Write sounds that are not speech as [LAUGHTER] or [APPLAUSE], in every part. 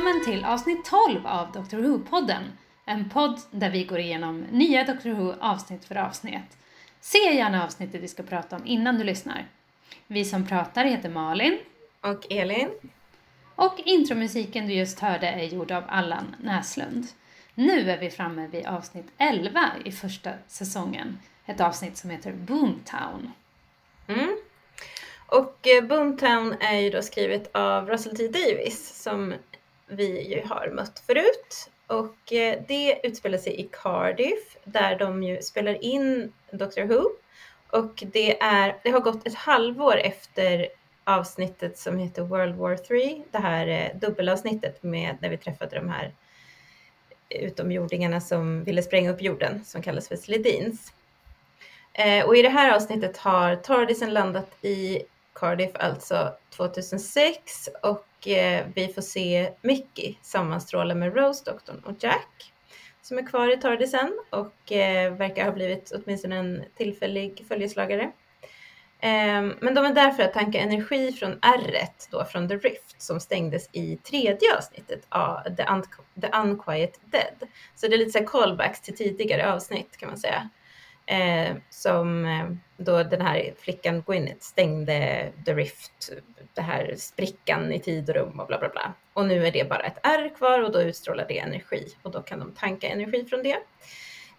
Välkommen till avsnitt 12 av Doctor Who-podden. En podd där vi går igenom nya Doctor Who avsnitt för avsnitt. Se gärna avsnittet vi ska prata om innan du lyssnar. Vi som pratar heter Malin. Och Elin. Och intromusiken du just hörde är gjord av Allan Näslund. Nu är vi framme vid avsnitt 11 i första säsongen. Ett avsnitt som heter Boomtown. Mm. Och eh, Boomtown är ju då skrivet av Russell T Davis som vi ju har mött förut. Och eh, det utspelar sig i Cardiff där de ju spelar in Doctor Who. Och det, är, det har gått ett halvår efter avsnittet som heter World War 3. Det här eh, dubbelavsnittet med när vi träffade de här utomjordingarna som ville spränga upp jorden som kallas för Sledins. Eh, och i det här avsnittet har Tardisen landat i Cardiff alltså 2006 och eh, vi får se Mickey sammanstråla med Rose, doktorn och Jack som är kvar i Tardisen och eh, verkar ha blivit åtminstone en tillfällig följeslagare. Eh, men de är där för att tanka energi från r då från The Rift som stängdes i tredje avsnittet av The, Un The Unquiet Dead. Så det är lite så callbacks till tidigare avsnitt kan man säga. Eh, som eh, då den här flickan Gwyneth stängde The Rift, det här sprickan i tid och rum och bla bla bla. Och nu är det bara ett R kvar och då utstrålar det energi och då kan de tanka energi från det.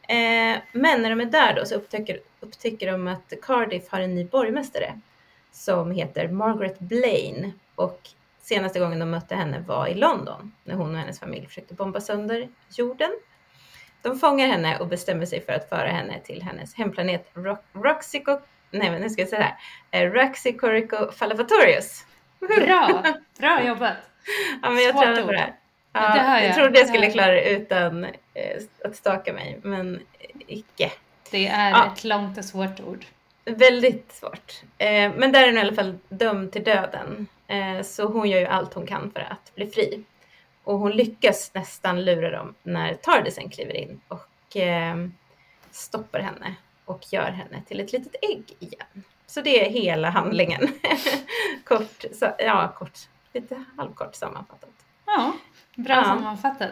Eh, men när de är där då så upptäcker, upptäcker de att Cardiff har en ny borgmästare som heter Margaret Blaine och senaste gången de mötte henne var i London när hon och hennes familj försökte bomba sönder jorden. De fångar henne och bestämmer sig för att föra henne till hennes hemplanet Roxico, nej men nu ska jag säga det här, Raxicorico Falafatorius. Bra, [LAUGHS] bra jobbat. ja men jag tränade på det här. Ja, det jag trodde jag skulle klara det utan eh, att staka mig, men icke. Det är ja. ett långt och svårt ord. Väldigt svårt. Eh, men där är hon i alla fall dömd till döden. Eh, så hon gör ju allt hon kan för att bli fri. Och hon lyckas nästan lura dem när Tardisen kliver in och eh, stoppar henne och gör henne till ett litet ägg igen. Så det är hela handlingen. [LAUGHS] kort, så, ja kort, lite halvkort sammanfattat. Ja, bra ja. sammanfattat.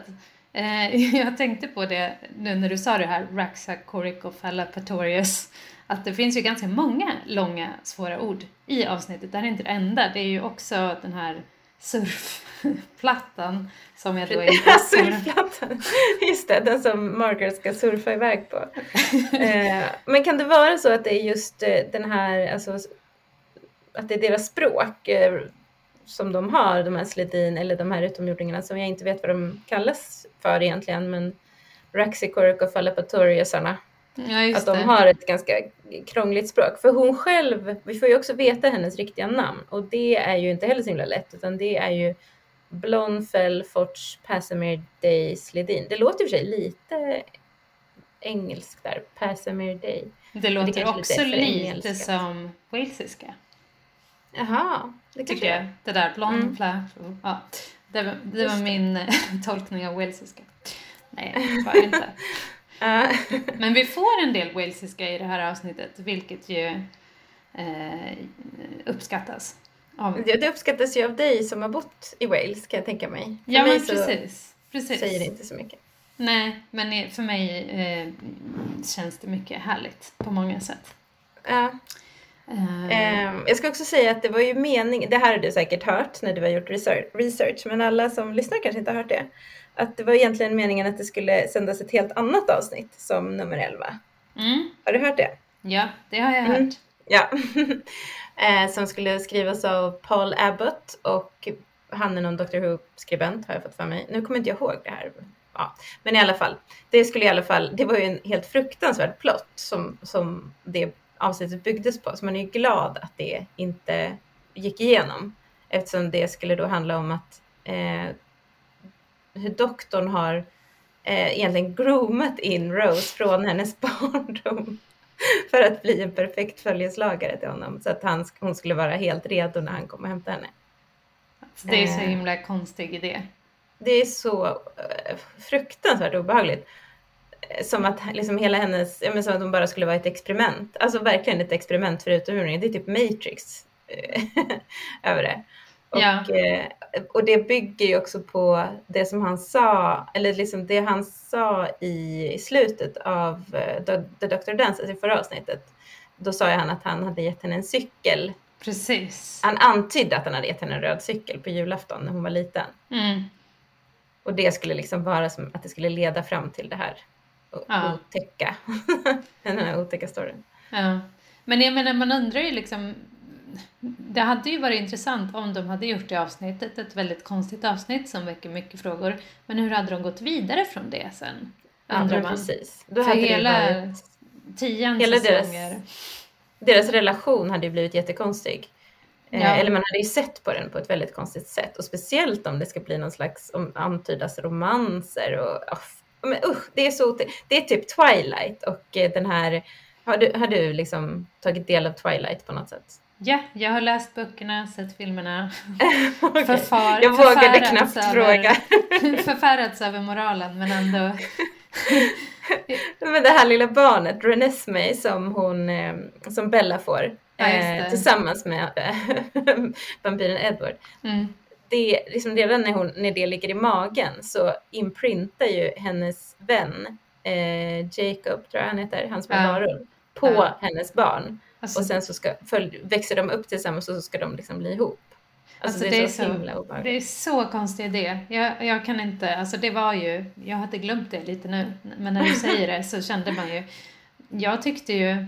Eh, [LAUGHS] jag tänkte på det nu när du sa det här, Raxa Coricofalapatorius, att det finns ju ganska många långa svåra ord i avsnittet. Det här är inte det enda, det är ju också den här surfplattan som jag då inte... surfplattan! Just det, den som Margaret ska surfa iväg på. eh, men kan det vara så att det är just eh, den här, alltså att det är deras språk eh, som de har, de här Sledin eller de här utomjordingarna som jag inte vet vad de kallas för egentligen, men Raxicork och Falapatoriusarna Ja, att de det. har ett ganska krångligt språk. För hon själv, vi får ju också veta hennes riktiga namn och det är ju inte heller så himla lätt utan det är ju Blonfell Forts Passamir Day Sledin. Det låter i och för sig lite engelskt där, Passamir Day. Det låter det också lite, lite som walesiska. Jaha, det tycker jag. Det där blond mm. ja, det, var, det var min [LAUGHS] tolkning av walesiska. Nej, det [LAUGHS] var inte. Men vi får en del walesiska i det här avsnittet, vilket ju eh, uppskattas. Av... Det, det uppskattas ju av dig som har bott i Wales kan jag tänka mig. För ja, mig men precis. precis. säger det inte så mycket. Nej, men för mig eh, känns det mycket härligt på många sätt. Ja. Uh... jag ska också säga att det var ju meningen, det här har du säkert hört när du har gjort research, men alla som lyssnar kanske inte har hört det att det var egentligen meningen att det skulle sändas ett helt annat avsnitt som nummer 11. Mm. Har du hört det? Ja, det har jag hört. Mm. Ja. [LAUGHS] eh, som skulle skrivas av Paul Abbott och han är någon Doctor Who-skribent har jag fått för mig. Nu kommer inte jag ihåg det här. Ja. Men i alla fall, det skulle i alla fall, det var ju en helt fruktansvärd plott som, som det avsnittet byggdes på. Så man är ju glad att det inte gick igenom. Eftersom det skulle då handla om att eh, hur doktorn har eh, egentligen groomat in Rose från hennes [LAUGHS] barndom för att bli en perfekt följeslagare till honom så att han, hon skulle vara helt redo när han kom och hämtade henne. det är så eh. himla konstig idé. Det är så eh, fruktansvärt obehagligt. Eh, som att liksom hela hennes, ja, men som att hon bara skulle vara ett experiment. Alltså verkligen ett experiment för utomjordingar. Det är typ Matrix [LAUGHS] över det. Och, ja. och det bygger ju också på det som han sa, eller liksom det han sa i slutet av The Dr. Dance, alltså förra avsnittet. Då sa han att han hade gett henne en cykel. Precis. Han antydde att han hade gett henne en röd cykel på julafton när hon var liten. Mm. Och det skulle liksom vara som att det skulle leda fram till det här ja. otäcka, [LAUGHS] den här otäcka storyn. Ja. Men jag menar, man undrar ju liksom, det hade ju varit intressant om de hade gjort det avsnittet, ett väldigt konstigt avsnitt som väcker mycket frågor. Men hur hade de gått vidare från det sen? Undrar ja, man. precis. Då För hade hela varit... tian hela säsonger. Deras, deras relation hade ju blivit jättekonstig. Eh, ja. Eller man hade ju sett på den på ett väldigt konstigt sätt och speciellt om det ska bli någon slags om antydas romanser och oh, men usch, det är så Det är typ Twilight och eh, den här har du, har du liksom tagit del av Twilight på något sätt? Ja, jag har läst böckerna, sett filmerna. [LAUGHS] okay. Förfar, jag vågade knappt över, fråga. [LAUGHS] förfärats över moralen men ändå. [LAUGHS] men det här lilla barnet, Renesmee, som hon, eh, som Bella får. Eh, tillsammans med vampyren Edward. Mm. Det, liksom redan när, hon, när det ligger i magen så imprintar ju hennes vän eh, Jacob, tror jag han heter, han som är ja. varulv, på ja. hennes barn. Alltså, och sen så ska, följ, växer de upp tillsammans och så ska de liksom bli ihop. Alltså, alltså det, är så, så himla obehagligt. Det är så konstig idé. Jag, jag kan inte, alltså det var ju, jag hade glömt det lite nu, men när du [LAUGHS] säger det så kände man ju, jag tyckte ju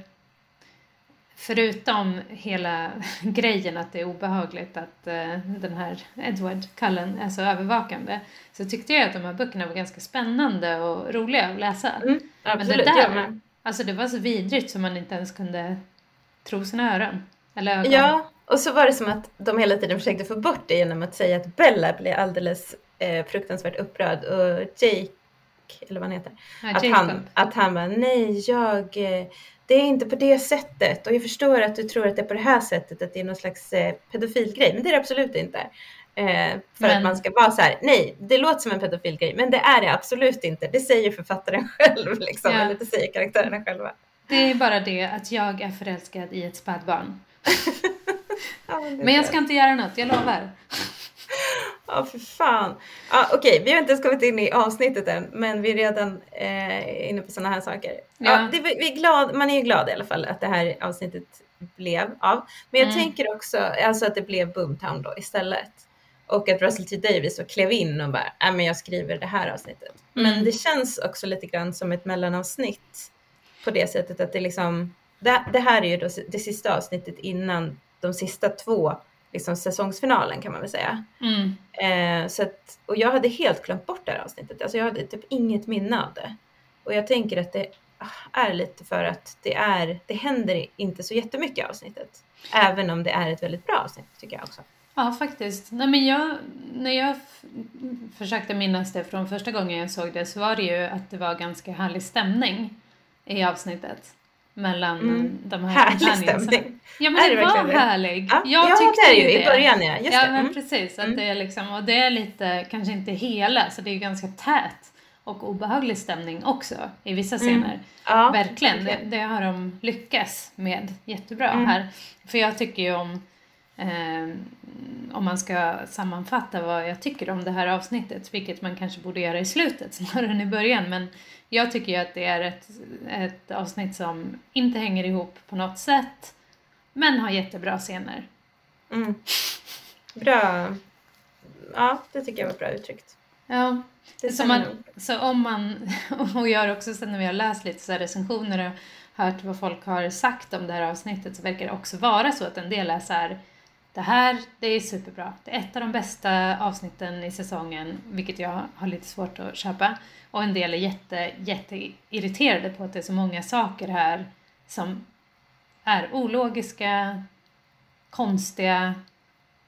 förutom hela [LAUGHS] grejen att det är obehagligt att uh, den här Edward Cullen är så övervakande så tyckte jag att de här böckerna var ganska spännande och roliga att läsa. Mm, absolut, men det där, alltså det var så vidrigt som man inte ens kunde tro sina öron. Eller ögon. Ja, och så var det som att de hela tiden försökte få bort det genom att säga att Bella blev alldeles eh, fruktansvärt upprörd och Jake, eller vad han heter, ja, att, han, att han var nej, jag eh, det är inte på det sättet och jag förstår att du tror att det är på det här sättet, att det är någon slags eh, pedofilgrej, men det är det absolut inte. Eh, för men... att man ska vara så här, nej, det låter som en pedofilgrej, men det är det absolut inte. Det säger författaren [LAUGHS] själv, liksom, ja. eller det säger karaktärerna själva. Det är bara det att jag är förälskad i ett spädbarn. [LAUGHS] ja, men, men jag ska inte göra något, jag lovar. Ja, för fan. Ja, Okej, okay. vi har inte ens kommit in i avsnittet än, men vi är redan eh, inne på sådana här saker. Ja. ja det, vi är glad, man är ju glad i alla fall att det här avsnittet blev av. Men jag mm. tänker också alltså att det blev Boomtown då istället. Och att Russell T Davis så klev in och bara, nej men jag skriver det här avsnittet. Mm. Men det känns också lite grann som ett mellanavsnitt på det sättet att det liksom, det, det här är ju då det sista avsnittet innan de sista två liksom säsongsfinalen kan man väl säga. Mm. Eh, så att, och jag hade helt glömt bort det här avsnittet. Alltså jag hade typ inget minne av det. Och jag tänker att det är lite för att det är, det händer inte så jättemycket i avsnittet. Även om det är ett väldigt bra avsnitt tycker jag också. Ja, faktiskt. Nej, men jag, när jag försökte minnas det från första gången jag såg det så var det ju att det var ganska härlig stämning i avsnittet mellan mm. de här Härlig stämning. Ja men det, det var härlig. Ja, jag ja tyckte det är ju det. i början ja. Just ja det. men mm. precis. Att mm. det är liksom, och det är lite, kanske inte hela, så det är ju ganska tät och obehaglig stämning också i vissa mm. scener. Ja, verkligen, det, det, har de lyckats med jättebra mm. här. För jag tycker ju om eh, om man ska sammanfatta vad jag tycker om det här avsnittet, vilket man kanske borde göra i slutet [LAUGHS] snarare än i början, men jag tycker ju att det är ett, ett avsnitt som inte hänger ihop på något sätt, men har jättebra scener. Mm. Bra. Ja, det tycker jag var bra uttryckt. Ja, så, man, så om man, [LAUGHS] och jag har också sen när vi har läst lite så recensioner och hört vad folk har sagt om det här avsnittet så verkar det också vara så att en del är så här det här, det är superbra. Det är ett av de bästa avsnitten i säsongen, vilket jag har lite svårt att köpa. Och en del är jätte, jätte irriterade på att det är så många saker här som är ologiska, konstiga,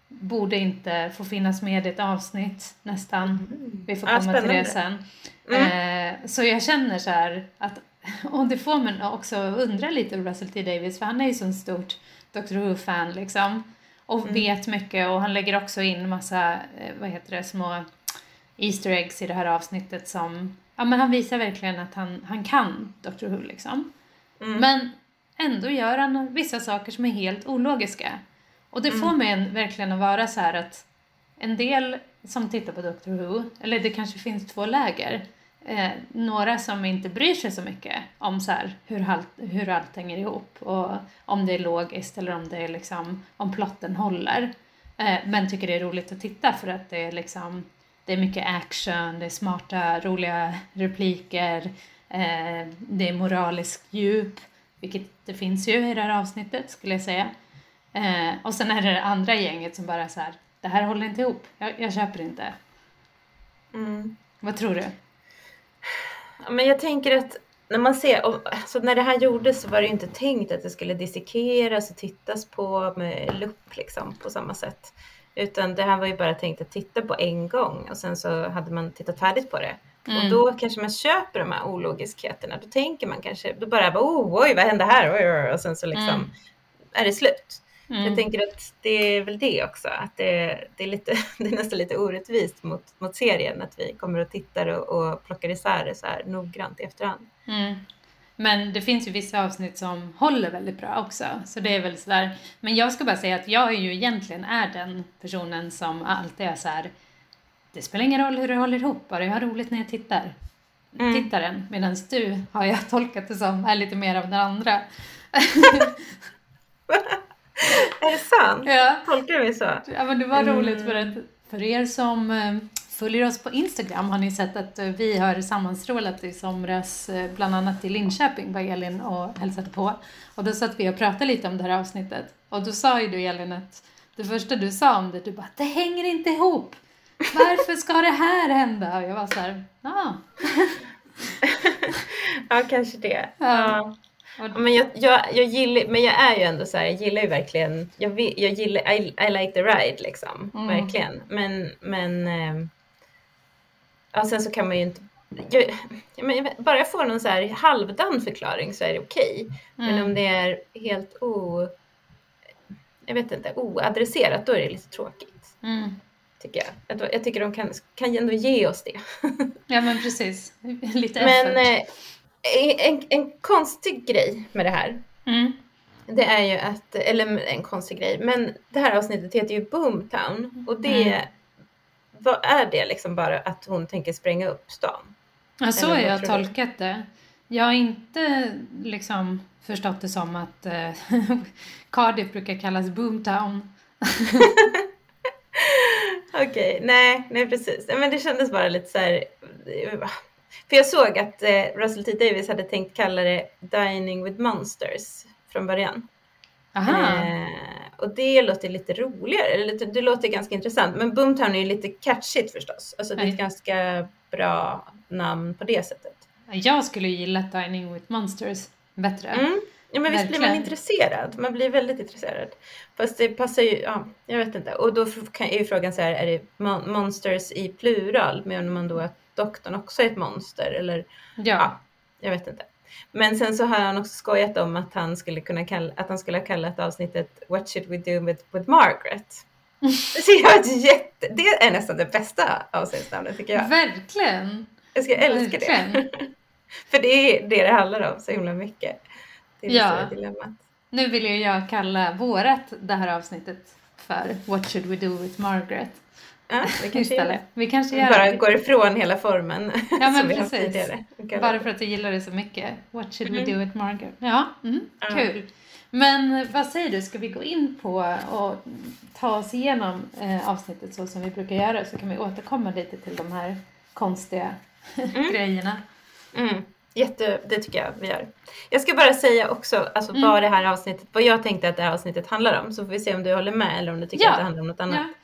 borde inte få finnas med i ett avsnitt nästan. Mm. Vi får komma ja, till det sen. Mm. Eh, så jag känner så här att, [LAUGHS] och det får man också undra lite över Russell T Davis för han är ju så stort Doctor Who-fan liksom. Och mm. vet mycket och han lägger också in massa, eh, vad heter det, små Easter eggs i det här avsnittet som, ja men han visar verkligen att han, han kan Doctor Who liksom. Mm. Men ändå gör han vissa saker som är helt ologiska. Och det får mm. mig en, verkligen att vara så här att en del som tittar på Doctor Who, eller det kanske finns två läger, eh, några som inte bryr sig så mycket om så här, hur, allt, hur allt hänger ihop och om det är logiskt eller om det är liksom, om plotten håller. Eh, men tycker det är roligt att titta för att det är liksom, det är mycket action, det är smarta, roliga repliker, eh, det är moralisk djup, vilket det finns ju i det här avsnittet skulle jag säga. Eh, och sen är det det andra gänget som bara så här, det här håller inte ihop, jag, jag köper inte. Mm. Vad tror du? Men jag tänker att när man ser, alltså när det här gjordes så var det inte tänkt att det skulle dissekeras och tittas på med lupp liksom på samma sätt. Utan det här var ju bara tänkt att titta på en gång och sen så hade man tittat färdigt på det. Mm. Och då kanske man köper de här ologiskheterna. Då tänker man kanske, då bara, oh, oj, vad hände här? Oj, oj, och sen så liksom mm. är det slut. Mm. Jag tänker att det är väl det också, att det, det, är, lite, [LAUGHS] det är nästan lite orättvist mot, mot serien att vi kommer och tittar och, och plockar isär det så här noggrant i efterhand. Mm. Men det finns ju vissa avsnitt som håller väldigt bra också, så det är väl sådär. Men jag ska bara säga att jag är ju egentligen är den personen som alltid är så här. Det spelar ingen roll hur det håller ihop, bara jag har roligt när jag tittar. Mm. Tittaren, medan du har jag tolkat det som är lite mer av den andra. [LAUGHS] är det sant? Ja. Tolkar du mig så? Ja, men det var mm. roligt för att för er som eh, följer oss på Instagram har ni sett att eh, vi har sammanstrålat i somras, eh, bland annat i Linköping, var Elin och hälsade på. Och då satt vi och pratade lite om det här avsnittet. Och då sa ju du Elin att det första du sa om det, du bara det hänger inte ihop. Varför ska det här hända? Och jag var så här, ja. [LAUGHS] ja, kanske det. Ja. Men jag, jag, jag, gillar, men jag är ju ändå så här, jag gillar ju verkligen, jag, vill, jag gillar, I, I like the ride liksom, mm. verkligen. Men, men, eh, ja sen så kan man ju inte, jag, men bara jag får någon så här halvdan förklaring så är det okej. Okay. Mm. Men om det är helt o, jag vet inte, oadresserat då är det lite tråkigt. Mm. Tycker jag. jag. Tycker de kan, kan ändå ge oss det. [LAUGHS] ja men precis, lite men, effort. Eh, en, en konstig grej med det här. Mm. Det är ju att, eller en konstig grej, men det här avsnittet heter ju Boomtown och det, mm. vad är det liksom bara att hon tänker spränga upp stan? Ja, så har jag tolkat du? det. Jag har inte liksom förstått det som att eh, [LAUGHS] Cardiff brukar kallas Boomtown. [LAUGHS] Okej, okay, nej, nej precis. Men det kändes bara lite så här, för jag såg att eh, Russell T Davis hade tänkt kalla det Dining with Monsters från början. Eh, och det låter lite roligare, eller det låter ganska intressant. Men Boomtown är ju lite catchigt förstås. Alltså det är ett ganska bra namn på det sättet. Jag skulle gilla Dining with Monsters bättre. Mm. Ja men visst blir man intresserad. Man blir väldigt intresserad. Fast det passar ju, ja, jag vet inte. Och då är ju frågan så här, är det monsters i plural? Menar man då att doktorn också är ett monster eller ja. ja. jag vet inte. Men sen så har han också skojat om att han skulle kunna kalla, att han skulle ha kallat avsnittet What should we do with, with Margaret? [LAUGHS] Det, jag jätte, det är nästan det bästa avsnittsnamnet tycker jag. Verkligen! Jag ska älska Verkligen. det. [LAUGHS] För det är det det handlar om så himla mycket. Det är ja. dilemmat. Nu vill ju jag kalla vårat det här avsnittet för What should we do with Margaret? Ja, [LAUGHS] det kanske istället. Vi kanske gör bara går ifrån hela formen ja, [LAUGHS] men precis. vi Bara för att du gillar det så mycket. What should mm. we do with Margaret? Ja, mm, ja, kul. Men vad säger du, ska vi gå in på och ta oss igenom eh, avsnittet så som vi brukar göra så kan vi återkomma lite till de här konstiga mm. [LAUGHS] grejerna. Mm. Jätte, det tycker jag vi gör. Jag ska bara säga också alltså, mm. vad det här avsnittet, vad jag tänkte att det här avsnittet handlar om så får vi se om du håller med eller om du tycker ja. att det handlar om något annat. Ja.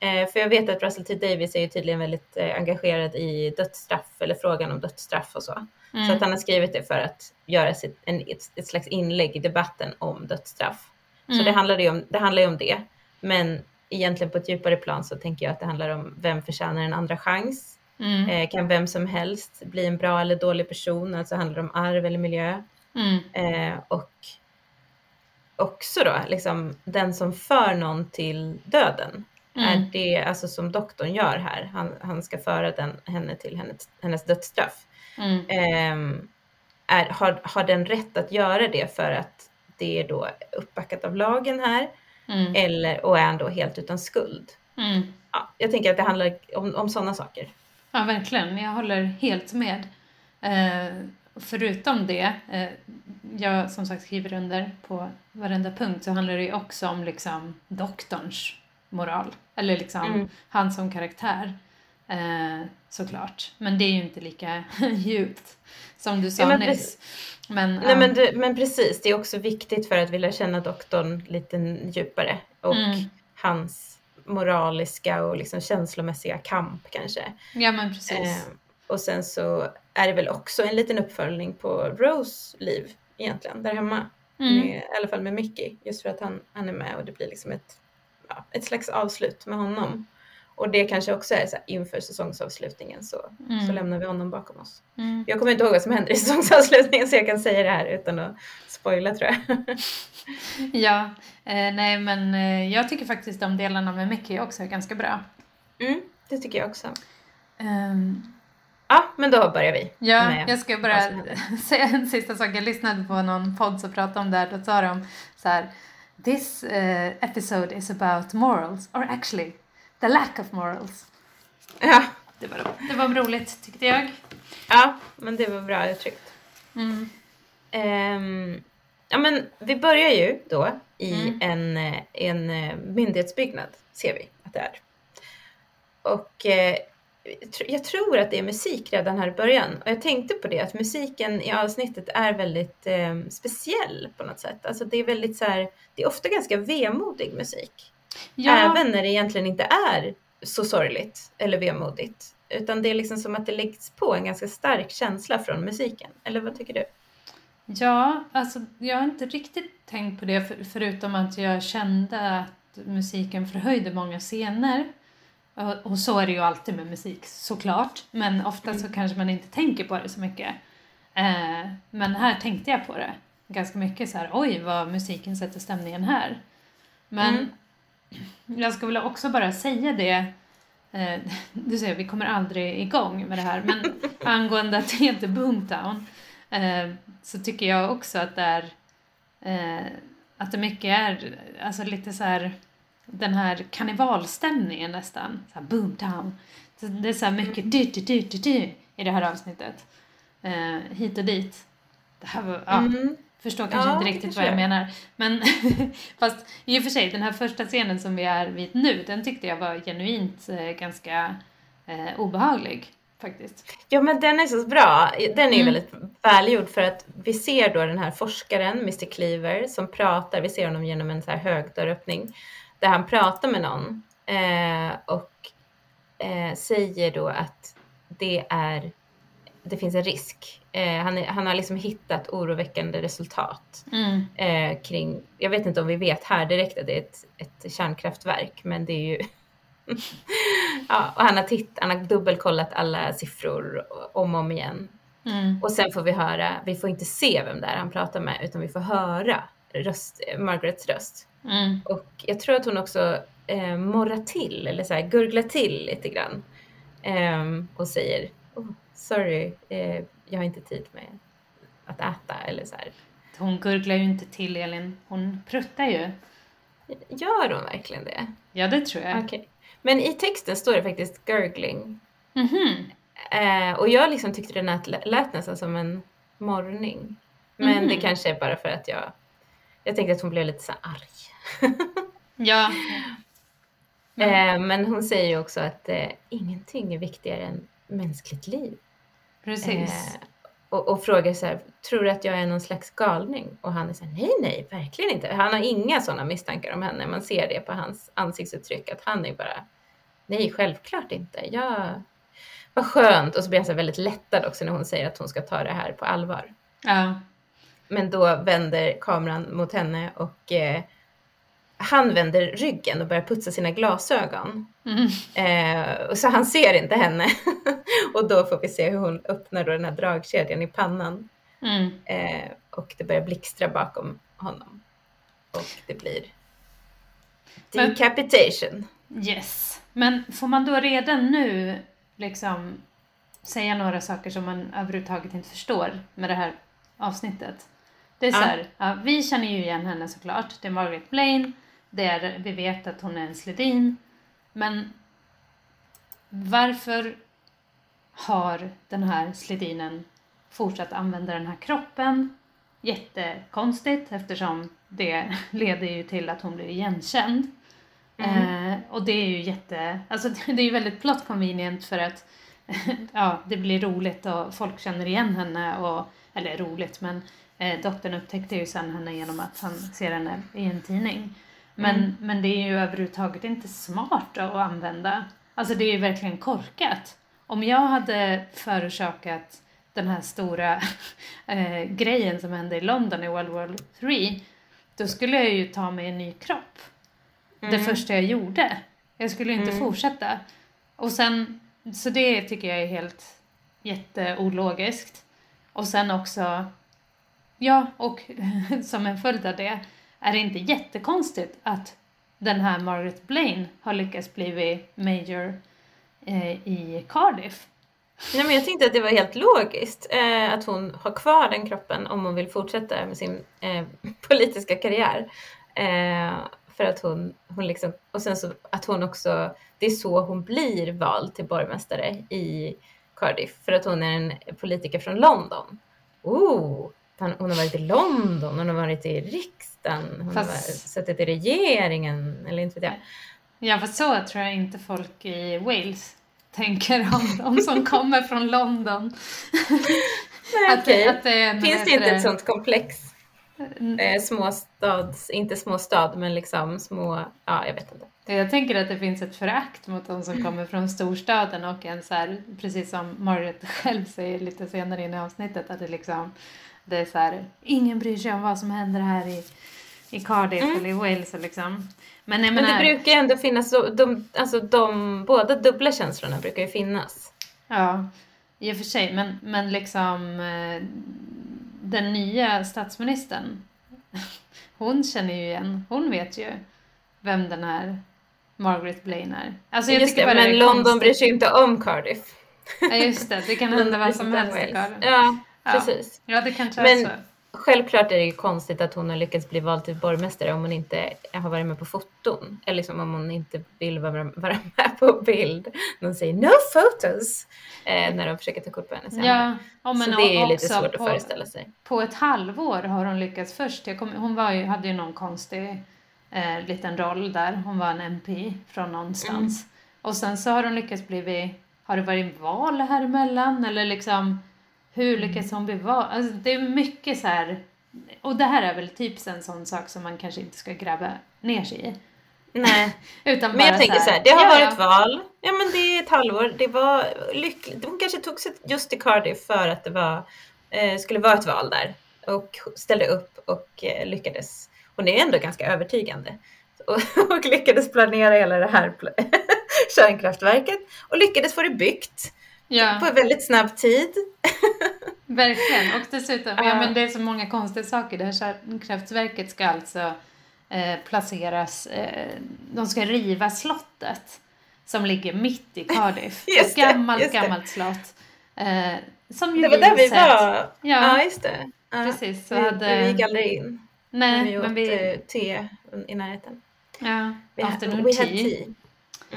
Eh, för jag vet att Russell T Davis är ju tydligen väldigt eh, engagerad i dödsstraff eller frågan om dödsstraff och så. Mm. Så att han har skrivit det för att göra sitt, en, ett, ett slags inlägg i debatten om dödsstraff. Mm. Så det handlar ju om det. Handlar om det. Men egentligen på ett djupare plan så tänker jag att det handlar om vem förtjänar en andra chans? Mm. Eh, kan vem som helst bli en bra eller dålig person? Alltså handlar det om arv eller miljö? Mm. Eh, och också då, liksom den som för någon till döden. Mm. Är det, alltså som doktorn gör här, han, han ska föra den, henne till hennes, hennes dödsstraff. Mm. Eh, är, har, har den rätt att göra det för att det är då uppbackat av lagen här? Mm. Eller, och är han då helt utan skuld? Mm. Ja, jag tänker att det handlar om, om sådana saker. Ja, verkligen. Jag håller helt med. Eh, förutom det, eh, jag som sagt skriver under på varenda punkt, så handlar det ju också om liksom doktorns moral. Eller liksom Mm. han som karaktär. Eh, såklart. Men det är ju inte lika [LAUGHS] djupt som du sa Ja, men nyss. Men, Nej, ja. men, du, men precis, det är också viktigt för att vi lär känna doktorn lite djupare. Och Mm. hans moraliska och liksom känslomässiga kamp kanske. ja, men precis. Eh, och sen så är det väl också en liten uppföljning på Rose liv egentligen, där hemma. Mm. Med, I alla fall med Mickey, just för att han, han är med och det blir liksom ett, ett slags avslut med honom. Och det kanske också är så här, inför säsongsavslutningen så, så Mm. lämnar vi honom bakom oss. Mm. Jag kommer inte ihåg vad som händer i säsongsavslutningen så jag kan säga det här utan att spoila tror jag. [LAUGHS] Ja, eh, nej men eh, jag tycker faktiskt de delarna med Mickey också är ganska bra. Mm, det tycker jag också. Ehm, Ja, men då börjar vi. Ja, jag ska bara [LAUGHS] säga en sista sak. Jag lyssnade på någon podd som pratade om det här. Då sa de så här. This eh, episode is about morals, or actually the lack of morals. Ja, Det var, det var roligt tyckte jag. ja, men det var bra uttryckt. Mm. Ehm, ja, men vi börjar ju då i Mm. en, eh, en eh, myndighetsbyggnad, ser vi att det är. Och eh, jag tror att det är musik redan här i början. Och jag tänkte på det, att musiken i avsnittet är väldigt eh, speciell på något sätt. Alltså det är väldigt så här, det är ofta ganska vemodig musik. Ja, Även när det egentligen inte är så sorgligt eller vemodigt. Utan det är liksom som att det läggs på en ganska stark känsla från musiken. Eller vad tycker du? ja, alltså jag har inte riktigt tänkt på det för, förutom att jag kände att musiken förhöjde många scener. Och, så är det ju alltid med musik såklart. Men ofta så kanske man inte tänker på det så mycket. Eh, men här tänkte jag på det ganska mycket så här, oj vad musiken sätter stämningen här. Men Mm. jag väl också bara säga det, eh, [LAUGHS] du säger vi kommer aldrig igång med det här, men [LAUGHS] angående att det heter Boomtown eh, så tycker jag också att det är eh, att det mycket är alltså lite så här den här karnevalstämningen nästan, så här Boomtown. Det är så mycket du, du, du, du, du i det här avsnittet. Eh, hit och dit. Det här var, ja, Mm. förstår kanske Ja, inte riktigt vad jag menar. Men [LAUGHS] fast i och för sig, den här första scenen som vi är vid nu, den tyckte jag var genuint eh, ganska eh, obehaglig faktiskt. Ja men den är så bra. Den är Mm. väldigt välgjord för att vi ser då den här forskaren, Mr Cleaver, som pratar. Vi ser honom genom en så här högdörröppning där han pratar med någon eh, och eh, säger då att det är det finns en risk. Eh, han, är, han har liksom hittat oroväckande resultat Mm. eh, kring, jag vet inte om vi vet här direkt att det är ett, ett kärnkraftverk, men det är ju [LAUGHS] ja, och han har, titt, han har dubbelkollat alla siffror om och om igen. Mm. Och sen får vi höra, vi får inte se vem det är han pratar med, utan vi får höra röst, Margarets röst. Mm. Och jag tror att hon också eh, morrar till, eller så här, gurglar till lite grann. Ehm, och säger, oh, sorry, eh, jag har inte tid med att äta, eller så här. Hon gurglar ju inte till Elin, hon pruttar ju. Gör hon verkligen det? Ja, det tror jag. Okej. Men i texten står det faktiskt gurgling. Mhm. Eh, och jag liksom tyckte det lät, lät nästan som en morrning. Men Mhm. det kanske är bara för att jag, jag tänkte att hon blev lite så arg. Ja. [LAUGHS] Mm. Eh, men hon säger ju också att eh, ingenting är viktigare än mänskligt liv. Precis. Eh, och, och frågar så här, tror du att jag är någon slags galning? Och han är så här, nej, nej, verkligen inte. Han har inga sådana misstankar om henne. Man ser det på hans ansiktsuttryck att han är bara, nej, självklart inte. Jag, vad skönt. Och så blir han så väldigt lättad också när hon säger att hon ska ta det här på allvar. Ja. Men då vänder kameran mot henne och eh, han vänder ryggen och börjar putsa sina glasögon. Mm. Eh, så han ser inte henne. [LAUGHS] och då får vi se hur hon öppnar då den här dragkedjan i pannan. Mm. Eh, och det börjar blixtra bakom honom. Och det blir Men- decapitation. Yes. Men får man då redan nu liksom säga några saker som man överhuvudtaget inte förstår med det här avsnittet? Det är så Ja. här, ja, vi känner ju igen henne såklart. Det är Margaret Blaine. Det är, vi vet att hon är en sledin. Men varför har den här sledinen fortsatt använda den här kroppen? Jättekonstigt eftersom det [LAUGHS] leder ju till att hon blir igenkänd. Mm. Eh, och det är ju jätte, alltså [LAUGHS] det är ju väldigt plot convenient för att [LAUGHS] ja, det blir roligt och folk känner igen henne och, eller roligt men eh, doktorn upptäckte ju sen henne genom att han ser henne i en tidning. Men, Mm. men det är ju överhuvudtaget inte smart att använda. Alltså det är ju verkligen korkat. Om jag hade förorsakat den här stora [LAUGHS] eh, grejen som hände i London i World War 3 då skulle jag ju ta mig en ny kropp det Mm. första jag gjorde. Jag skulle ju inte Mm. fortsätta. Och sen, så det tycker jag är helt jätteologiskt. Och sen också, ja, och [LAUGHS] som en följd av det är det inte jättekonstigt att den här Margaret Blaine har lyckats bli major eh, i Cardiff. Nej, men jag tänkte att det var helt logiskt eh, att hon har kvar den kroppen om hon vill fortsätta med sin eh, [LAUGHS] politiska karriär. Eh, för att hon, hon liksom, och sen så att hon också, det är så hon blir vald till borgmästare i Cardiff. För att hon är en politiker från London. Ooh, hon hon har varit i London, hon har varit i riksdagen, hon har Fast- varit, suttit i regeringen, eller inte vet jag. Ja, för så tror jag inte folk i Wales tänker om de som kommer från London. Nej, Att, okej. att det Finns det inte ett sånt komplex? Mm. eh, småstads, inte småstad men liksom små, ja jag vet inte. Jag tänker att det finns ett förakt mot de som kommer från storstaden och en så här, precis som Margaret själv säger lite senare in i avsnittet, att det liksom, det är så här, ingen bryr sig om vad som händer här i, i Cardiff Mm. eller i Wales liksom. Men jag Men menar, det brukar ju ändå finnas, så, de, alltså de båda dubbla känslorna brukar ju finnas. ja, i och för sig, men, men liksom eh, den nya statsministern, [LAUGHS] hon känner ju igen, hon vet ju vem den här Margaret Blaine är. Alltså jag Just det, men London konstigt. bryr sig inte om Cardiff. Ja just det, det kan hända [LAUGHS] vad som helst i Cardiff. Ja, Ja. precis. Ja, det kanske Men- är så. Självklart är det ju konstigt att hon har lyckats bli vald till borgmästare om hon inte har varit med på foton. Eller liksom om hon inte vill vara, vara med på bild. De säger no photos eh, när de försöker ta kort på henne senare. Ja, ja, men Så det är ju lite svårt att på, föreställa sig. På ett halvår har hon lyckats först. Kom, hon var ju, hade ju någon konstig eh, liten roll där. Hon var en MP från någonstans. Mm. Och sen så har hon lyckats bli, har det varit val här emellan eller liksom hur Mm. lyckas hon vald? Alltså, det är mycket så här, och det här är väl typ en sån sak som man kanske inte ska gräva ner sig i. Nej, [LAUGHS] Utan men jag tänker så här, det har ja, varit ja. val. Ja men det är ett halvår. Det var lyckligt. Hon kanske tog sig just till Cardiff för att det var, eh, skulle vara ett val där. Och ställde upp och eh, lyckades. Hon är ändå ganska övertygande. Och, [LAUGHS] och lyckades planera hela det här [LAUGHS] kärnkraftverket. Och lyckades få det byggt Ja. på väldigt snabb tid. [LAUGHS] Verkligen, och dessutom, ja, men det är så många konstiga saker. Det här kärnkraftverket ska alltså eh, placeras, eh, de ska riva slottet som ligger mitt i Cardiff. [LAUGHS] Ett gammalt, gammalt slott. Eh, som ju Det var där vi sett- var. Ja, Ja, just det. Ja. precis. Så Vi, hade, vi gick aldrig in. nej, vi åt men vi, eh, te i närheten. ja, Vi hade, afternoon tea. tea.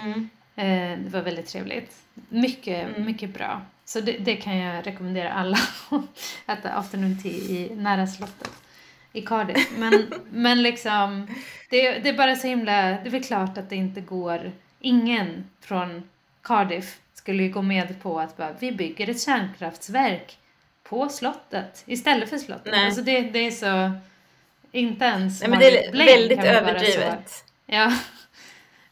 Mm. Eh, det var väldigt trevligt. Mycket, Mm. mycket bra. Så det, det kan jag rekommendera alla [LAUGHS] att äta afternoon tea i nära slottet i Cardiff. Men, [LAUGHS] men liksom, det, det är bara så himla, det är väl klart att det inte går, ingen från Cardiff skulle ju gå med på att bara, vi bygger ett kärnkraftsverk på slottet istället för slottet. Nej. Alltså det, det är så, inte ens Nej, men det är väldigt så- överdrivet. Ja.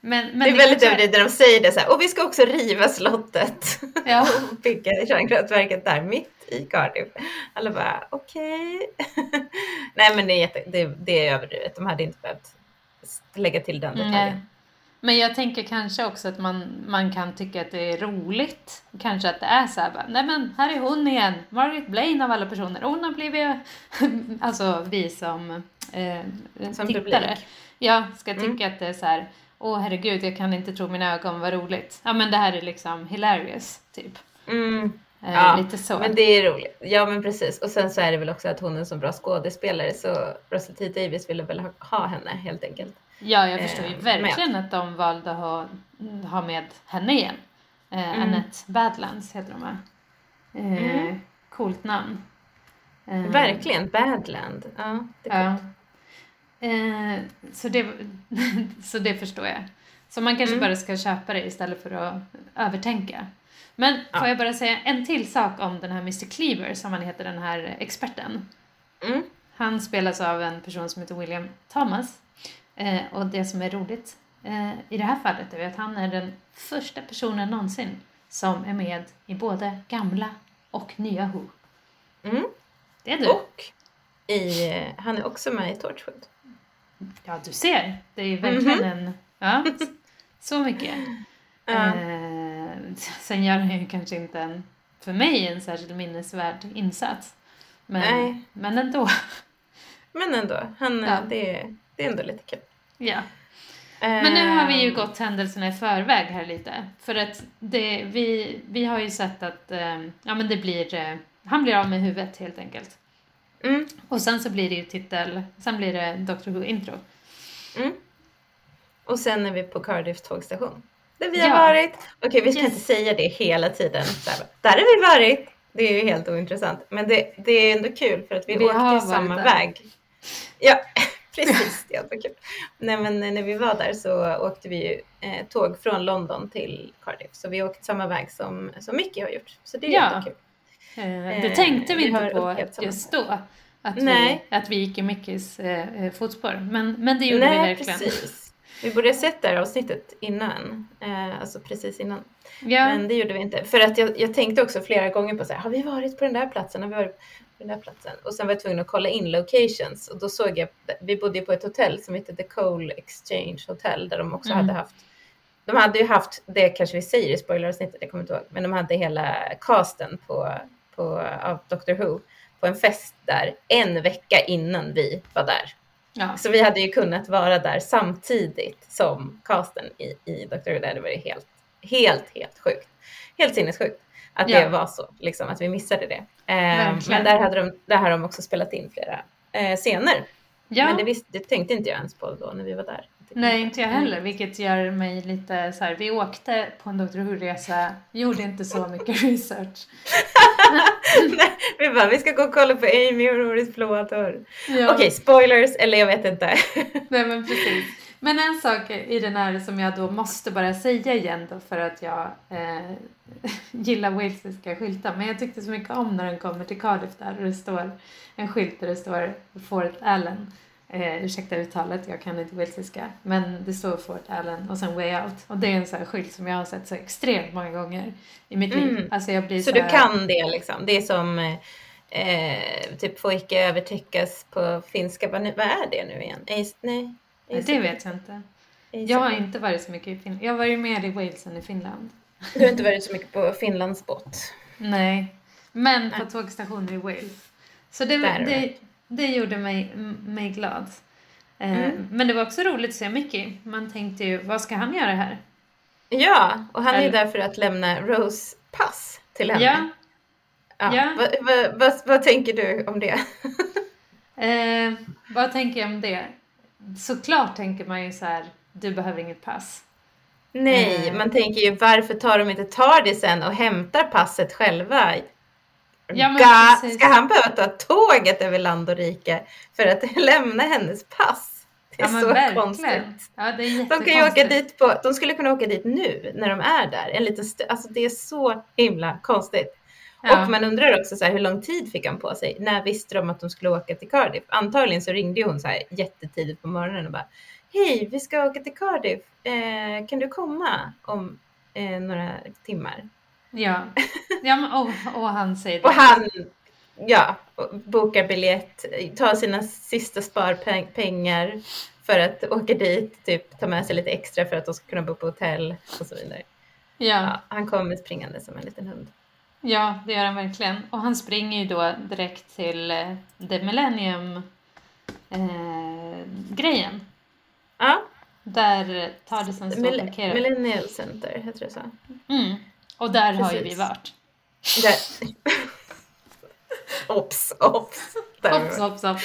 Men, men det är väldigt kanske- överdrivet när de säger det så här. Och vi ska också riva slottet. Ja. [LAUGHS] och bygga kärnkraftverket där mitt i Cardiff. Alla bara okej. [LAUGHS] Nej men det är, jätte, det, det är överdrivet. De hade inte behövt lägga till den detaljen. Nej. Men jag tänker kanske också att man, man kan tycka att det är roligt. Kanske att det är så här, bara, nej men här är hon igen, Margaret Blaine av alla personer. Hon har blivit, [LAUGHS] alltså vi som, eh, som tittare. Publik. Ja, ska tycka mm. att det är så här, åh herregud jag kan inte tro mina ögon, vad roligt. Ja men det här är liksom hilarious, typ. Mm. Eh, ja, lite så. men det är roligt. Ja men precis. Och sen så är det väl också att hon är en så bra skådespelare så Russell T Davis ville väl ha, ha henne helt enkelt. Ja, jag förstår ju eh, verkligen med. att de valde att ha, ha med henne igen. Eh, mm. Annette Badlands heter de va? Eh, mm. Coolt namn. Eh, verkligen, Badland. Ja, det är ja. Eh, så, det, [LAUGHS] så det förstår jag. Så man kanske mm. bara ska köpa det istället för att övertänka. Men ja. får jag bara säga en till sak om den här Mr. Cleaver som han heter, den här experten. Mm. Han spelas av en person som heter William Thomas. Eh, och det som är roligt eh, i det här fallet är att han är den första personen någonsin som är med i både gamla och nya Who. Mm. Det är du. Och i, han är också med i Torchwood. Ja, du ser. Det är verkligen mm -hmm. en... Ja, så mycket. Ja. Eh, sen gör han ju kanske inte en, för mig, en särskilt minnesvärd insats. Men, Nej. men ändå. Men ändå. Han, ja. det, det är ändå lite kul. Ja. Men nu har vi ju gått händelserna i förväg här lite. För att det, vi, vi har ju sett att ehm, ja, men det blir, eh, han blir av med huvudet helt enkelt. Mm. Och sen så blir det ju titel, sen blir det Doctor Who-intro. Mm. Och sen är vi på Cardiff tågstation. Där vi har ja. varit. Okej, vi ska yes. inte säga det hela tiden. Där, där har vi varit. Det är ju helt ointressant. Men det, det är ändå kul för att vi, vi åkte samma där. väg. Ja, [LAUGHS] Precis, det var kul. Nej, men när vi var där så åkte vi ju eh, tåg från London till Cardiff. Så vi åkte samma väg som, som Mickey har gjort. Så det är ja. jättekul. Eh, det tänkte vi, inte på just då. Att Nej. vi, att vi gick i Mickys eh, eh, fotspår. Men, men det gjorde Nej, vi verkligen. Precis. Vi borde ha sett det här avsnittet innan. Eh, alltså precis innan. Ja. Men det gjorde vi inte. För att jag, jag tänkte också flera gånger på så här, har vi varit på den där platsen? Har vi varit den där platsen. Och sen var jag tvungen att kolla in locations och då såg jag, vi bodde på ett hotell som hette The Coal Exchange Hotel där de också mm. hade haft, de hade ju haft, det kanske vi säger i spoileravsnittet, jag kommer inte ihåg, men de hade hela casten på, på, av Doctor Who på en fest där en vecka innan vi var där. Ja. Så vi hade ju kunnat vara där samtidigt som casten i, i Doctor Who. Det hade varit helt, helt, helt sjukt. Helt sinnessjukt att ja. det var så, liksom, att vi missade det. Eh, men där, hade de, där har de också spelat in flera eh, scener. Ja. Men det, visst, det tänkte inte jag ens på då när vi var där. Nej, inte jag heller, vilket gör mig lite så här, vi åkte på en Dr. Who-resa, gjorde inte så mycket [LAUGHS] research. [LAUGHS] Nej, vi bara, vi ska gå och kolla på Amy och Roris blåa dörr. Ja. Okej, spoilers, eller jag vet inte. [LAUGHS] Nej, men precis. Men en sak i den här som jag då måste bara säga igen då för att jag eh, gillar walesiska skyltar. Men jag tyckte så mycket om när den kommer till Cardiff där och det står en skylt där det står Fort Allen. Eh, ursäkta uttalet, jag kan inte walesiska. Men det står Fort Allen och sen Way Out. Och det är en sån här skylt som jag har sett så extremt många gånger i mitt mm. liv. Alltså jag blir så, så du kan det liksom? Det är som eh, typ får icke övertäckas på finska. Vad, vad är det nu igen? Ace, nej. Nej, det vet jag inte. Jag har inte varit så mycket i Finland. Jag har varit mer i Wales än i Finland. Du har inte varit så mycket på Finlands båt? Nej, men på tågstationer i Wales. Så det, det, det gjorde mig, mig glad. Eh, mm. Men det var också roligt att se Mickey. Man tänkte ju, vad ska han göra här? Ja, och han är ju där för att lämna Rose pass till henne. Ja. ja. ja. Vad, vad, vad, vad tänker du om det? [LAUGHS] eh, vad tänker jag om det? såklart tänker man ju så här, du behöver inget pass. Nej, mm. man tänker ju varför tar de inte tar det sen och hämtar passet själva? Ja, Ga, ska han behöva ta tåget över land och rike för att [LAUGHS] lämna hennes pass? Det är ja, så verkligen. konstigt. Ja, det är de, kan åka dit på, de skulle kunna åka dit nu när de är där. En liten alltså det är så himla konstigt. Ja. Och man undrar också så här, hur lång tid fick han på sig? När visste de att de skulle åka till Cardiff? Antagligen så ringde hon så här jättetidigt på morgonen och bara Hej, vi ska åka till Cardiff. Eh, kan du komma om eh, några timmar? Ja, ja och, och han säger det. Och han ja, bokar biljett, tar sina sista sparpengar för att åka dit, typ ta med sig lite extra för att de ska kunna bo på hotell och så vidare. Ja. Ja, han kommer springande som en liten hund. ja, det gör han verkligen. Och han springer ju då direkt till eh, The Millennium eh. Ja, Där Tardisen står Mill- parkerar. Millennial Center heter det så. Mm. Och där har ju vi Precis. varit. Där. [LAUGHS] ops, ops. Det. hopp, hopp.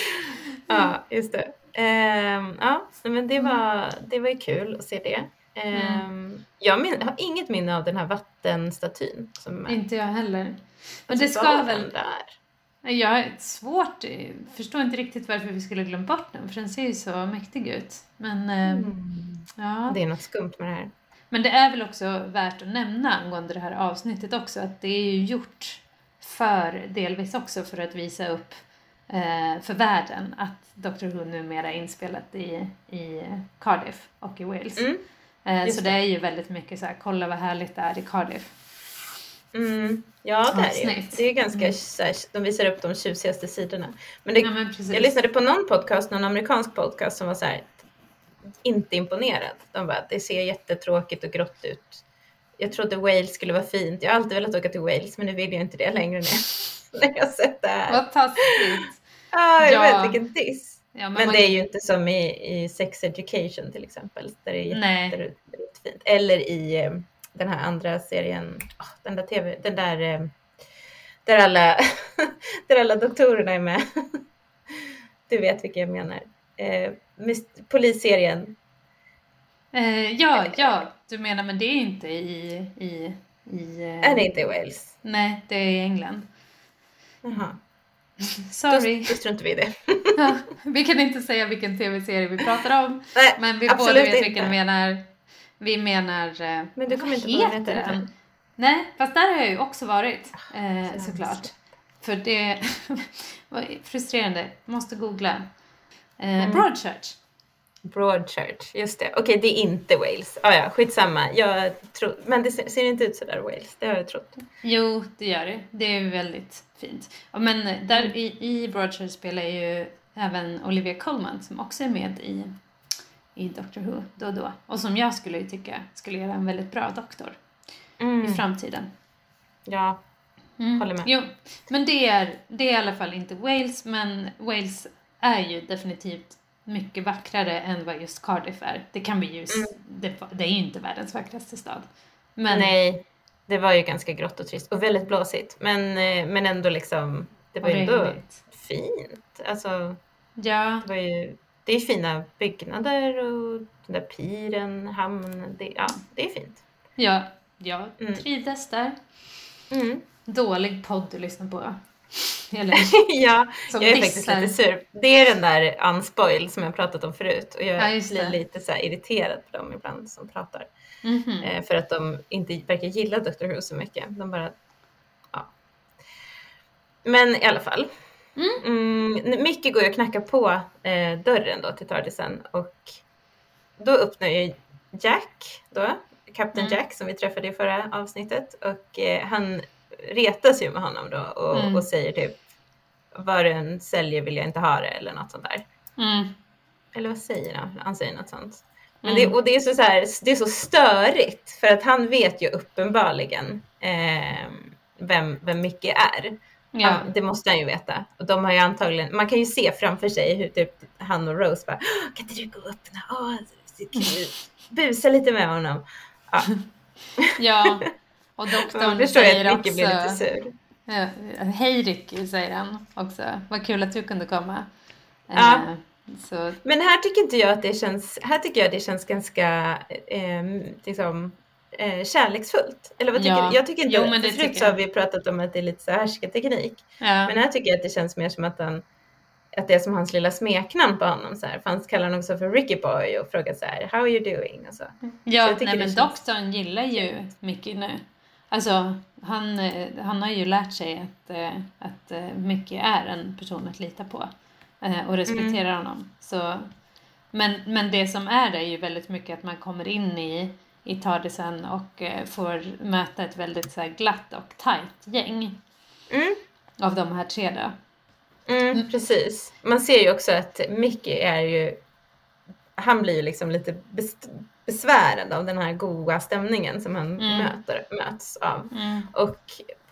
Ja, just det. Ehm, ja, men det var, det var ju kul att se det. Ehm, Jag min, har inget minne av den här vattenstatyn. Som. Inte jag heller. Men det ska väl... där? Jag svårt, förstår inte riktigt varför vi skulle glömt bort den, för den ser ju så mäktig ut. Men, eh, Mm. ja. Det är något skumt med det här. Men det är väl också värt att nämna angående det här avsnittet också, att det är ju gjort för, delvis också för att visa upp eh, för världen att Doctor Who numera är inspelat i, i Cardiff och i Wales. Mm. Eh, så det är ju väldigt mycket så här, kolla vad härligt det är i Cardiff. Mm. Ja, det är det. Avsnitt. Det är ganska, Mm. här, de visar upp de tjusigaste sidorna. Men det, Ja, men jag lyssnade på någon podcast, någon amerikansk podcast som var så här, inte imponerad. De bara, det ser jättetråkigt och grått ut. Jag trodde Wales skulle vara fint. Jag har alltid velat åka till Wales, men nu vill jag inte det längre när, [LAUGHS] när jag sett det här. Vad taskigt. [LAUGHS] Ah, jag Ja. vet vilken diss. Ja, Men man- det är ju inte som i, i Sex Education till exempel, där det är jättefint. Eller i eh, den här andra serien, ah, den där tv, den där eh, där alla, [LAUGHS] där alla doktorerna är med. Du vet vilken jag menar. Eh, polisserien. Eh, ja, ja, du menar men det är inte i... i, i eh, Är det inte i Wales? Nej, det är i England. Jaha, [LAUGHS] då, Sorry. då struntar vi i det. [LAUGHS] Ja, vi kan inte säga vilken tv-serie vi pratar om, Nej, men vi båda vet inte. vilken vi menar. Vi menar... eh, Men du kommer inte heter den heter. den? Nej, fast där har jag ju också varit, eh, Så såklart. För det [LAUGHS] var frustrerande. Måste googla. Eh. Broadchurch. Broadchurch, just det. Okej, det är inte Wales. Ah, ja, skitsamma. Jag tror, men det ser, inte ut sådär Wales, det har jag trott. Jo, det gör det. Det är väldigt fint. Men där i, i Broadchurch spelar ju även Olivia Colman som också är med i, i Doctor Who då och då. Och som jag skulle tycka skulle göra en väldigt bra doktor i Mm. framtiden. Ja, Mm. Håller med. Jo, men det är, det är i alla fall inte Wales, men Wales är ju definitivt mycket vackrare än vad just Cardiff är. Det kan vi ju... Mm. Det, det är ju inte världens vackraste stad. Men Nej, det var ju ganska grått och trist och väldigt blåsigt. Men, eh, men ändå liksom, det var ju ändå fint. Alltså, Ja, det var ju, det är fina byggnader och den där piren, hamn, det, ja, det är fint. ja, jag Mm. trivdes där. Mm. Dålig podd du lyssnar på. [LAUGHS] Eller ja, som jag är faktiskt lite sur. Det är den där unspoiled som jag pratat om förut och jag Ja, blir lite så irriterad på dem ibland som pratar. Mhm. Eh, för att de inte verkar gilla Dr. Who så mycket. De bara, ja. Men i alla fall. Mm, Micke går ju och knackar på eh, dörren då till Tardisen och då öppnar ju Jack då, Kapten Mm. Jack som vi träffade i förra avsnittet och eh, han retas ju med honom då och, Mm. och säger typ vad du än säljer vill jag inte ha det eller något sånt där. Mm. Eller vad säger han? Han säger något sånt. Men Mm. det, och det är, så, så här, det är så störigt för att han vet ju uppenbarligen eh, vem, vem Micke är. Ja. Han, det måste han ju veta. Och de har ju antagligen, man kan ju se framför sig hur typ han och Rose bara "Åh, kan inte du gå så kul." [LAUGHS] Busa lite med honom. Ja, ja. [LAUGHS] Och doktorn ju säger att Micke blir lite också... sur. Ja, Hej Ricky, säger han också. Vad kul att du kunde komma. Ja. Eh, Så, Men här tycker inte jag att det känns, här tycker jag det känns ganska eh, liksom, eh, kärleksfullt. Eller vad tycker Ja. du? Jag tycker inte, Jo, men det för förut så jag. har vi pratat om att det är lite så här härskarteknik. ja. Men här tycker jag att det känns mer som att han att det är som hans lilla smeknamn på honom. Så här. För han kallar honom också för Ricky Boy och frågar så här, how are you doing? Och så. Så Ja, jag tycker nej, men känns- doktorn gillar ju Mickey nu. Alltså, han, eh, han har ju lärt sig att, eh, att eh, Mickey är en person att lita på och respekterar Mm. honom. Så, men, men det som är det är ju väldigt mycket att man kommer in i, i Tardisen och får möta ett väldigt så här, glatt och tajt gäng. Mm. av de här tre då. Mm, mm, precis. Man ser ju också att Mickey är ju, han blir ju liksom lite besvärad av den här goa stämningen som han mm. möter, möts av. Mm. Och,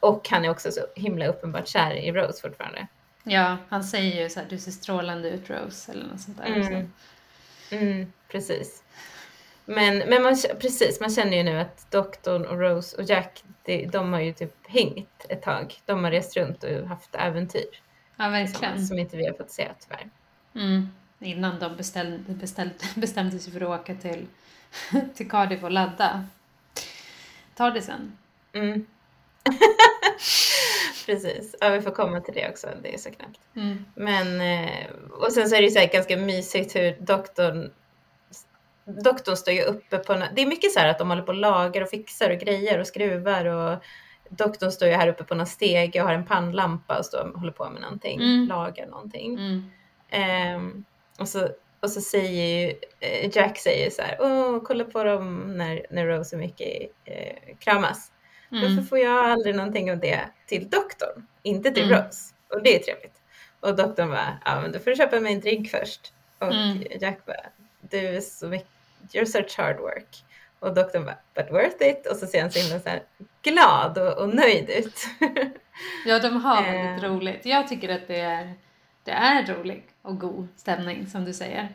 och han är också så himla uppenbart kär i Rose fortfarande. Ja, han säger ju så här, du ser strålande ut Rose eller något sånt där. Mm. Mm, precis. Men, men man, precis, man känner ju nu att doktorn och Rose och Jack, de, de har ju typ hängt ett tag. De har rest runt och haft äventyr. Ja, verkligen. Som, som inte vi har fått se tyvärr. Mm. Innan de bestämde, bestämde, [LAUGHS] bestämde sig för att åka till, [LAUGHS] till Cardiff och ladda. Tar det sen. Mm. [LAUGHS] Precis, ja vi får komma till det också, det är så knappt. Mm. Men, eh, och sen så är det ju så ganska mysigt hur doktorn Doktorn står ju uppe på, det är mycket så här att de håller på och lagar och fixar och grejer och skruvar och doktorn står ju här uppe på någon stege och har en pannlampa och står och håller på med någonting, mm. lagar någonting. Mm. Um, och, så, och så säger ju, eh, Jack säger så här, åh kolla på dem när, när Rose och Mickey eh, kramas. Mm. Varför får jag aldrig någonting av det till doktorn, inte till mm. Rose? Och det är trevligt. Och doktorn bara, ja men då får du köpa mig en drink först. Och mm. Jack bara, du är så mycket, you're such hard work. Och doktorn bara, but worth it. Och så ser han så himla så här glad och, och nöjd ut. ja, de har väldigt eh. roligt. Jag tycker att det är, det är rolig och god stämning som du säger.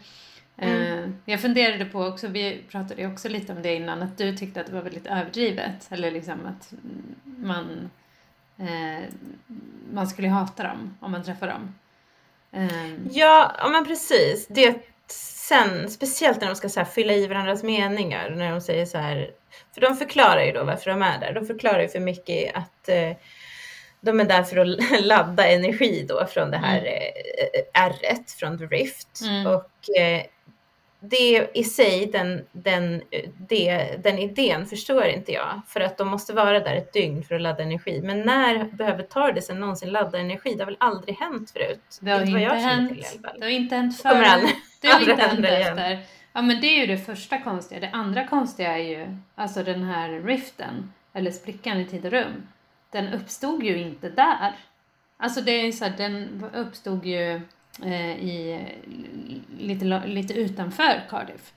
Mm. Eh, jag funderade på också, vi pratade också lite om det innan, att du tyckte att det var väldigt överdrivet. Eller liksom att man, eh, man skulle hata dem om man träffar dem. Eh. Ja, ja men precis. Det sen, speciellt när de ska så här, fylla i varandras meningar, när de säger så här, för de förklarar ju då varför de är där. De förklarar ju för Mickey att eh, de är där för att [LAUGHS] ladda energi då från det här mm. eh, ärret från The Rift. Mm. Och eh, det i sig, den, den, det, den idén förstår inte jag. För att de måste vara där ett dygn för att ladda energi. Men när behöver Tardisen någonsin ladda energi? Det har väl aldrig hänt förut? Det har, inte, hänt, till, det har inte hänt förr. Kommer aldrig, det har inte hänt efter. Ja men det är ju det första konstiga. Det andra konstiga är ju alltså den här riften, eller sprickan i tid och rum. Den uppstod ju inte där. Alltså det är så här, den uppstod ju eh, i, lite, lite utanför Cardiff.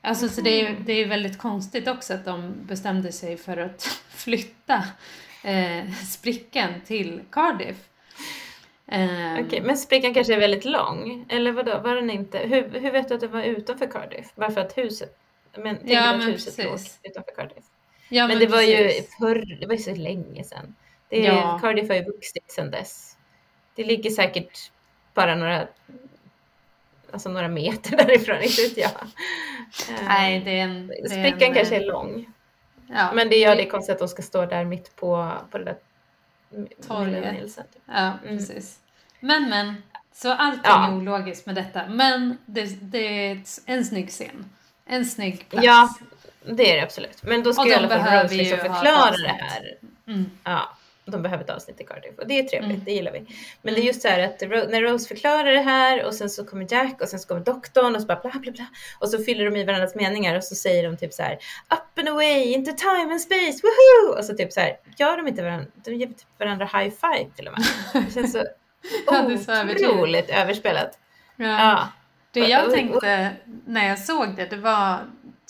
Alltså så det är, det är väldigt konstigt också att de bestämde sig för att [LAUGHS] flytta eh, sprickan till Cardiff. Um, Okej, men sprickan kanske är väldigt lång? Eller vadå, var den inte? Hur, hur vet du att den var utanför Cardiff? Varför att huset, men tänk ja, att huset precis. låg utanför Cardiff? Ja, men, men det precis. var ju förr, det var ju så länge sedan. Det är, ja. Cardiff har ju vuxit sedan dess. Det ligger säkert bara några, alltså några meter [LAUGHS] därifrån, inte vet jag. Nej, det är en... Det Sprickan en, kanske är lång. Ja, men det gör det konstigt att de ska stå där mitt på, på det där torget. Ja, mm. precis. Men men, så allting ja. är ologiskt med detta. Men det, det är en snygg scen. En snygg plats. Ja, det är det absolut. Men då ska i alla fall Rose liksom förklara det här. Mm. Ja de behöver ett avsnitt i Cardiff och det är trevligt, mm. det gillar vi. Men det är just så här att när Rose förklarar det här och sen så kommer Jack och sen så kommer doktorn och så bara bla bla bla och så fyller de i varandras meningar och så säger de typ så här up and away into time and space, woho! Och så typ så här gör de inte varandra, de ger typ varandra high five till och med. Det känns så [LAUGHS] otroligt överspelat. Ja. ja. Det jag tänkte när jag såg det, det var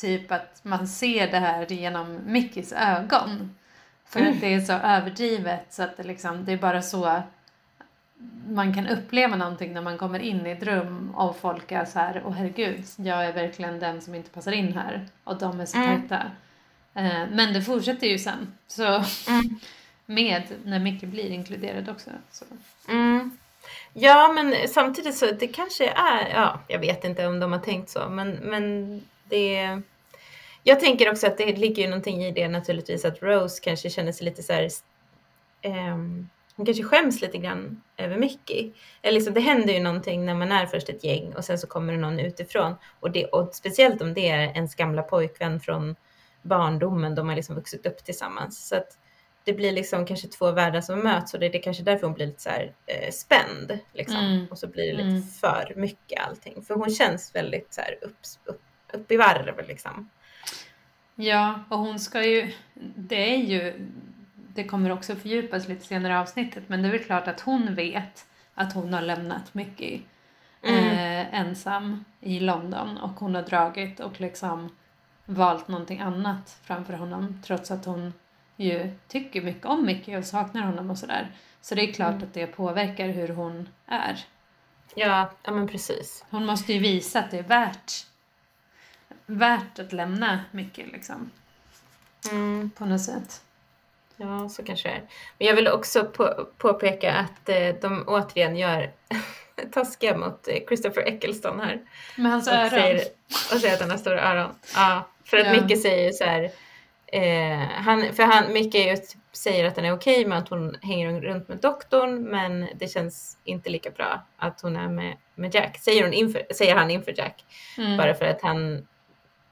typ att man ser det här genom Mickys ögon. För mm. att det är så överdrivet så att det, liksom, det är bara så man kan uppleva någonting när man kommer in i ett rum och folk är så här, åh herregud, jag är verkligen den som inte passar in här och de är så mm. tajta. Eh, men det fortsätter ju sen. Så mm. [LAUGHS] med när Micke blir inkluderad också. Så. Mm. Ja, men samtidigt så det kanske är, ja, jag vet inte om de har tänkt så, men, men det jag tänker också att det ligger ju någonting i det naturligtvis att Rose kanske känner sig lite så här, um, hon kanske skäms lite grann över Mickey. Eller liksom, det händer ju någonting när man är först ett gäng och sen så kommer det någon utifrån. Och, det, och speciellt om det är ens gamla pojkvän från barndomen, de har liksom vuxit upp tillsammans. Så att det blir liksom kanske två världar som möts och det är det kanske därför hon blir lite så här eh, spänd. Liksom. Mm. Och så blir det lite mm. för mycket allting. För hon känns väldigt så här upp, upp, upp i varv liksom. Ja, och hon ska ju, det är ju det kommer också fördjupas lite senare i avsnittet, men det är väl klart att hon vet att hon har lämnat Mickey mm. eh, ensam i London och hon har dragit och liksom valt någonting annat framför honom trots att hon ju tycker mycket om Mickey och saknar honom och sådär. Så det är klart mm. att det påverkar hur hon är. Ja, ja men precis. Hon måste ju visa att det är värt, värt att lämna Mickey liksom. Mm. På något sätt. Ja, så kanske det är. Men jag vill också på, påpeka att eh, de återigen gör [LAUGHS] taskiga mot eh, Christopher Eccleston här. Med hans och öron? Säger, och säger att han har stora öron. Ja, för att ja. Micke säger så här, eh, han, för han, Micke säger att han är okej okay med att hon hänger runt med doktorn men det känns inte lika bra att hon är med, med Jack, säger, hon inför, säger han inför Jack. Mm. Bara för att han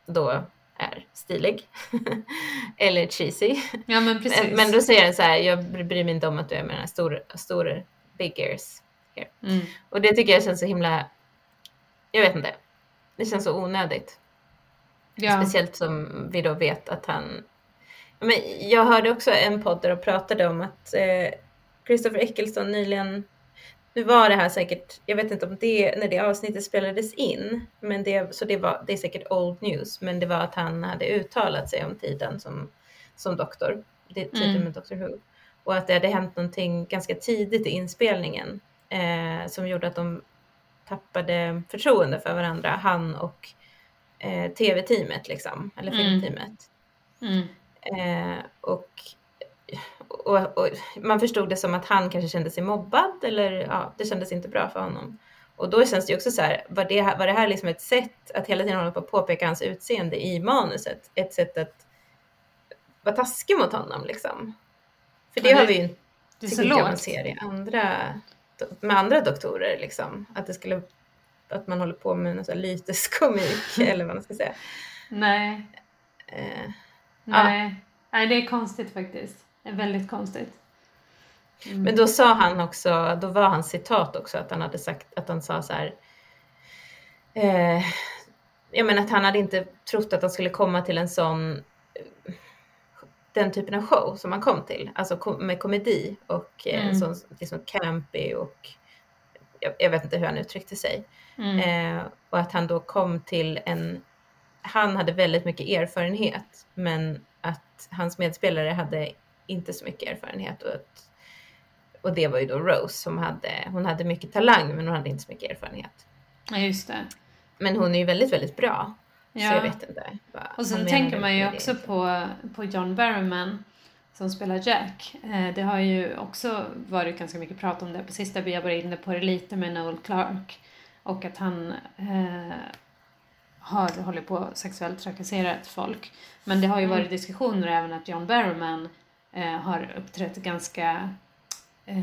då är stilig. [LAUGHS] Eller cheesy. Ja, men, precis. men då säger han så här, jag bryr mig inte om att du är med den här stora, stora big ears. Mm. Och det tycker jag känns så himla, jag vet inte, det känns så onödigt. Ja. Speciellt som vi då vet att han, men jag hörde också en podd där de pratade om att eh, Christopher Eccleston nyligen nu var det här säkert, jag vet inte om det, när det avsnittet spelades in, men det, så det, var, det är säkert old news, men det var att han hade uttalat sig om tiden som, som doktor, det, tiden mm. med Doctor Who. Och att det hade hänt någonting ganska tidigt i inspelningen eh, som gjorde att de tappade förtroende för varandra, han och eh, tv-teamet liksom, eller mm. filmteamet. Mm. Mm. Eh, och och, och, man förstod det som att han kanske kände sig mobbad eller ja, det kändes inte bra för honom. Och då känns det ju också så här, var det, var det här liksom ett sätt att hela tiden hålla på att påpeka hans utseende i manuset? Ett sätt att vara taskig mot honom liksom? För det, ja, det har vi ju inte man ser i andra, med andra doktorer liksom. Att det skulle, att man håller på med någon sån här lyteskomik [LAUGHS] eller vad man ska säga. Nej. Eh, Nej. Ja. Nej, det är konstigt faktiskt. Är väldigt konstigt. Mm. Men då sa han också, då var hans citat också att han hade sagt att han sa så här. Eh, jag menar att han hade inte trott att han skulle komma till en sån den typen av show som han kom till, alltså med komedi och eh, mm. sån liksom campy och jag, jag, vet inte hur han uttryckte sig. Mm. Eh, och att han då kom till en, han hade väldigt mycket erfarenhet men att hans medspelare hade inte så mycket erfarenhet. Och, att, och det var ju då Rose som hade, hon hade mycket talang men hon hade inte så mycket erfarenhet. Ja, just det. Men hon är ju väldigt, väldigt bra. Ja. Så jag vet inte. och sen tänker man ju också på, på John Barrowman som spelar Jack. Eh, det har ju också varit ganska mycket prat om det på sista. Vi har varit inne på det lite med Noel Clark och att han eh, har hållit på sexuellt trakasserat folk. Men det har ju mm. varit diskussioner även att John Barrowman eh, har uppträtt ganska eh,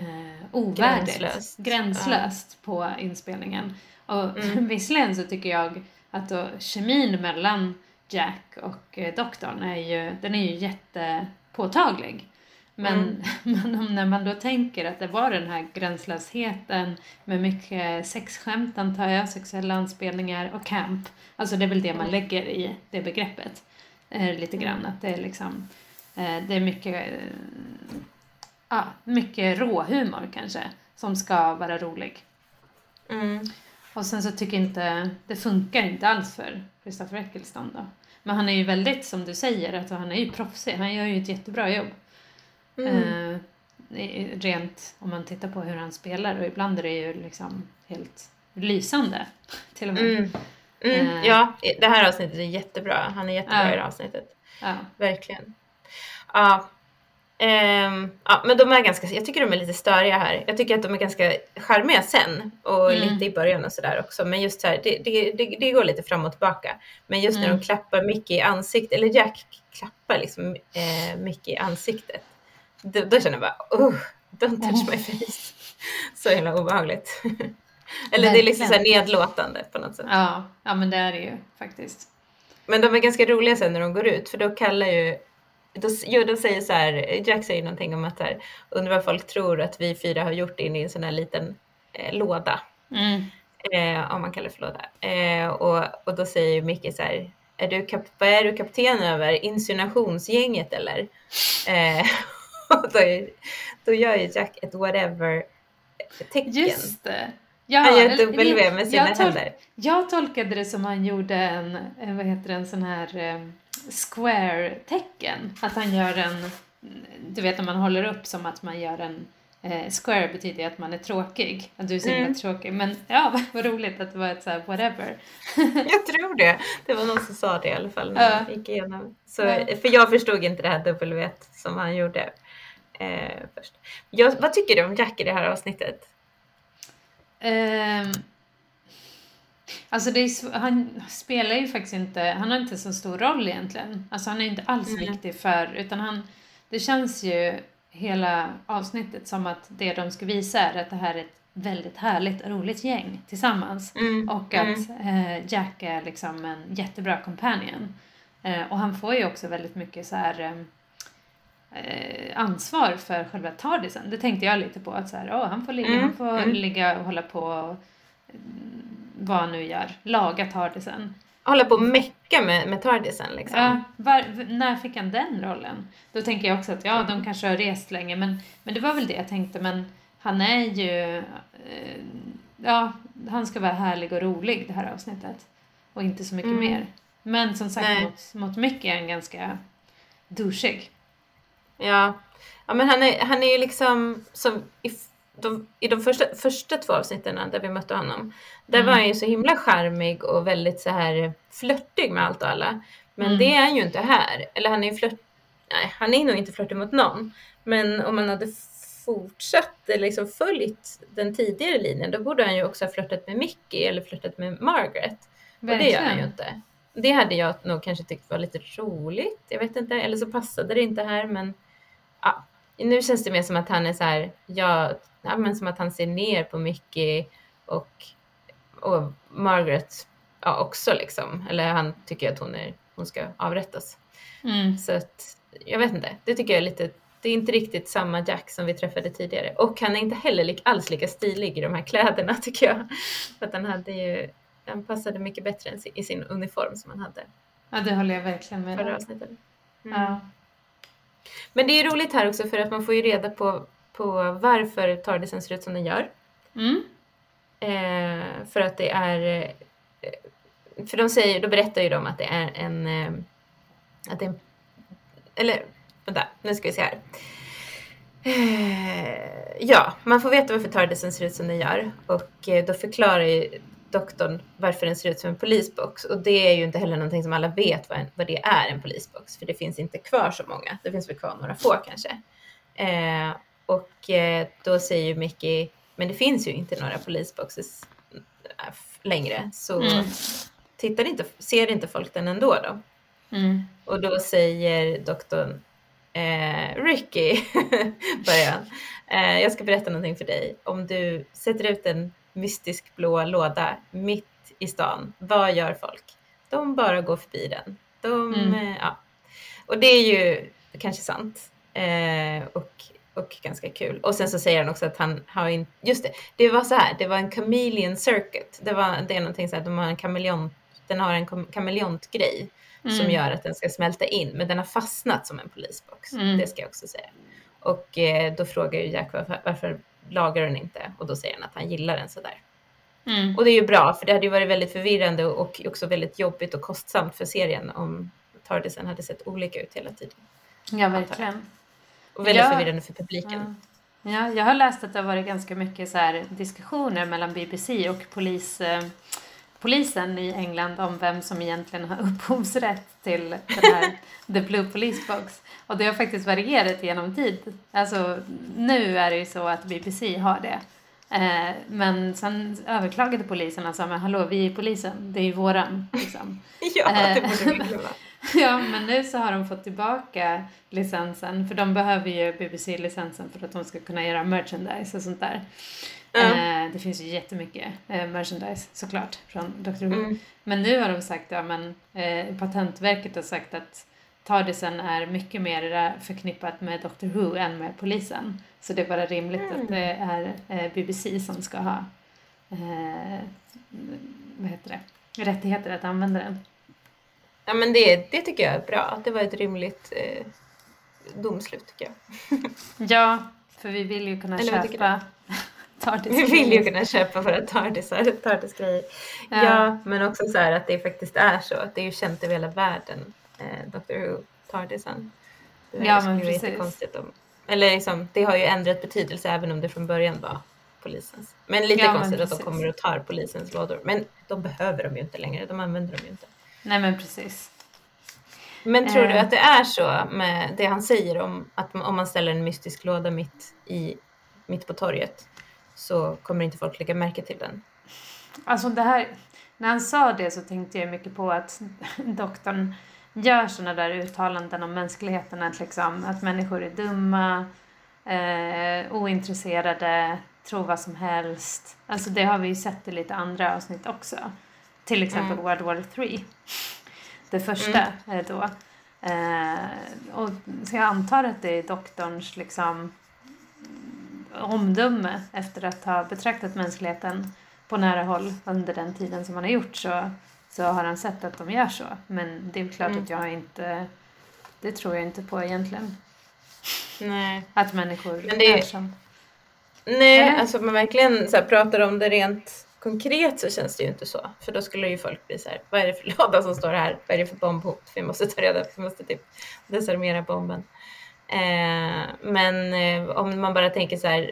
ovärdigt, gränslöst, gränslöst ja. på inspelningen. Och mm. [LAUGHS] visserligen så tycker jag att då, kemin mellan Jack och eh, doktorn är ju, den är ju jättepåtaglig. Men, mm. [LAUGHS] men när man då tänker att det var den här gränslösheten med mycket sexskämt antar jag, sexuella anspelningar och camp. Alltså det är väl det man mm. lägger i det begreppet. Eh, lite grann mm. att det är liksom det är mycket, eh, ja, mycket råhumor kanske som ska vara rolig. Mm. Och sen så tycker jag inte, det funkar inte alls för Christopher Eccleston då. Men han är ju väldigt, som du säger, alltså han är ju proffsig. Han gör ju ett jättebra jobb. Mm. Eh, rent om man tittar på hur han spelar och ibland är det ju liksom helt lysande till och med. Mm. Mm. Eh. Ja, det här avsnittet är jättebra. Han är jättebra ja. i det här avsnittet. Ja. Verkligen. Ja. Um, ja, men de är ganska, jag tycker de är lite störiga här. Jag tycker att de är ganska charmiga sen och mm. lite i början och sådär också. Men just här, det, det, det, det, går lite fram och tillbaka. Men just mm. när de klappar Mickey i ansiktet, eller Jack klappar liksom eh, Mickey i ansiktet. Då, då känner jag bara, oh, don't touch my face. [LAUGHS] Så himla obehagligt. [LAUGHS] eller det är liksom så här nedlåtande på något sätt. Ja, ja men det är det ju faktiskt. Men de är ganska roliga sen när de går ut för då kallar ju då, jo, de säger så här, Jack säger någonting om att här, undrar vad folk tror att vi fyra har gjort in i en sån här liten eh, låda. Mm. Eh, om man kallar det för låda. Eh, och, och då säger Micke så här, är du, kap vad är du kapten över? Insinuationsgänget eller? Eh, [LAUGHS] då, är, då gör ju Jack ett whatever-tecken. Just det. Ja, han gör ett W med sina jag händer. Jag tolkade det som han gjorde en, vad heter det, en sån här square-tecken. Att han gör en, du vet när man håller upp som att man gör en eh, square betyder att man är tråkig. Att du är så himla Mm. tråkig. Men ja, [LAUGHS] vad, roligt att det var ett så här whatever. [LAUGHS] Jag tror det. Det var någon som sa det i alla fall när Ja. jag gick igenom. Så, Ja. För jag förstod inte det här W som han gjorde eh, först. Jag, vad tycker du om Jack i det här avsnittet? Ehm, alltså det är, han spelar ju faktiskt inte, han har inte så stor roll egentligen. Alltså han är inte alls Nej. viktig för, utan han, det känns ju hela avsnittet som att det de ska visa är att det här är ett väldigt härligt och roligt gäng tillsammans. Mm. Och att eh, Jack är liksom en jättebra companion. Eh, och han får ju också väldigt mycket så här eh, eh, ansvar för själva tardisen. Det tänkte jag lite på. Att så här, åh, han får, ligga, Mm, han får mm. ligga och hålla på och, mm, vad han nu gör. Laga tardisen. Hålla på och mecka med, med Tardisen liksom. Ja, var, när fick han den rollen? Då tänker jag också att ja, de kanske har rest länge. Men, men det var väl det jag tänkte. Men han är ju... Eh, ja, han ska vara härlig och rolig det här avsnittet. Och inte så mycket Mm. mer. Men som sagt, Nej. mot, mot Mickey är han ganska douchig. Ja, ja men han är, han är ju liksom som i, f- de, i de första, första två avsnitten där vi mötte honom. Där Mm. var han ju så himla charmig och väldigt så här flörtig med allt och alla. Men Mm. det är han ju inte här. Eller han är ju flört, nej han är nog inte flörtig mot någon. Men om man hade fortsatt eller liksom följt den tidigare linjen då borde han ju också ha flörtat med Mickey eller flörtat med Margaret. Och det gör han ju inte. Det hade jag nog kanske tyckt var lite roligt. Jag vet inte. Eller så passade det inte här. Men ja, nu känns det mer som att han är så här. Ja, ja men som att han ser ner på Mickey och, och Margaret ja, också liksom. Eller han tycker att hon, är, hon ska avrättas. Mm. Så att jag vet inte. Det tycker jag är lite. Det är inte riktigt samma Jack som vi träffade tidigare. Och han är inte heller lik, alls lika stilig i de här kläderna [LAUGHS] tycker jag. För att han hade ju, han passade mycket bättre än i sin uniform som han hade Ja, det håller jag verkligen med om. Mm. Ja. Men det är roligt här också för att man får ju reda på, på varför Tardisen ser ut som den gör. Mm. Eh, för att det är... Eh, för de säger, då berättar ju de att det är en... Eh, att det är en eller vänta, nu ska vi se här. Eh, ja, man får veta varför Tardisen ser ut som den gör och eh, då förklarar ju doktorn varför den ser ut som en polisbox och det är ju inte heller någonting som alla vet vad, en, vad det är en polisbox för det finns inte kvar så många. Det finns väl kvar några få kanske. Eh, och eh, då säger ju Mickey, men det finns ju inte några polisboxes eh, längre så Mm. tittar inte, ser inte folk den ändå då? Mm. Och då säger doktorn eh, Ricky, [LAUGHS] börjar han. Eh, jag ska berätta någonting för dig. Om du sätter ut en mystisk blå låda mitt i stan, vad gör folk? De bara går förbi den. De, Mm. eh, ja. Och det är ju kanske sant. Eh, och, och ganska kul. Och sen så säger han också att han har inte, just det, det var så här, det var en chameleon circuit. Det, var, det är någonting så här, de har en kameleont, den har en kam- kameleontgrej som Mm. gör att den ska smälta in. Men den har fastnat som en polisbox. Mm. Det ska jag också säga. Och eh, då frågar ju Jack varför, varför lagar den inte? Och då säger han att han gillar den sådär. Mm. Och det är ju bra för det hade ju varit väldigt förvirrande och också väldigt jobbigt och kostsamt för serien om Tardisen hade sett olika ut hela tiden. Ja, verkligen. Och väldigt Ja. förvirrande för publiken. Ja. ja, jag har läst att det har varit ganska mycket så här diskussioner mellan BBC och polis, eh, polisen i England om vem som egentligen har [LAUGHS] upphovsrätt till den här [LAUGHS] The Blue Police Box. Och det har faktiskt varierat genom tid. Alltså nu är det ju så att BBC har det. Eh, men sen överklagade polisen och sa men hallå vi är polisen, det är ju våran. Liksom. [LAUGHS] Ja, det Eh, borde vi glömma. [LAUGHS] Ja, men nu så har de fått tillbaka licensen, för de behöver ju BBC-licensen för att de ska kunna göra merchandise och sånt där. Ja. Eh, det finns ju jättemycket eh, merchandise såklart från Dr. Who. Mm. Men nu har de sagt, ja men eh, Patentverket har sagt att Tardisen är mycket mer förknippat med Dr. Who än med polisen. Så det är bara rimligt Mm. att det är eh, BBC som ska ha eh, vad heter det? rättigheter att använda den. Ja men det, det tycker jag är bra. Det var ett rimligt, eh, domslut tycker jag. [LAUGHS] ja, för vi vill ju kunna Eller köpa [LAUGHS] Vi vill ju kunna köpa våra [LAUGHS] tardisgrejer. Ja. ja, men också så här att det faktiskt är så. Att det är ju känt över hela världen, eh, Doctor Who, tardisen. Det ja, men precis. Om, eller liksom, det har ju ändrat betydelse även om det från början var polisens. Men lite ja, konstigt att de kommer och tar polisens lådor. Men de behöver de ju inte längre, de använder dem ju inte. Nej men precis. Men tror du eh. att det är så med det han säger om att om man ställer en mystisk låda mitt, i, mitt på torget så kommer inte folk lägga märke till den? Alltså det här, när han sa det så tänkte jag mycket på att [LAUGHS] doktorn gör sådana där uttalanden om mänskligheten, att, liksom, att människor är dumma, eh, ointresserade, tror vad som helst. Alltså det har vi ju sett i lite andra avsnitt också. Till exempel mm. World War 3. Det första mm. då. Eh, och, så jag antar att det är doktorns liksom, omdöme efter att ha betraktat mänskligheten på nära håll under den tiden som han har gjort så, så har han sett att de gör så. Men det är klart mm. att jag inte, det tror jag inte på egentligen. Nej. Att människor Men det är, som. Nej, Eller? alltså man verkligen så här, pratar om det rent konkret så känns det ju inte så. För då skulle ju folk bli så här, vad är det för [LAUGHS] låda som står här? Vad är det för bombhot? Vi måste ta reda på, vi måste typ desarmera bomben. Eh, men eh, om man bara tänker så här,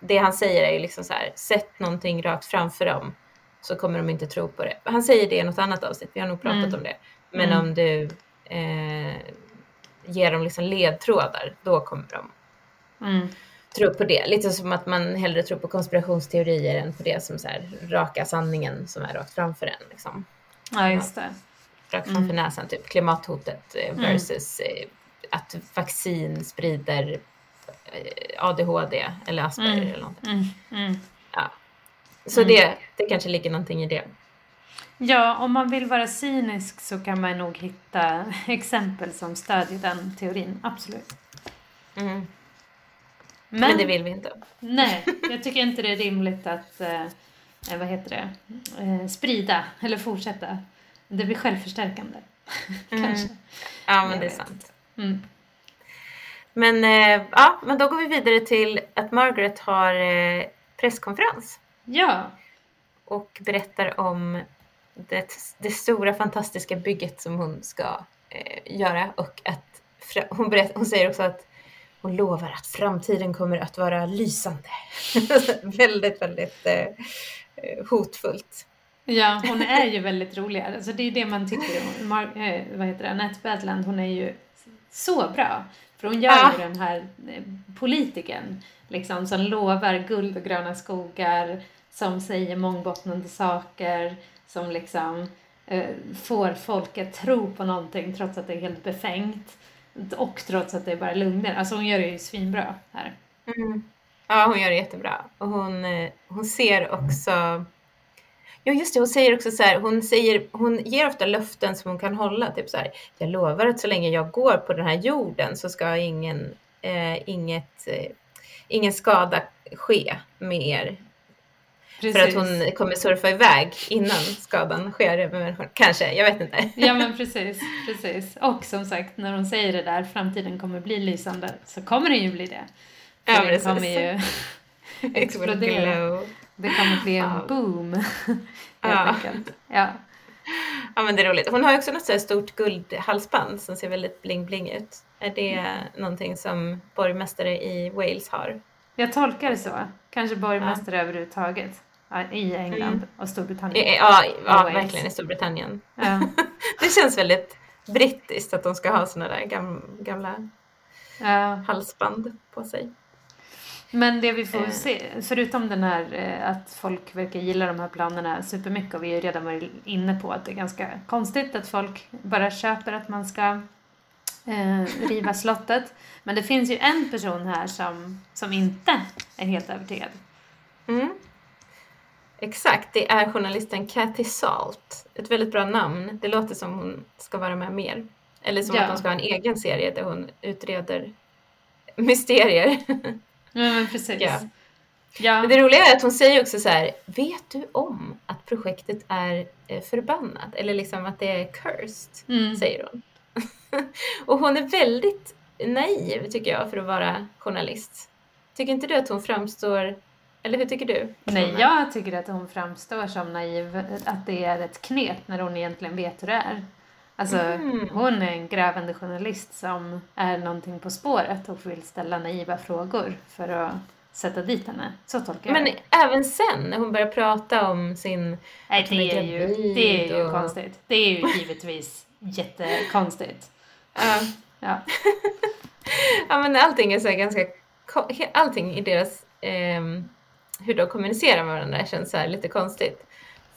det han säger är ju liksom så här, sätt någonting rakt framför dem så kommer de inte tro på det. Han säger det i något annat avsnitt, vi har nog pratat mm. om det. Men mm. om du eh, ger dem liksom ledtrådar, då kommer de mm. Tro på det. Lite som att man hellre tror på konspirationsteorier än på det som så här, raka sanningen som är rakt framför en. Liksom. Ja, just det. Rakt framför mm. näsan, typ klimathotet eh, mm. versus eh, att vaccin sprider eh, ADHD eller Asperger mm. eller någonting. Mm. Mm. Ja. Så mm. det, det kanske ligger någonting i det. Ja, om man vill vara cynisk så kan man nog hitta [LAUGHS] exempel som stödjer den teorin, absolut. Mm. Men, Men, det vill vi inte. Nej, jag tycker inte det är rimligt att eh, eh vad heter det, eh, sprida eller fortsätta. Det blir självförstärkande. [LAUGHS] Kanske. Ja, men jag det är sant. Mm. Men, eh, ja, men då går vi vidare till att Margaret har eh, presskonferens. Ja. Och berättar om det, det stora fantastiska bygget som hon ska eh, göra och att hon, berätt, hon säger också att hon lovar att framtiden kommer att vara lysande. [LAUGHS] väldigt, väldigt eh, eh, hotfullt. Ja, hon är ju väldigt rolig. Alltså det är det man tycker om. Mar äh, vad heter det? Annette Badland, hon är ju så bra. För hon gör ja. ju den här eh, politikern liksom, som lovar guld och gröna skogar, som säger mångbottnande saker, som liksom eh, får folk att tro på någonting trots att det är helt befängt. Och trots att det är bara lögner. Alltså hon gör det ju svinbra här. Mm. Ja, hon gör det jättebra. Och hon, eh, hon ser också Ja just det, hon säger också så här, hon, säger, hon ger ofta löften som hon kan hålla. Typ så här, jag lovar att så länge jag går på den här jorden så ska ingen, eh, inget, eh, ingen skada ske med er. Precis. För att hon kommer surfa iväg innan skadan sker med människan. Kanske, jag vet inte. [LAUGHS] Ja men precis, precis. Och som sagt, när hon säger det där, framtiden kommer bli lysande, så kommer den ju bli det. För ja, det kommer ju [LAUGHS] explodera. Det kommer bli en boom. [LAUGHS] ja. ja. Ja men det är roligt. Hon har också något så stort guldhalsband som ser väldigt bling-bling ut. Är det mm. någonting som borgmästare i Wales har? Jag tolkar det så. Kanske borgmästare ja. överhuvudtaget. I England mm. och Storbritannien. I, ja, ja verkligen i Storbritannien. Ja. [LAUGHS] det känns väldigt brittiskt att de ska ha sådana där gamla, gamla ja. halsband på sig. Men det vi får eh. se, förutom den här eh, att folk verkar gilla de här planerna supermycket och vi har redan varit inne på att det är ganska konstigt att folk bara köper att man ska eh, riva slottet. Men det finns ju en person här som, som inte är helt övertygad. Mm. Exakt, det är journalisten Cathy Salt. Ett väldigt bra namn. Det låter som hon ska vara med mer. Eller som ja. att hon ska ha en egen serie där hon utreder [LAUGHS] mysterier. Men precis. Ja. Ja. Men det roliga är att hon säger också så här, vet du om att projektet är eh, förbannat? Eller liksom att det är cursed, mm. säger hon. [LAUGHS] och hon är väldigt naiv tycker jag för att vara journalist. Tycker inte du att hon framstår, eller hur tycker du? Nej, jag tycker att hon framstår som naiv, att det är ett knep när hon egentligen vet hur det är. Alltså, mm. hon är en grävande journalist som är någonting på spåret och vill ställa naiva frågor för att sätta dit henne. Så tolkar jag Men även sen när hon börjar prata om sin... Nej, det är, ju, det är ju och... konstigt. Det är ju givetvis [LAUGHS] jättekonstigt. Ja. ja. [LAUGHS] ja, men allting är så ganska... Allting i deras... Eh, hur de kommunicerar med varandra känns så lite konstigt.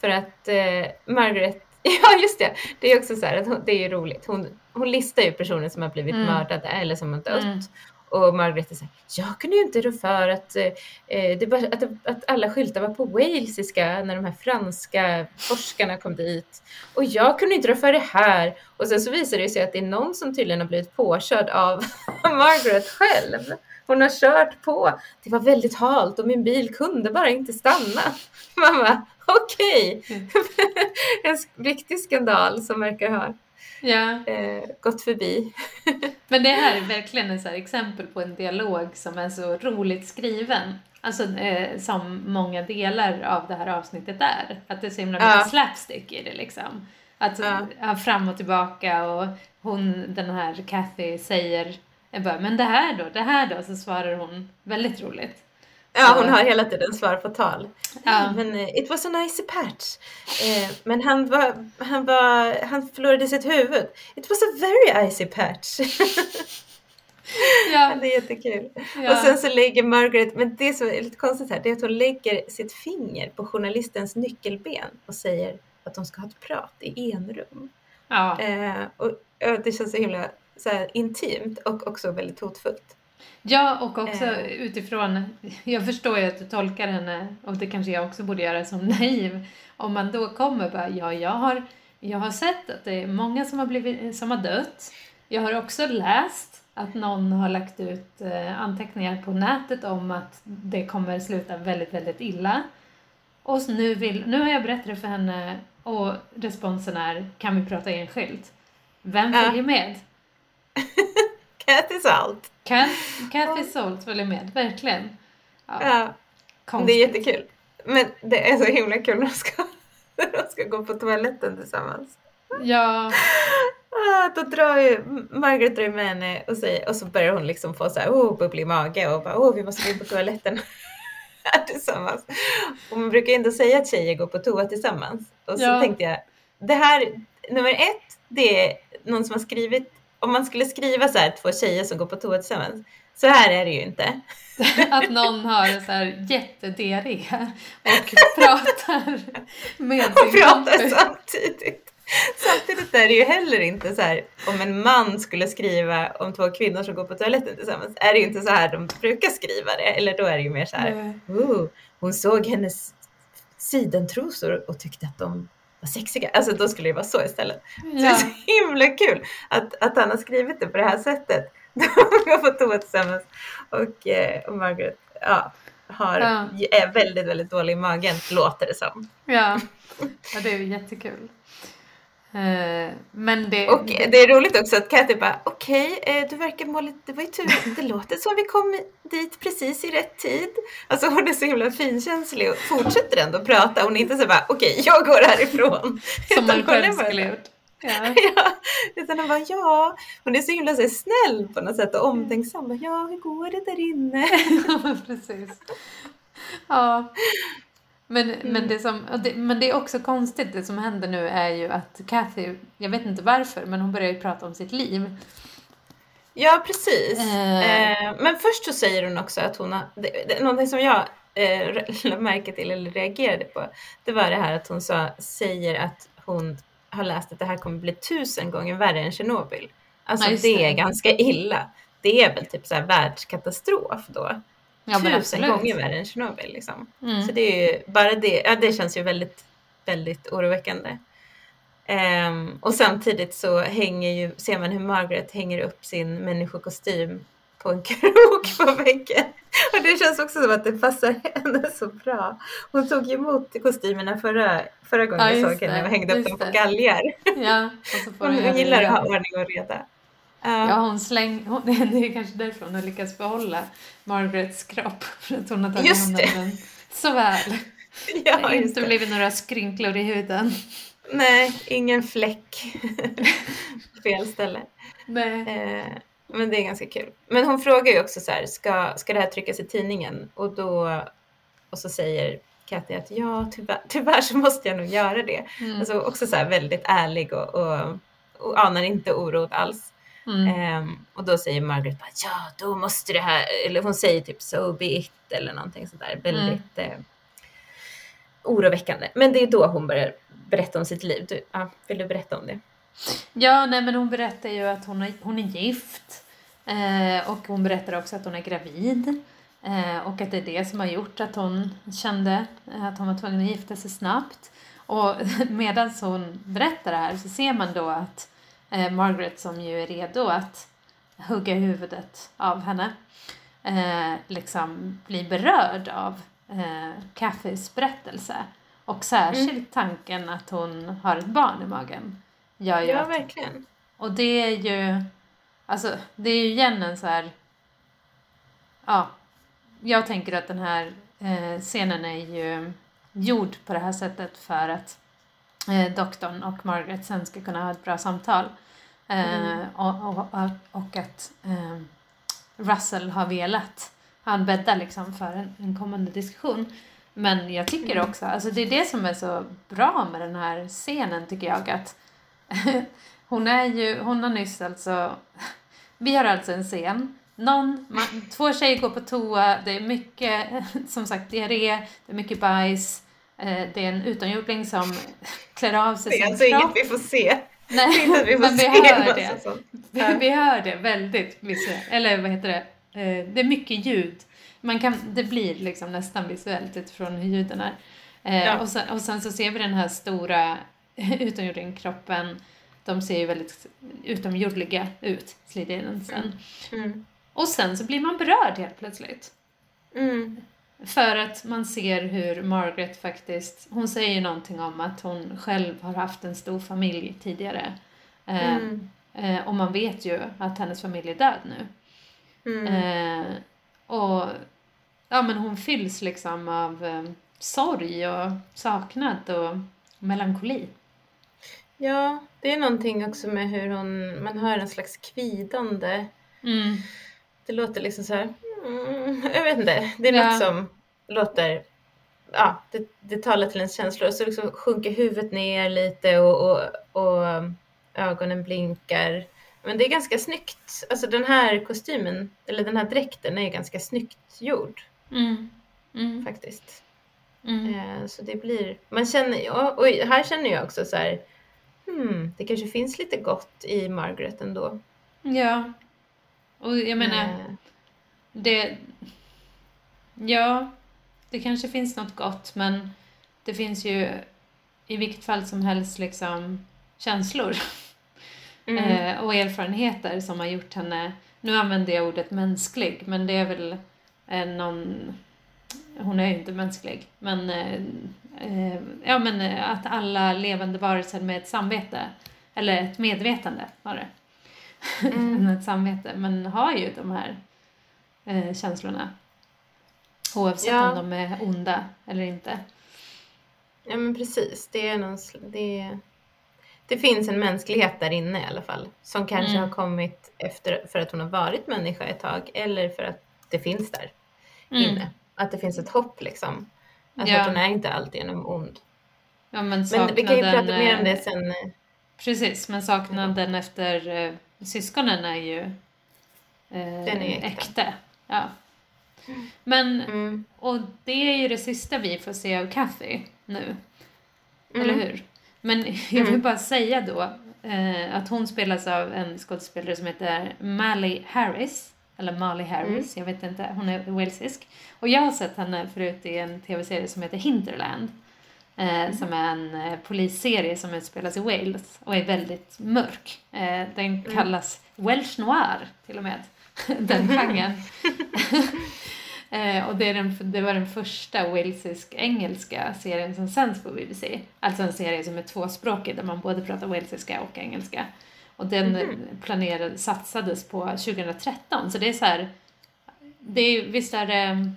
För att eh, Margaret [LAUGHS] Ja, just det. Det är också så här att hon, det är ju roligt. Hon, hon listar ju personer som har blivit mm. mördade eller som har dött. Mm. Och Margaret säger, jag kunde ju inte rå för att, eh, det bara, att, att alla skyltar var på walesiska när de här franska forskarna kom dit. Och jag kunde inte rå för det här. Och sen så visar det sig att det är någon som tydligen har blivit påkörd av [LAUGHS] Margaret själv. Hon har kört på. Det var väldigt halt och min bil kunde bara inte stanna. [LAUGHS] Mamma, okej. Okay. [LAUGHS] Mm. en riktig skandal som verkar ha ja. eh, gått förbi. [LAUGHS] Men det här är verkligen ett exempel på en dialog som är så roligt skriven. Alltså eh, som många delar av det här avsnittet är. Att det är så himla mycket ja. slapstick i det liksom. Att ja. fram och tillbaka och hon, den här Kathy säger bara, men det här då, det här då? Så svarar hon väldigt roligt. Ja, hon har hela tiden svar på tal. Ja. Men uh, it was a nice patch. Uh, men han var, han var, han förlorade sitt huvud. It was a very icy patch. ja. [LAUGHS] Det är jättekul. Ja. Och sen så lägger Margaret, men det som är lite konstigt här, det är att hon lägger sitt finger på journalistens nyckelben och säger att de ska ha ett prat i enrum. Ja. Uh, och, och det känns så himla så här, intimt och också väldigt hotfullt. Ja, och också eh. utifrån, jag förstår ju att du tolkar henne, och det kanske jag också borde göra som naiv, om man då kommer bara, ja, jag har, jag har sett att det är många som har, blivit, som har dött. Jag har också läst att någon har lagt ut eh, anteckningar på nätet om att det kommer sluta väldigt, väldigt illa. Och nu, vill, nu har jag berättat det för henne och responsen är, kan vi prata enskilt? Vem följer ja. med? Kathy Salt. Kathy [LAUGHS] Salt följer med, verkligen. Ja, ja. det är jättekul. Men det är så himla kul när de ska, [LAUGHS] när de ska gå på toaletten tillsammans. Ja. [LAUGHS] Ah, då drar ju Margaret drar med henne och, säger, och så börjar hon liksom få så här, oh, bubblig mage och bara, oh, vi måste gå på toaletten tillsammans. Och man brukar ändå säga att tjejer går på toa tillsammans. Och så ja. tänkte jag, det här, nummer ett, det är någon som har skrivit om man skulle skriva så här två tjejer som går på toa tillsammans, så här är det ju inte. [LAUGHS] Att någon har så här jättediarré och [LAUGHS] pratar med sin Och pratar samtidigt. Samtidigt är det ju heller inte så här om en man skulle skriva om två kvinnor som går på toaletten tillsammans. Är det ju inte så här de brukar skriva det. Eller då är det ju mer så här. Oh, hon såg hennes sidentrosor och tyckte att de vad sexiga. Alltså då skulle det vara så istället. Ja. Så det är så himla kul att, att han har skrivit det på det här sättet. [LAUGHS] De har fått toa tillsammans och, eh, och Margaret ja, har, ja. är väldigt, väldigt dålig i magen, låter det som. Ja, [LAUGHS] ja det är ju jättekul. Eh, men det, och det är roligt också att Kathy bara, okej, okay, eh, du verkar må lite, det var ju tur, [LAUGHS] det låter som vi kom dit precis i rätt tid. Alltså hon är så himla finkänslig och fortsätter ändå prata. Hon är inte så bara, okej, okay, jag går härifrån. [LAUGHS] Som man själv skulle gjort. Ja. [LAUGHS] ja, utan hon bara, ja, hon är så himla så snäll på något sätt och omtänksam. Ja, hur går det där inne? precis. Ja, men, mm. men, det som, det, men det är också konstigt, det som händer nu är ju att Kathy, jag vet inte varför, men hon börjar ju prata om sitt liv. Ja, precis. Eh. Eh, men först så säger hon också att hon har, det, det, någonting som jag eh, [LAUGHS] märke till eller reagerade på, det var det här att hon sa, säger att hon har läst att det här kommer bli tusen gånger värre än Tjernobyl. Alltså ja, det är ganska illa. Det är väl typ så här världskatastrof då. Ja, tusen gånger värre än Tjernobyl. Liksom. Mm. Så det är ju, bara det, ja, det känns ju väldigt, väldigt oroväckande. Um, och samtidigt så hänger ju, ser man hur Margaret hänger upp sin människokostym på en [LAUGHS] krok på väggen. Och det känns också som att det passar henne så bra. Hon tog ju emot kostymerna förra, förra gången ja, jag såg henne och hängde upp dem på galgar. Ja, och så får hon, hon gillar att ha ordning och reda. Ja, hon släng, hon, [LAUGHS] det är kanske därför hon har lyckats behålla Margarets kropp. För att hon har tagit hand om den så väl. [LAUGHS] Ja, det har inte det. blivit några skrynklor i huden. Nej, ingen fläck. [LAUGHS] Fel ställe. Nej. Eh, men det är ganska kul. Men hon frågar ju också så här, ska, ska det här tryckas i tidningen? Och då och så säger Kathy att ja, tyvärr, tyvärr så måste jag nog göra det. Mm. Alltså också så här väldigt ärlig och, och, och anar inte oro alls. Mm. Um, och då säger Margaret bara, ja, då måste det här, eller hon säger typ so be it eller någonting sådär väldigt mm. eh, oroväckande. Men det är då hon börjar berätta om sitt liv. Du, ja, vill du berätta om det? Ja, nej men hon berättar ju att hon är, hon är gift eh, och hon berättar också att hon är gravid. Eh, och att det är det som har gjort att hon kände att hon var tvungen att gifta sig snabbt. Och [LAUGHS] medan hon berättar det här så ser man då att eh, Margaret som ju är redo att hugga huvudet av henne eh, liksom blir berörd av eh, Cathys berättelse. Och särskilt mm. tanken att hon har ett barn i magen. Gör ju ja, att, verkligen. Och det är ju, alltså det är ju igen en så här, ja, jag tänker att den här eh, scenen är ju gjord på det här sättet för att eh, doktorn och Margaret sen ska kunna ha ett bra samtal. Eh, mm. och, och, och, att eh, Russell har velat, han bäddar liksom för en, en kommande diskussion. Men jag tycker mm. också, alltså det är det som är så bra med den här scenen tycker jag att [LAUGHS] hon är ju, hon har nyss alltså, [LAUGHS] vi har alltså en scen någon, man, två tjejer går på toa, det är mycket, [LAUGHS] som sagt, diarré, det är mycket bajs, eh, det är en utomjording som klär av sig sin kropp. Det är alltså inget vi får se. Nej, vi men vi hör det. Vi, vi, hör det väldigt visuellt, eller vad heter det, eh, det är mycket ljud. Man kan, det blir liksom nästan visuellt utifrån hur ljuden är. Eh, ja. och, sen, och sen så ser vi den här stora [LAUGHS] utomjordingkroppen, de ser ju väldigt utomjordliga ut, Slidiansen. Mm. Mm. Och sen så blir man berörd helt plötsligt. Mm. För att man ser hur Margaret faktiskt, hon säger någonting om att hon själv har haft en stor familj tidigare. Eh, mm. Eh, och man vet ju att hennes familj är död nu. Mm. Eh, och ja men hon fylls liksom av eh, sorg och saknad och melankoli. Ja, det är någonting också med hur hon, man hör en slags kvidande mm. Det låter liksom så här, mm, jag vet inte, det är ja. något som låter, ja, det, det talar till ens känslor. Så liksom sjunker huvudet ner lite och, och, och ögonen blinkar. Men det är ganska snyggt. Alltså den här kostymen, eller den här dräkten är ganska snyggt gjord. Mm. Mm. Faktiskt. Mm. Eh, så det blir, man känner, och här känner jag också så här, hmm, det kanske finns lite gott i Margaret ändå. Ja, och jag menar, mm. Det... Ja, det kanske finns något gott men det finns ju i vilket fall som helst liksom känslor mm. eh, och erfarenheter som har gjort henne, nu använder jag ordet mänsklig, men det är väl eh, någon, hon är ju inte mänsklig, men eh, eh ja men eh, att alla levande varelser med ett samvete, eller ett medvetande var det, [LAUGHS] mm. ett samvete, men har ju de här eh, känslorna. Oavsett ja. om de är onda eller inte. Ja men precis, det är någon, det, det finns en mänsklighet där inne i alla fall. Som kanske mm. har kommit efter för att hon har varit människa ett tag eller för att det finns där mm. inne. Att det finns ett hopp liksom. Alltså ja. att hon är inte alltigenom ond. Ja, men, men vi kan ju prata mer om det sen. Eh, precis, men saknaden efter eh, syskonen är ju eh, Den är äkta. äkta. Ja. Men, mm. och det är ju det sista vi får se av Kathy nu. Mm. Eller hur? Men [LAUGHS] jag vill mm. bara säga då eh, att hon spelas av en skådespelare som heter Mally Harris. Eller Molly Harris, mm. jag vet inte, hon är walesisk. Och jag har sett henne förut i en tv-serie som heter Hinterland. Eh, mm. Som är en eh, polisserie som utspelas i Wales och är väldigt mörk. Eh, den mm. kallas Welsh Noir till och med, [LAUGHS] den genren. [LAUGHS] eh, och det, den, det var den första walesisk-engelska serien som sänds på BBC. Alltså en serie som är tvåspråkig där man både pratar walesiska och engelska. Och den mm. planerad, satsades på 2013. Så det är så här, det är, visst är det,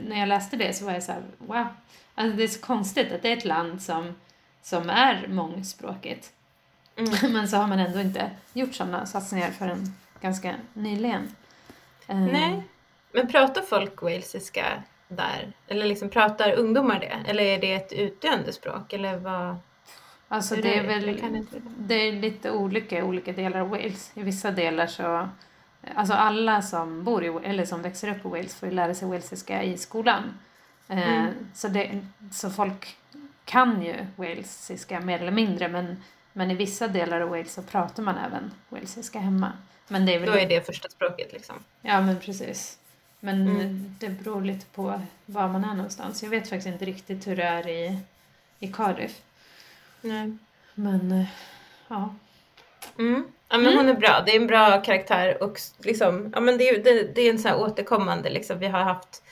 när jag läste det så var jag så här, wow. Alltså det är så konstigt att det är ett land som, som är mångspråkigt. Mm. [LAUGHS] Men så har man ändå inte gjort sådana satsningar förrän ganska nyligen. Nej, men pratar folk walesiska där? Eller liksom pratar ungdomar det? Eller är det ett utdöende språk? Eller vad? Alltså det är väl det är lite olika i olika delar av Wales. I vissa delar så Alltså alla som bor i, eller som växer upp i Wales får ju lära sig walesiska i skolan. Eh, mm. så, det, så folk kan ju walesiska mer eller mindre men, men i vissa delar av Wales så pratar man även walesiska hemma. Men det är väl Då är det första språket liksom? Ja men precis. Men mm. det beror lite på var man är någonstans. Jag vet faktiskt inte riktigt hur det är i, i Cardiff. Nej. Men, eh, ja. Mm. Ja men mm. hon är bra, det är en bra karaktär och liksom, ja men det är, det, det är en sån här återkommande liksom. Vi har haft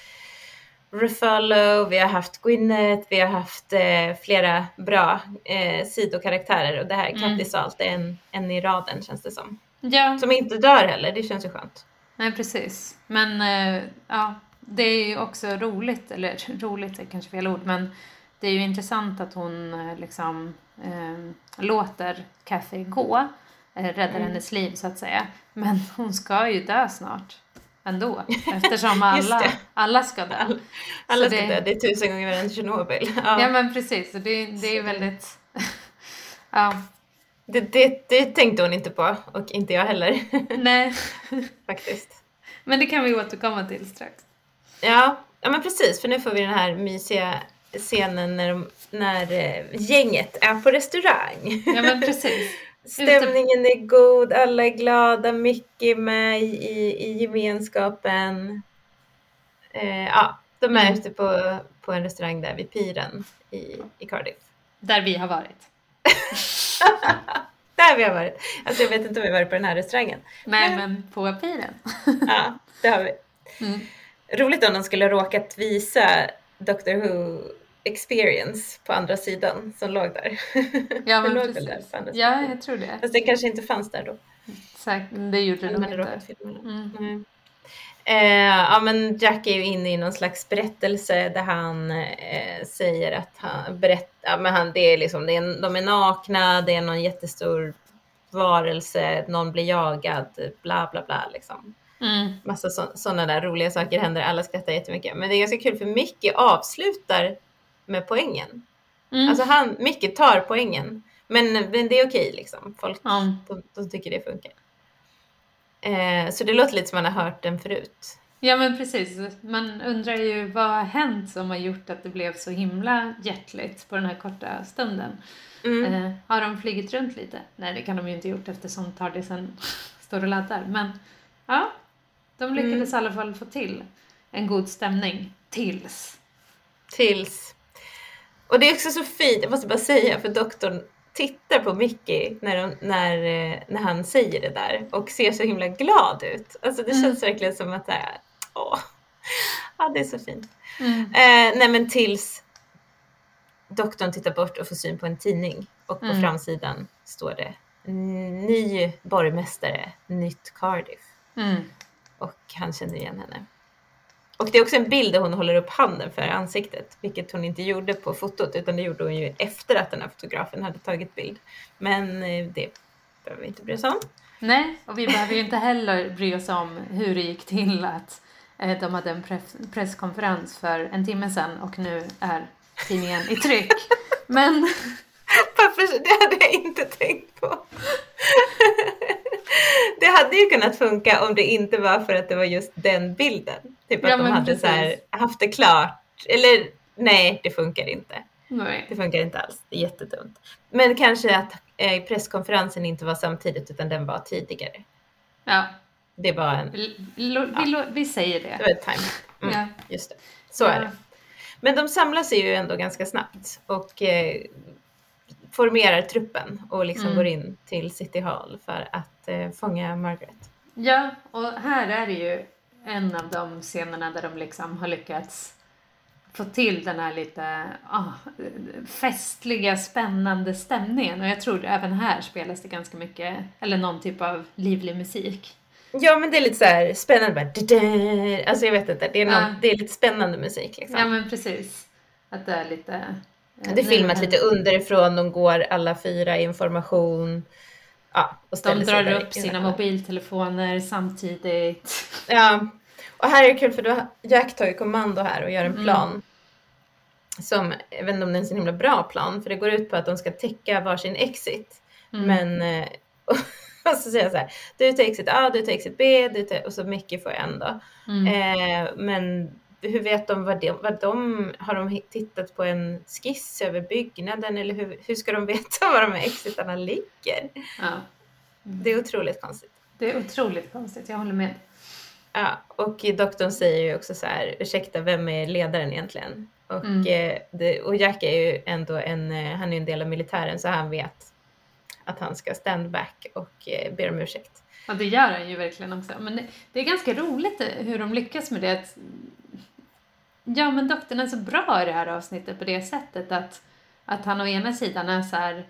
Ruffalo, vi har haft Gwyneth, vi har haft eh, flera bra eh, sidokaraktärer och det här, mm. Katty Salt är en, en i raden känns det som. Ja. Som inte dör heller, det känns ju skönt. Nej precis, men eh, ja, det är ju också roligt, eller [LAUGHS] roligt är kanske fel ord, men det är ju intressant att hon eh, liksom eh, låter Kathy gå, eh, räddar mm. hennes liv så att säga. Men [LAUGHS] hon ska ju dö snart ändå [LAUGHS] eftersom alla, alla ska dö. Alla, alla ska det, dö, det är tusen gånger värre än Tjernobyl. Ja. ja men precis, det, det är väldigt... ja. Det, det, det tänkte hon inte på och inte jag heller. [LAUGHS] Nej. Faktiskt. Men det kan vi återkomma till strax. Ja, ja men precis för nu får vi den här mysiga scenen när, de, när äh, gänget är på restaurang. Ja men precis. [LAUGHS] Stämningen är god, alla är glada, mycket med i, i gemenskapen. Eh, ja, de är mm. ute på, på en restaurang där vid piren i, i Cardiff. Där vi har varit. [LAUGHS] [LAUGHS] där vi har varit. Alltså jag vet inte om vi har varit på den här restaurangen. Nej, men, men på piren. [LAUGHS] ja, det har vi. Mm. Roligt om de skulle råkat visa Doctor Who experience på andra sidan som låg där. [LAUGHS] Ja, men låg precis. Där ja, jag tror det. Fast det kanske inte fanns där då. Säkert, det gjorde det nog inte. Mm. Mm. Eh, ja, men Jack är ju inne i någon slags berättelse där han eh, säger att han berättar, men han, det är liksom, det är, de är nakna, det är någon jättestor varelse, någon blir jagad, bla bla bla liksom. Mm. Massa sådana där roliga saker händer, alla skrattar jättemycket. Men det är ganska kul för Micke avslutar med poängen. Mm. Alltså han, Micke tar poängen. Men, men det är okej liksom. Folk mm. de, de tycker det funkar. Eh, så det låter lite som man har hört den förut. Ja men precis. Man undrar ju vad har hänt som har gjort att det blev så himla hjärtligt på den här korta stunden. Mm. Eh, har de flugit runt lite? Nej det kan de ju inte gjort eftersom Tardisen [LAUGHS] står och laddar. Men ja, de lyckades mm. i alla fall få till en god stämning tills. Tills. Och det är också så fint, jag måste bara säga, för doktorn tittar på Mickey när, de, när, eh, när han säger det där och ser så himla glad ut. Alltså det mm. känns verkligen som att det är, [LAUGHS] åh, ja det är så fint. Mm. Eh, nej men tills doktorn tittar bort och får syn på en tidning och på mm. framsidan står det ny borgmästare, nytt Cardiff. Mm. Och han känner igen henne. Och det är också en bild där hon håller upp handen för ansiktet, vilket hon inte gjorde på fotot, utan det gjorde hon ju efter att den här fotografen hade tagit bild. Men eh, det behöver vi inte bry oss om. Nej, och vi behöver ju inte heller bry oss om hur det gick till att de hade en presskonferens för en timme sedan och nu är tidningen i tryck. [LAUGHS] Men... Varför? Det hade jag inte tänkt på. det hade ju kunnat funka om det inte var för att det var just den bilden. Typ att ja, de hade så här, haft det klart. Eller nej, det funkar inte. Nej. Det funkar inte alls. Det är jättedumt. Men kanske att eh, presskonferensen inte var samtidigt utan den var tidigare. Ja. Det var en... Vi, ja. vi säger det. Det var ett time. Mm, ja. Just det. Så ja. är det. Men de samlar sig ju ändå ganska snabbt och eh, formerar truppen och liksom mm. går in till City Hall för att eh, fånga Margaret. Ja, och här är det ju en av de scenerna där de liksom har lyckats få till den här lite ah, festliga, spännande stämningen. Och jag tror även här spelas det ganska mycket, eller någon typ av livlig musik. Ja men det är lite så här spännande, bara, alltså jag vet inte, det är, någon, ja. det är lite spännande musik liksom. Ja men precis. Att det är lite... Det är filmat lite underifrån, de går alla fyra i information. Ja, och de drar upp sina mobiltelefoner samtidigt. Ja, och här är det kul för då Jack tar ju kommando här och gör en mm. plan. Mm. Som, jag vet inte om det är en så himla bra plan, för det går ut på att de ska täcka varsin exit. Mm. Men, eh, [LAUGHS] [LAUGHS] och så säger jag så här, du tar exit A, du tar exit B, du tar, och så Mickey får en då. Mm. Eh, men hur vet de vad, de vad de, har de tittat på en skiss över byggnaden eller hur, hur ska de [LAUGHS] veta var de här exitarna ligger? Ja. Mm. Det är otroligt konstigt. Det är otroligt konstigt, jag håller med. Ja, och doktorn säger ju också så här, ursäkta, vem är ledaren egentligen? Och, mm. eh, det, och Jack är ju ändå en, eh, han är en del av militären så han vet att han ska stand back och eh, ber om ursäkt. Ja, det gör han ju verkligen också. Men det, det, är ganska roligt hur de lyckas med det. Att, ja, men doktorn är så bra i det här avsnittet på det sättet att, att han å ena sidan är så här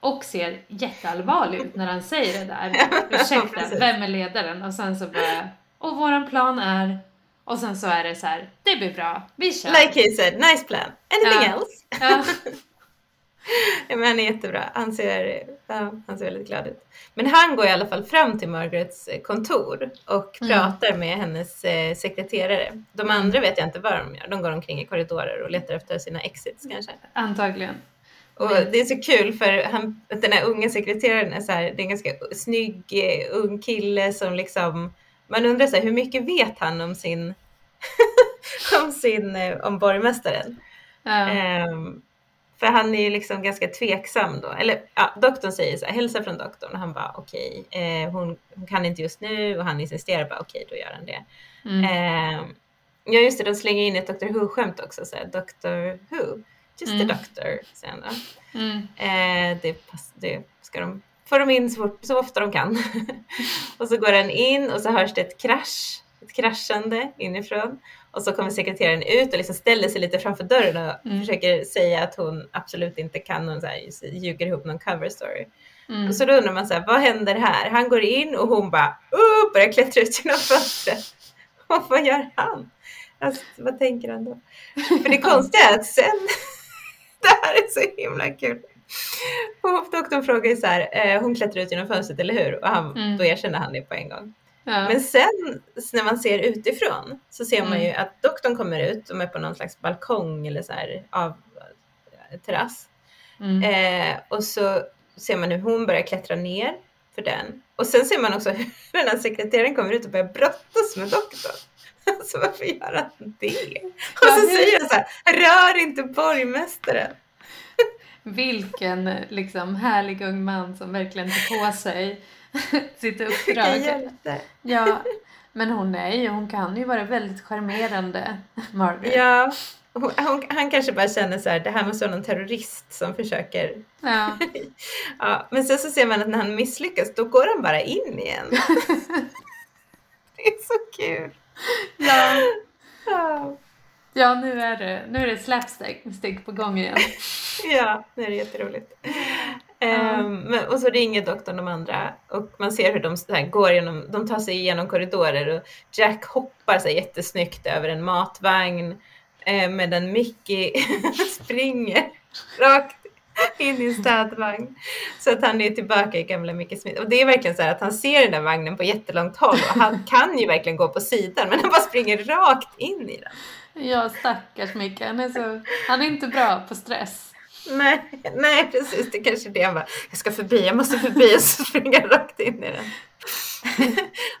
och ser jätteallvarlig ut när han säger det där. [LAUGHS] Ursäkta, vem är ledaren? Och sen så bara och våran plan är och sen så är det så här, det blir bra, vi kör. Like he said, nice plan. Anything ja. else? Ja. [LAUGHS] [LAUGHS] men han är jättebra. Han ser, ja, han ser väldigt glad ut. Men han går i alla fall fram till Margarets eh, kontor och mm. pratar med hennes eh, sekreterare. De mm. andra vet jag inte vad de gör. De går omkring i korridorer och letar efter sina exits kanske. Antagligen. Och det är så kul för han, den här unga sekreteraren är så här, det är en ganska snygg eh, ung kille som liksom man undrar så här, hur mycket vet han om sin, [LAUGHS] om sin, om borgmästaren? Ja. Um, för han är ju liksom ganska tveksam då. Eller ja, doktorn säger så här, hälsa från doktorn och han bara okej, okay. eh, hon, hon, kan inte just nu och han insisterar bara okej, okay, då gör han det. Mm. Eh, ja just det, de slänger in ett Doctor Who-skämt också, så här, Doctor Who, just mm. the doctor, säger han då. Mm. Eh, det, det ska de får de in så, fort, så ofta de kan. [LAUGHS] och så går den in och så hörs det ett krasch, ett kraschande inifrån. Och så kommer sekreteraren ut och liksom ställer sig lite framför dörren och mm. försöker säga att hon absolut inte kan någon så här, ljuger ihop någon cover story. Mm. Och så då undrar man så här, vad händer här? Han går in och hon bara upp börjar klättra ut genom fönstret. [LAUGHS] Och vad gör han? Alltså, vad tänker han då? För det [LAUGHS] konstiga är att sen, [LAUGHS] det här är så himla kul. Och doktorn frågar ju så här, eh, hon klättrar ut genom fönstret eller hur? Och han, mm. då erkänner han det på en gång. Ja. Men sen när man ser utifrån så ser man ju mm. att doktorn kommer ut, de är på någon slags balkong eller så här av eh, terrass. Mm. Eh, och så ser man hur hon börjar klättra ner för den. Och sen ser man också [LAUGHS] hur den här sekreteraren kommer ut och börjar brottas med doktorn. [LAUGHS] Alltså varför gör han det? Och så säger han så här, rör inte borgmästaren. [LAUGHS] Vilken liksom härlig ung man som verkligen tar på sig [LAUGHS] sitt uppdrag. hjälte. Ja, men hon är ju, hon kan ju vara väldigt charmerande, [LAUGHS] Margaret. Ja, hon, hon, han kanske bara känner så här, det här måste vara någon terrorist som försöker. Ja. [LAUGHS] ja. Men sen så ser man att när han misslyckas, då går han bara in igen. det är så kul. Ja. ja. Ja, nu är det, nu är det slapstick på gång igen. ja, nu är det jätteroligt. Mm. Um, och så ringer doktorn de andra och man ser hur de här, går genom, de tar sig igenom korridorer och Jack hoppar sig jättesnyggt över en matvagn eh, medan Mickey [LAUGHS] springer rakt in i en städvagn. Så att han är tillbaka i gamla Mickey Smith. Och det är verkligen så här att han ser den där vagnen på jättelångt håll och han [LAUGHS] kan ju verkligen gå på sidan men han bara springer rakt in i den. Ja, stackars Micke. Han är, så, han är inte bra på stress. Nej, nej precis. Det kanske är det han bara, jag ska förbi, jag måste förbi och så springer han rakt in i den.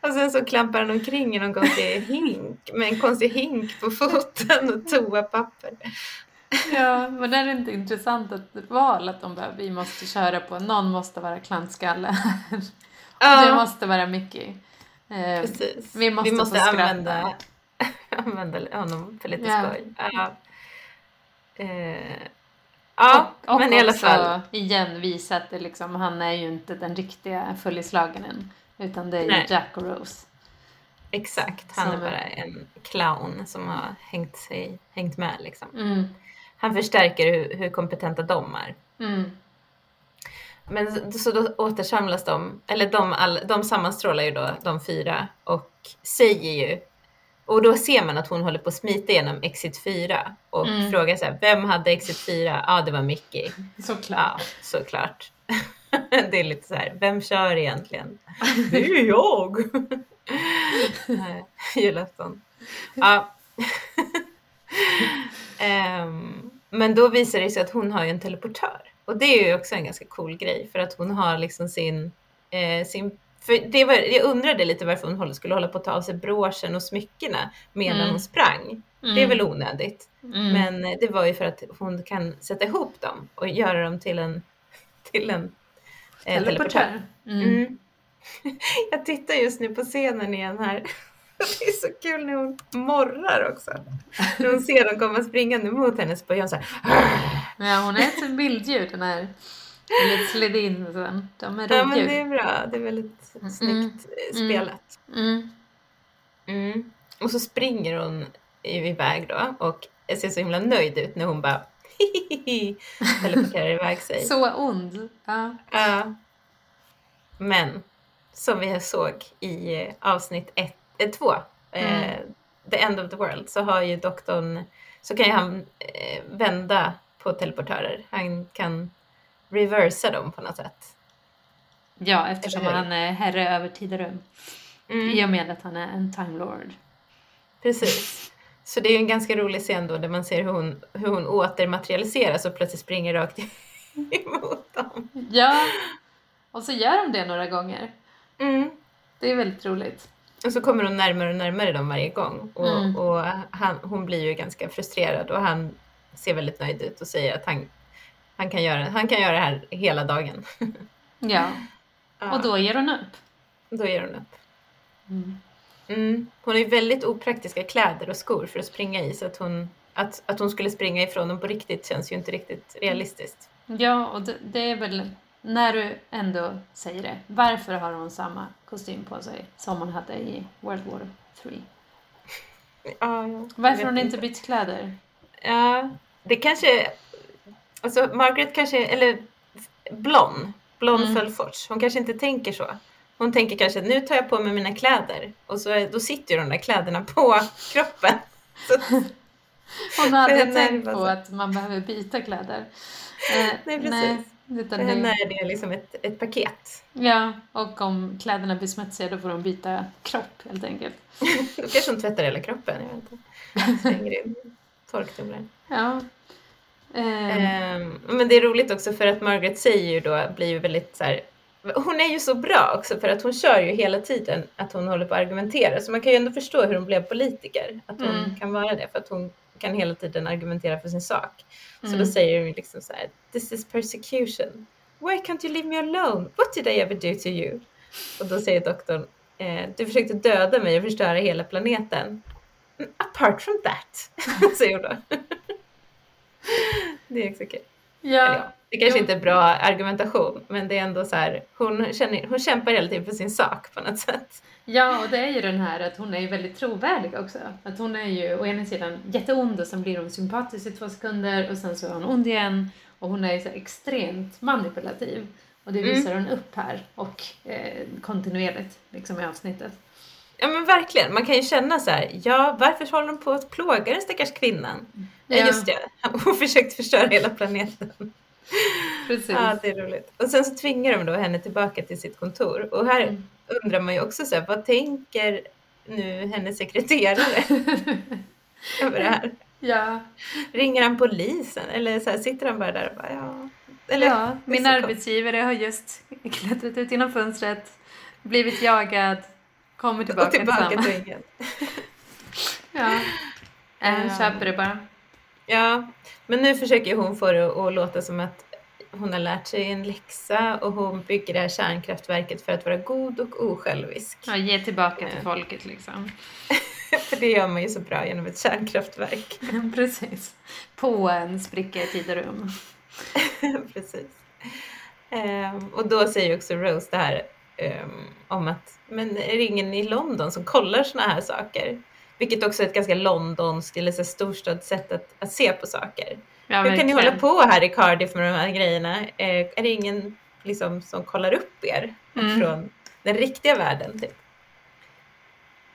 [LAUGHS] och sen så klampar han omkring i någon konstig hink med en konstig hink på foten och toapapper. Ja, men det är inte intressant ett val att de bara, vi måste köra på, någon måste vara klantskalle här. [LAUGHS] Ja. Det måste vara Mickey. Eh, Precis. Vi måste, vi måste använda [LAUGHS] använda honom för lite yeah. skoj. Ja, uh, ja och, och men i alla fall. igen visa att det liksom, han är ju inte den riktiga följeslagaren utan det är ju Jack och Rose. Exakt, han är bara en clown som har hängt, sig, hängt med liksom. Mm. Han förstärker hur, hur kompetenta de är. Mm. Men så då återsamlas de, eller de, all, de sammanstrålar ju då, de fyra, och säger ju, och då ser man att hon håller på att smita igenom Exit 4 och Mm. frågar så här, vem hade Exit 4? Ja, det var Mickey. Såklart. Ja, såklart. [LAUGHS] det är lite så här, vem kör egentligen? [LAUGHS] Det är ju jag! Julafton. Ja. [LAUGHS] Ehm, men då visar det sig att hon har ju en teleportör. Och det är ju också en ganska cool grej för att hon har liksom sin... Eh, sin för det var, jag undrade lite varför hon skulle hålla på att ta av sig broschen och smyckena medan Mm. hon sprang. Det är väl onödigt. Mm. Men det var ju för att hon kan sätta ihop dem och göra dem till en, till en eh, teleportör. Teleportör. Mm. Mm. [LAUGHS] Jag tittar just nu på scenen igen här. [LAUGHS] Det är så kul när hon morrar också. När hon ser dem komma springande mot henne så börjar hon så här. Ja, hon är ett bilddjur den här. Eller Sledin och så. De är Ja men det är bra. Det är väldigt Mm. snyggt eh, Mm. spelat. Mm. Mm. Och så springer hon i- iväg då och ser så himla nöjd ut när hon bara [LAUGHS] teleporterar iväg sig. Så ond. Ja. Ja. Men som vi såg i eh, avsnitt 2, eh, Mm. The End of the World, så har ju doktorn, så kan ju han eh, vända på teleportörer. Han kan reversa dem på något sätt. ja, eftersom han är herre över tid och rum. Mm, I och med att han är en time lord. precis. Så det är en ganska rolig scen då där man ser hur hon, hur hon återmaterialiseras och plötsligt springer rakt [LAUGHS] emot dem. Ja, och så gör de det några gånger. Mm. Det är väldigt roligt. Och så kommer hon närmare och närmare dem varje gång. Och, Mm. och han, hon blir ju ganska frustrerad och han ser väldigt nöjd ut och säger att han, han, kan, göra, han kan göra det här hela dagen. [LAUGHS] Ja, och då ger hon upp. då ger hon upp. Mm. Mm. Hon har ju väldigt opraktiska kläder och skor för att springa i så att hon, att, att hon skulle springa ifrån dem på riktigt känns ju inte riktigt realistiskt. Ja, och det, det är väl när du ändå säger det. Varför har hon samma kostym på sig som hon hade i World War 3? Ja, Varför har hon inte bytt kläder? Ja, det kanske... Alltså Margaret kanske, eller Blond, Blond Mm. Fölfors, hon kanske inte tänker så. Hon tänker kanske nu tar jag på mig mina kläder och så då sitter ju de där kläderna på [LAUGHS] kroppen. Så, [LAUGHS] Hon har aldrig tänkt på så. att man behöver byta kläder. [LAUGHS] Eh, Nej, precis. utan för det, henne är det liksom ett, ett paket. ja, och om kläderna blir smutsiga då får hon byta kropp helt enkelt. Då kanske hon tvättar hela kroppen, jag vet inte. Slänger in torktumlaren. Ja. Ehm, men det är roligt också för att Margaret säger ju då, blir ju väldigt så här, hon är ju så bra också för att hon kör ju hela tiden att hon håller på att argumentera. Så man kan ju ändå förstå hur hon blev politiker. Att hon Mm. kan vara det för att hon kan hela tiden argumentera för sin sak. Så Mm. då säger hon liksom så här, this is persecution. Why can't you leave me alone? What did I ever do to you? Och då säger doktorn, eh, du försökte döda mig och förstöra hela planeten. "Mm, Apart from that, [LAUGHS] säger hon då. [LAUGHS] det är också kul. Ja, det kanske Jo. inte är bra argumentation, men det är ändå så här, hon, känner, hon kämpar hela tiden för sin sak på något sätt. ja, och det är ju den här att hon är ju väldigt trovärdig också. Att hon är ju å ena sidan jätteond och sen blir hon sympatisk i två sekunder och sen så är hon ond igen. Och hon är ju så extremt manipulativ. Och det Mm. visar hon upp här och eh, kontinuerligt liksom i avsnittet. Ja men verkligen, man kan ju känna så här, ja varför håller hon på att plåga den stackars kvinnan? Ja, Ja. just det, hon [LAUGHS] försökte förstöra hela planeten. Precis. Ja, det är roligt. Och sen så tvingar de då henne tillbaka till sitt kontor. Och här Mm. undrar man ju också så här, vad tänker nu hennes sekreterare [LAUGHS] över det här? ja, Ringer han polisen eller så här, sitter han bara där och bara ja. Eller, ja, min arbetsgivare har just klättrat ut genom fönstret, blivit jagad, kommer tillbaka, och tillbaka till ingen. [LAUGHS] Ja. Äh, köper det bara. Ja, men nu försöker hon få det att låta som att hon har lärt sig en läxa och hon bygger det här kärnkraftverket för att vara god och osjälvisk. Ja, ge tillbaka till Eh. folket liksom. [LAUGHS] För det gör man ju så bra genom ett kärnkraftverk. [LAUGHS] Precis. På en spricka i tid och rum. Precis. Ehm, och då säger också Rose det här, um, om att, men är det ingen i London som kollar sådana här saker? Vilket också är ett ganska londonskt eller storstadssätt att, att se på saker. Ja, Hur kan ni hålla på här i Cardiff med de här grejerna? Eh, är det ingen liksom, som kollar upp er mm. från den riktiga världen? Typ?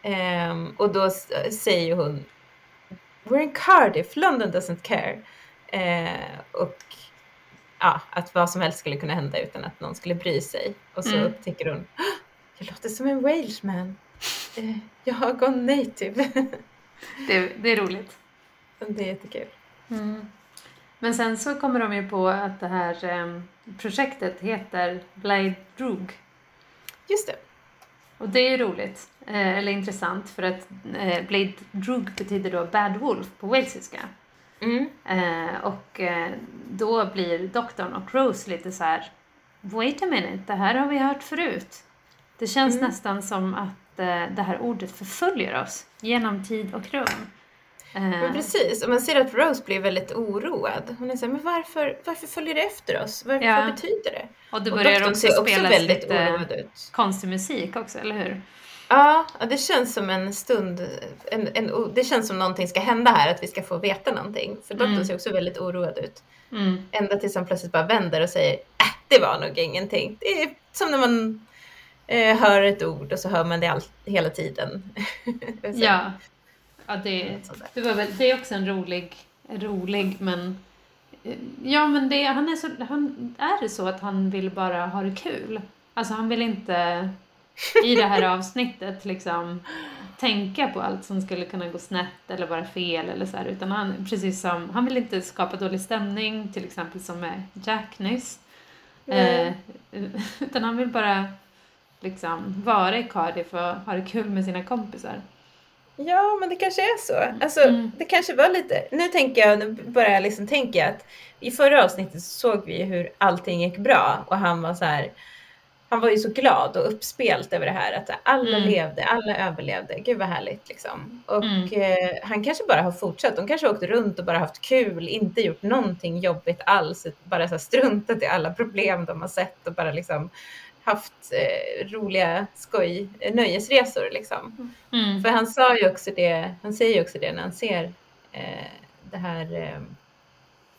Um, och då säger hon We're in Cardiff, London doesn't care. Uh, och ja, att vad som helst skulle kunna hända utan att någon skulle bry sig. Och så mm. upptäcker hon, jag låter som en Walesman. Uh, jag har gått native. [LAUGHS] det, det är roligt. Det är jättekul. Mm. Men sen så kommer de ju på att det här eh, projektet heter Blade Drug. Just det. Och det är roligt, eh, eller intressant, för att eh, Blade Drug betyder då Bad Wolf på walesiska. Mm. Eh, och eh, då blir doktorn och Rose lite så här, wait a minute, det här har vi hört förut. Det känns mm. nästan som att eh, det här ordet förföljer oss genom tid och rum. Men eh. precis, och man ser att Rose blir väldigt oroad. Hon är såhär, men varför, varför följer det efter oss? Vad, ja. vad betyder det? Och det börjar och också spelas väldigt lite ut. konstig musik också, eller hur? Ja, det känns som en stund, en, en, det känns som någonting ska hända här, att vi ska få veta någonting. För doktorn mm. ser också väldigt oroad ut. Mm. Ända tills han plötsligt bara vänder och säger, äh, det var nog ingenting. Det är som när man eh, hör ett ord och så hör man det all, hela tiden. [LAUGHS] ja. Ja, det, det, var väl, det är också en rolig, rolig men Ja, men det, han, är så, han är det så att han vill bara ha det kul. Alltså han vill inte i det här [LAUGHS] avsnittet liksom tänka på allt som skulle kunna gå snett eller vara fel eller så här, utan han, precis som, han vill inte skapa dålig stämning, till exempel som med Jack nyss. Eh, [LAUGHS] utan han vill bara liksom vara i Cardiff och ha det kul med sina kompisar. Ja, men det kanske är så. Alltså, mm. det kanske var lite... Nu tänker jag, nu börjar jag liksom tänka att i förra avsnittet såg vi hur allting gick bra och han var så här... Han var ju så glad och uppspelt över det här att alla mm. levde, alla överlevde. Gud vad härligt liksom. Och mm. eh, han kanske bara har fortsatt. De kanske har åkt runt och bara haft kul, inte gjort någonting jobbigt alls. Bara så struntat i alla problem de har sett och bara liksom haft eh, roliga skoj, eh, nöjesresor liksom. Mm. För han sa ju också det, han säger ju också det när han ser eh, det här, eh,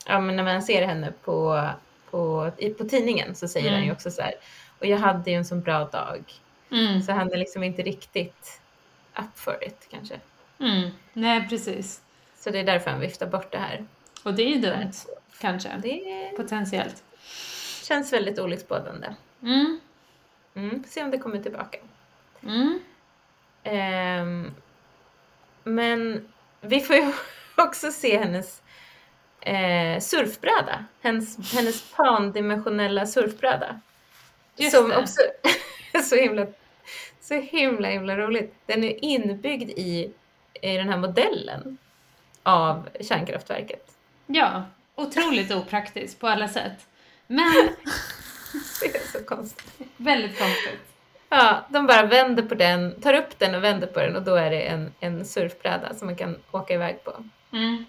ja men när man ser henne på, på, i, på tidningen så säger mm. han ju också så här, och jag hade ju en sån bra dag. Mm. Så han är liksom inte riktigt up for it kanske. Mm. Nej, precis. Så det är därför han viftar bort det här. Och det är ju dumt, kanske. Det Potentiellt. Känns väldigt olycksbådande. Mm. Mm, se om det kommer tillbaka. Mm. Um, men vi får ju [LAUGHS] också se hennes eh, surfbräda. Hennes, hennes pandimensionella surfbräda. Just som det. också [LAUGHS] så himla, så himla, himla roligt. Den är inbyggd i, i den här modellen av kärnkraftverket. Ja, otroligt opraktiskt på alla sätt. Men [LAUGHS] så konstigt. Väldigt konstigt. Ja, de bara vänder på den, tar upp den och vänder på den och då är det en, en surfbräda som man kan åka iväg på. Mm.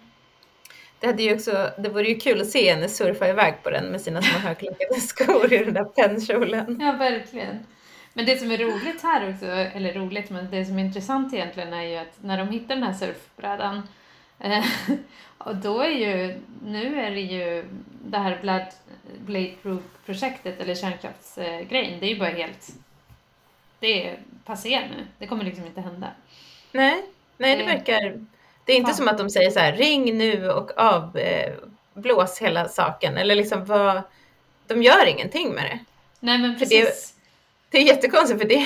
Det, hade ju också, det vore ju kul att se henne surfa iväg på den med sina små högklackade [LAUGHS] skor i den där pennkjolen. Ja, verkligen. Men det som är roligt här också, eller roligt, men det som är intressant egentligen är ju att när de hittar den här surfbrädan [LAUGHS] och då är ju, nu är det ju det här Blood Blade Proof-projektet eller kärnkraftsgrejen, det är ju bara helt... Det är passé nu. Det kommer liksom inte hända. Nej, nej det verkar... Det är inte ja. som att de säger så här, ring nu och avblås eh, hela saken. Eller liksom vad... De gör ingenting med det. Nej, men precis. Det, det, är jättekonstigt för det,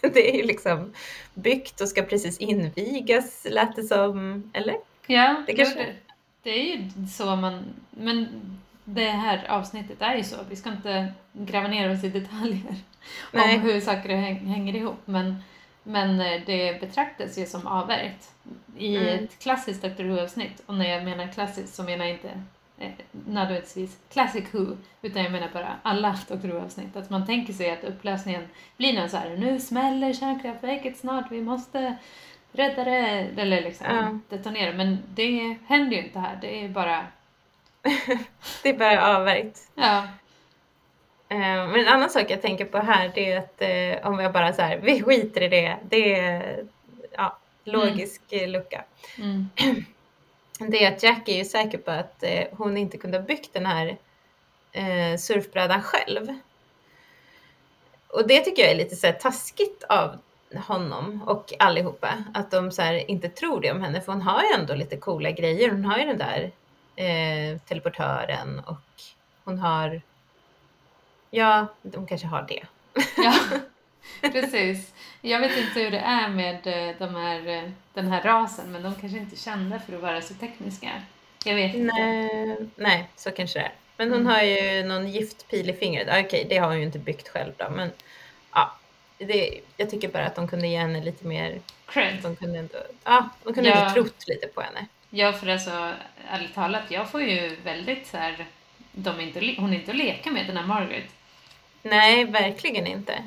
[LAUGHS] det är ju liksom byggt och ska precis invigas, lät det som. Eller? Ja, det, kanske... det, det är ju så man... Men det här avsnittet är ju så. Vi ska inte gräva ner oss i detaljer Nej. om hur saker hänger ihop. Men, men eh, det betraktas ju som avvärjt i mm. ett klassiskt Dr Who-avsnitt. Och när jag menar klassiskt så menar jag inte eh, nödvändigtvis Classic Who, utan jag menar bara alla Dr Who-avsnitt. Att man tänker sig att upplösningen blir någon så här, nu smäller kärnkraftverket snart, vi måste rädda det, eller liksom mm. detonera. Men det händer ju inte här, det är bara [LAUGHS] det är bara avvärjt. Ja. Eh, men en annan sak jag tänker på här det är att eh, om jag bara så här, vi skiter i det, det är ja, logisk mm. lucka. Mm. [CLEARS THROAT] Det är att Jack är ju säker på att eh, hon inte kunde ha byggt den här surfbrädan själv. Och det tycker jag är lite så taskigt av honom och allihopa. Att de så inte tror det om henne för hon har ju ändå lite coola grejer. Hon har ju den där eh, teleportören och hon har Ja, de kanske har det. [LAUGHS] Ja, [LAUGHS] precis. Jag vet inte hur det är med eh, de här, eh, den här rasen, men de kanske inte är kända för att vara så tekniska. Jag vet inte. Nej, nej så kanske det är. Men hon mm. har ju någon giftpil i fingret. Okej, okay, det har hon ju inte byggt själv då, men ja. Det, jag tycker bara att de kunde ge henne lite mer cred. De kunde ändå, ja, de kunde ja. trott lite på henne. Ja, för alltså ärligt talat, jag får ju väldigt så här, de är inte, hon är inte att leka med den här Margaret. Nej, verkligen inte.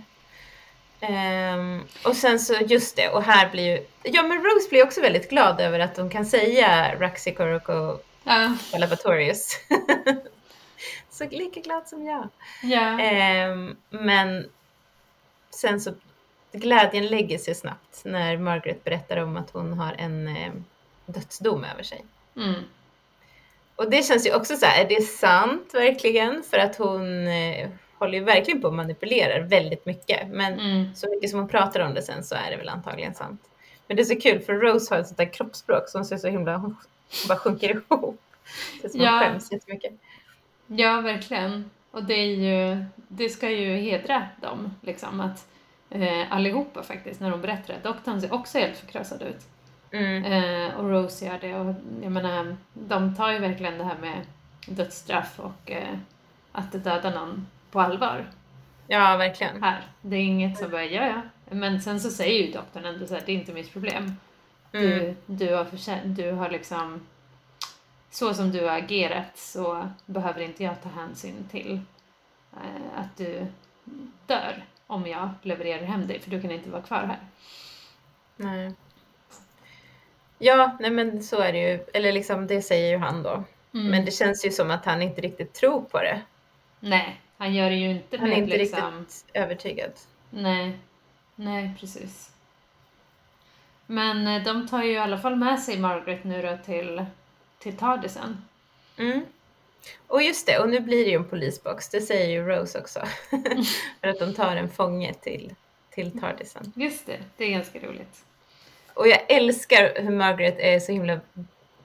Um, och sen så just det, och här blir ju... Ja men Rose blir också väldigt glad över att de kan säga Raxi Koroko ja. Laboratorius. [LAUGHS] så lika glad som jag. Ja. Um, men sen så glädjen lägger sig snabbt när Margaret berättar om att hon har en eh, dödsdom över sig. Mm. Och det känns ju också så här, är det sant verkligen? För att hon, eh, håller ju verkligen på och manipulerar väldigt mycket. Men mm. så mycket som hon pratar om det sen så är det väl antagligen sant. Men det är så kul för Rose har ett sånt där kroppsspråk som ser så himla, hon bara sjunker [LAUGHS] ihop. Det är som ja. hon skäms jättemycket. Ja, verkligen. Och det, är ju, det ska ju hedra dem, liksom att eh, allihopa faktiskt, när de berättar det. Doktorn ser också helt förkrossad ut. Mm. Eh, och Rose gör det. Och jag menar, de tar ju verkligen det här med dödsstraff och eh, att döda någon på allvar. Ja, verkligen. Här. Det är inget som bara, ja ja. Men sen så säger ju doktorn ändå så här, det är inte mitt problem. Du, mm. du, har du har liksom, så som du har agerat så behöver inte jag ta hänsyn till eh, att du dör om jag levererar hem dig, för du kan inte vara kvar här. Nej. Ja, nej men så är det ju, eller liksom det säger ju han då. Mm. Men det känns ju som att han inte riktigt tror på det. Nej, han gör det ju inte Han är inte liksom... riktigt övertygad. Nej, nej precis. Men eh, de tar ju i alla fall med sig Margaret nu då till, till Tardisen. Mm. Och just det, och nu blir det ju en polisbox, det säger ju Rose också. [LAUGHS] För att de tar en fånge till, till Tardisen. Just det, det är ganska roligt. Och jag älskar hur Margaret är så himla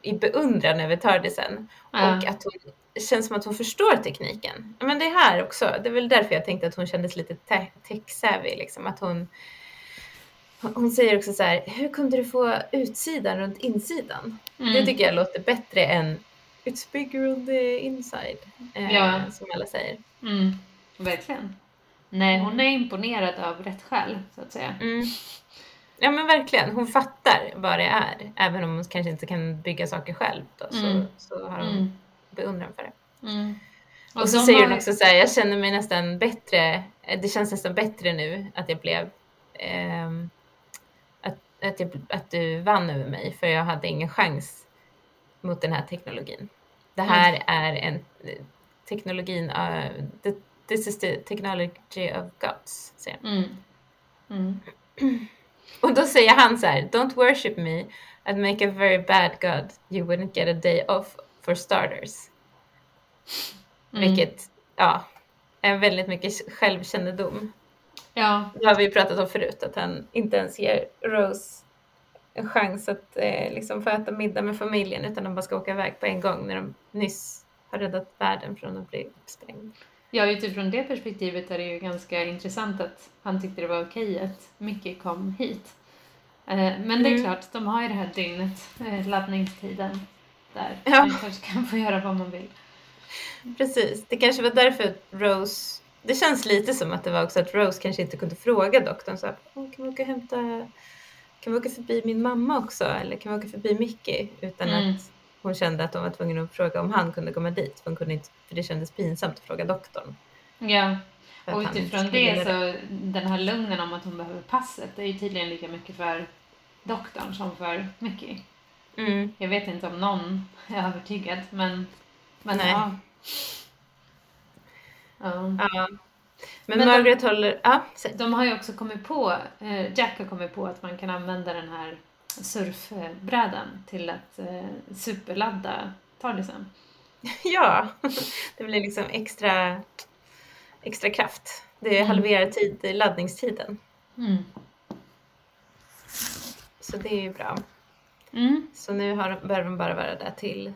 i beundran över Tardisen. Ja. Och att hon känns som att hon förstår tekniken. Men det är här också, det är väl därför jag tänkte att hon kändes lite tech-savvy. Liksom. Att hon, hon säger också så här, hur kunde du få utsidan runt insidan? Mm. Det tycker jag låter bättre än It's bigger on the inside, eh, ja. som alla säger. Mm. Verkligen. Nej, hon är imponerad av rätt själv, så att säga. Mm. Ja men verkligen, hon fattar vad det är. Även om hon kanske inte kan bygga saker själv då, så, mm. så har hon mm beundran för det. Mm. Och, och så säger har... hon också så här, jag känner mig nästan bättre, det känns nästan bättre nu att jag blev eh, att, jag, att du vann över mig för jag hade ingen chans mot den här teknologin. Det här mm. är en teknologin, uh, the, this is the technology of gods, säger han. Mm. Mm. [CLEARS THROAT] Och då säger han så här, don't worship me, I'd make a very bad god, you wouldn't get a day off for starters. Mm. Vilket, ja, är väldigt mycket självkännedom. Ja. Det har vi pratat om förut, att han inte ens ger Rose en chans att eh, liksom få äta middag med familjen utan de bara ska åka iväg på en gång när de nyss har räddat världen från att bli uppsprängd. Ja, utifrån det perspektivet är det ju ganska intressant att han tyckte det var okej att Mickey kom hit. Eh, men det är mm. klart, de har ju det här dygnet, eh, laddningstiden där. Ja. Man kanske kan få göra vad man vill. Precis, det kanske var därför Rose, det känns lite som att det var också att Rose kanske inte kunde fråga doktorn så här, kan vi åka och hämta, kan vi åka förbi min mamma också eller kan vi åka förbi Mickey? Utan mm. att hon kände att hon var tvungen att fråga om han kunde komma dit för, hon kunde inte, för det kändes pinsamt att fråga doktorn. Ja, och utifrån det så den här lugnen om att hon behöver passet det är ju tydligen lika mycket för doktorn som för Mickey. Mm. Jag vet inte om någon är övertygad, men, men Nej. ja. Ja. ja. Men, Men Margaret håller... Ja. De har ju också kommit på, eh, Jack har kommit på att man kan använda den här surfbrädan till att eh, superladda Tardisen. [LAUGHS] ja, [LAUGHS] det blir liksom extra, extra kraft. Det Mm. halverar tid, laddningstiden. Mm. Så det är ju bra. Mm. Så nu har, behöver de bara vara där till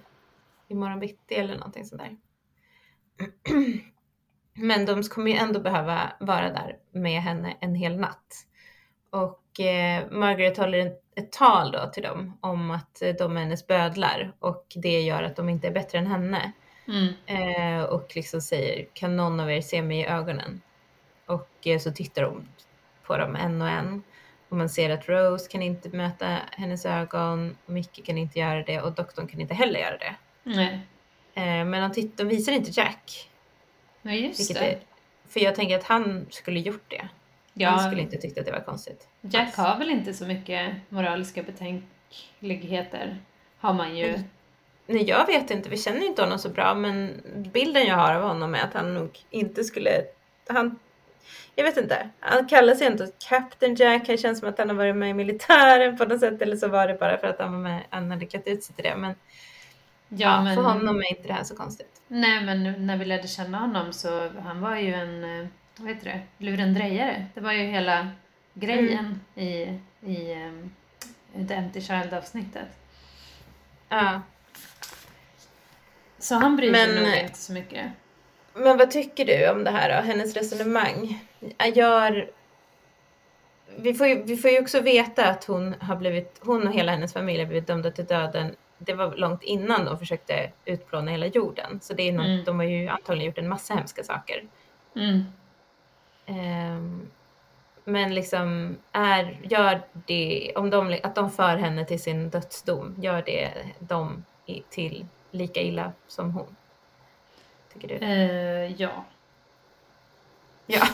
imorgon bitti eller någonting sånt där. Men de kommer ju ändå behöva vara där med henne en hel natt. Och eh, Margaret håller ett tal då till dem om att eh, de är hennes bödlar och det gör att de inte är bättre än henne. Mm. Eh, och liksom säger, kan någon av er se mig i ögonen? Och eh, så tittar de på dem en och en. Och man ser att Rose kan inte möta hennes ögon, Mickey kan inte göra det och doktorn kan inte heller göra det. Eh, men de, de visar inte Jack. Ja, just Vilket det. är, för jag tänker att han skulle gjort det. Ja, Han skulle inte tyckt att det var konstigt. Jack har väl inte så mycket moraliska betänkligheter. Har man ju. Nej, jag vet inte. Vi känner inte honom så bra, men bilden jag har av honom är att han nog inte skulle... Han, jag vet inte. Han kallar sig ändå Captain Jack. Det känns som att han har varit med i militären på något sätt. Eller så var det bara för att han var med. Han hade klätt ut sig till det. Men, Ja, ja, men, för honom är inte det här så konstigt. Nej, men när vi lärde känna honom så han var ju en, eh, vad heter det, lurendrejare. Det var ju hela grejen Mm. i, i um, The Empty Child-avsnittet. Ja. Så han bryr sig nog inte så mycket. Men vad tycker du om det här då? Hennes resonemang? Jag gör... Vi får, ju, vi får ju också veta att hon har blivit, hon och hela hennes familj har blivit dömda till döden. Det var långt innan de försökte utplåna hela jorden. Så det är något, Mm. de har ju antagligen gjort en massa hemska saker. Mm. Ehm, men liksom, är, gör det, om de, att de för henne till sin dödsdom, gör det dem till lika illa som hon? Tycker du? Eh, ja. Ja,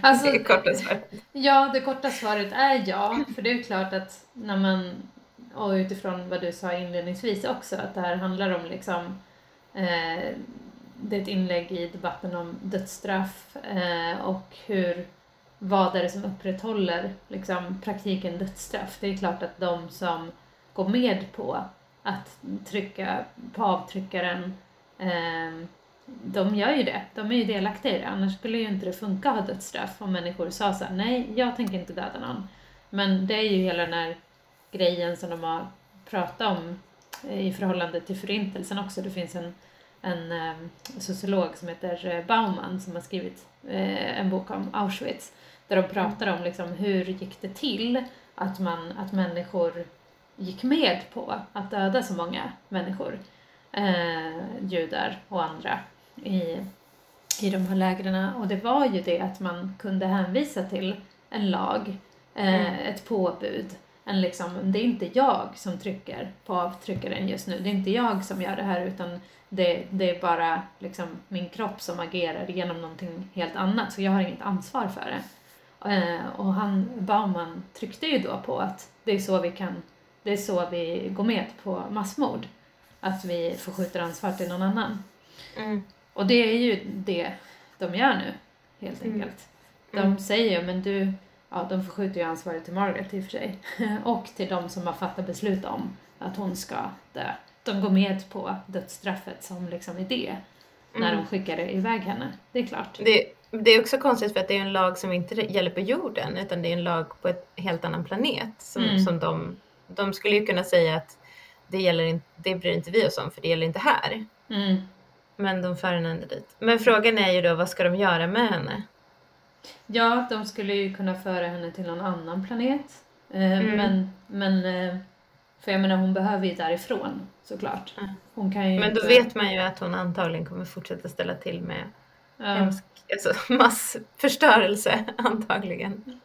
Alltså, det korta svar. Ja, det korta svaret är ja. För det är klart att när man, och utifrån vad du sa inledningsvis också, att det här handlar om liksom, eh, det är ett inlägg i debatten om dödsstraff eh, och hur, vad är det som upprätthåller liksom, praktiken dödsstraff. Det är klart att de som går med på att trycka på avtryckaren eh, de gör ju det. De är ju delaktiga i det. Annars skulle ju inte det funka att ha dödsstraff om människor sa så här, nej, jag tänker inte döda någon. Men det är ju hela den här grejen som de har pratat om eh, i förhållande till förintelsen också. Det finns en, en eh, sociolog som heter eh, Bauman som har skrivit en bok om Auschwitz där de pratar om liksom hur gick det till att, man, att människor gick med på att döda så många människor, eh, judar och andra i, i de här lägren. Och det var ju det att man kunde hänvisa till en lag, eh, Mm. ett påbud. En liksom, det är inte jag som trycker på avtryckaren just nu, det är inte jag som gör det här utan det, det är bara liksom min kropp som agerar genom någonting helt annat så jag har inget ansvar för det. Eh, och han, Bauman tryckte ju då på att det är så vi kan, det är så vi går med på massmord. Att vi förskjuter ansvar till någon annan. Mm. Och det är ju det de gör nu, helt Mm. enkelt. De Mm. säger ju, men du, ja de förskjuter ju ansvaret till Margaret i och för sig. [LAUGHS] och till de som har fattat beslut om att hon ska dö. De går med på dödsstraffet som liksom idé när Mm. de skickar iväg henne. Det är klart. Det, det är också konstigt för att det är en lag som inte gäller på jorden utan det är en lag på ett helt annan planet. Som, Mm. som de, de skulle ju kunna säga att det, gäller inte, det bryr inte vi oss om för det gäller inte här. Mm. Men de för henne ändå dit. Men frågan är ju då vad ska de göra med henne? Ja, de skulle ju kunna föra henne till någon annan planet. Eh, Mm. Men, men eh, för jag menar hon behöver ju därifrån såklart. Hon kan ju Men då inte, vet man ju att hon antagligen kommer fortsätta ställa till med ja, hemsk, alltså [LAUGHS] massförstörelse antagligen.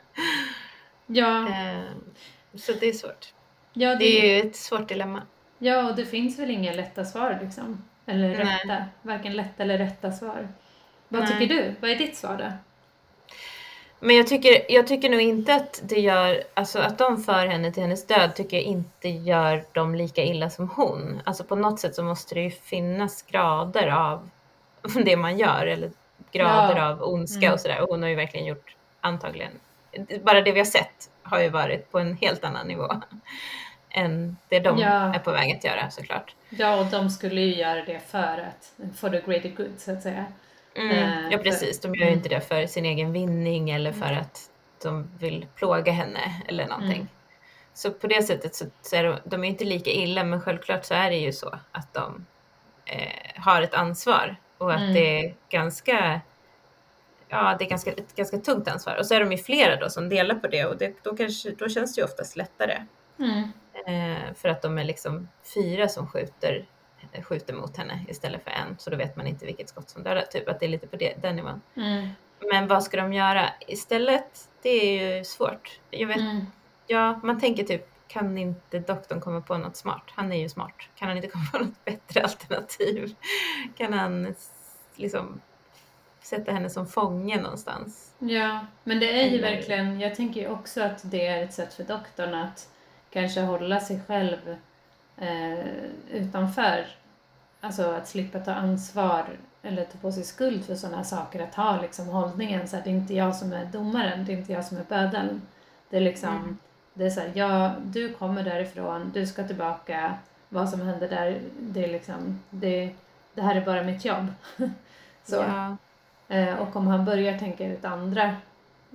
ja, Eh, så det är svårt. ja, Det det, är ju ett svårt dilemma. ja, och det finns väl inga lätta svar liksom. Eller Nej. rätta, varken lätta eller rätta svar. Vad Nej. tycker du? Vad är ditt svar då? Men jag tycker, jag tycker nog inte att det gör, alltså att de för henne till hennes död tycker jag inte gör dem lika illa som hon. Alltså på något sätt så måste det ju finnas grader av [LAUGHS] det man gör eller grader ja. av ondska mm. och sådär. Och hon har ju verkligen gjort antagligen, bara det vi har sett har ju varit på en helt annan nivå [LAUGHS] än det de ja. är på väg att göra såklart. Ja, och de skulle ju göra det för att, for the greater good så att säga. Mm. Eh, ja precis, de gör ju mm. inte det för sin egen vinning eller för mm. att de vill plåga henne eller någonting. Mm. Så på det sättet så, så är de, de är inte lika illa men självklart så är det ju så att de eh, har ett ansvar och att mm. det är ganska ja, det är ganska, ett ganska tungt ansvar. Och så är de ju flera då som delar på det och det, då, kanske, då känns det ju oftast lättare. Mm. Eh, för att de är liksom fyra som skjuter, skjuter mot henne istället för en. Så då vet man inte vilket skott som dödar. Typ att det är lite på det, den nivån. Mm. Men vad ska de göra istället? Det är ju svårt. Jag vet, mm. ja, man tänker typ, kan inte doktorn komma på något smart? Han är ju smart. Kan han inte [LAUGHS] komma på något bättre alternativ? Kan han liksom sätta henne som fånge någonstans? Ja, men det är ju Eller... verkligen, jag tänker ju också att det är ett sätt för doktorn att kanske hålla sig själv utanför. Alltså att slippa ta ansvar eller ta på sig skuld för sådana saker. Att ha liksom hållningen så att det är inte jag som är domaren, det är inte jag som är bödeln. Det är liksom, mm. det är så här, ja, du kommer därifrån, du ska tillbaka, vad som händer där, det är liksom, det, det här är bara mitt jobb. [LAUGHS] så. Ja. Eh, och om han börjar tänka ut andra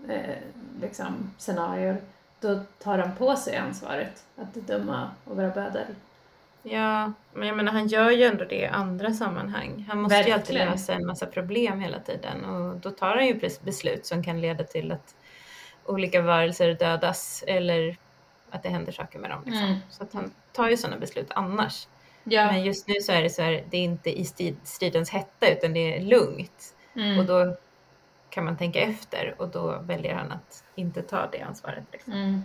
eh, liksom, scenarier då tar han på sig ansvaret att döma och vara bödel. Ja, men jag menar han gör ju ändå det i andra sammanhang. Han måste Verkligen. ju alltid lösa en massa problem hela tiden och då tar han ju beslut som kan leda till att olika varelser dödas eller att det händer saker med dem. Liksom. Mm. Så att han tar ju sådana beslut annars. Ja. Men just nu så är det så här, det är inte i stridens hetta utan det är lugnt. Mm. Och då kan man tänka efter och då väljer han att inte ta det ansvaret. Liksom. Mm.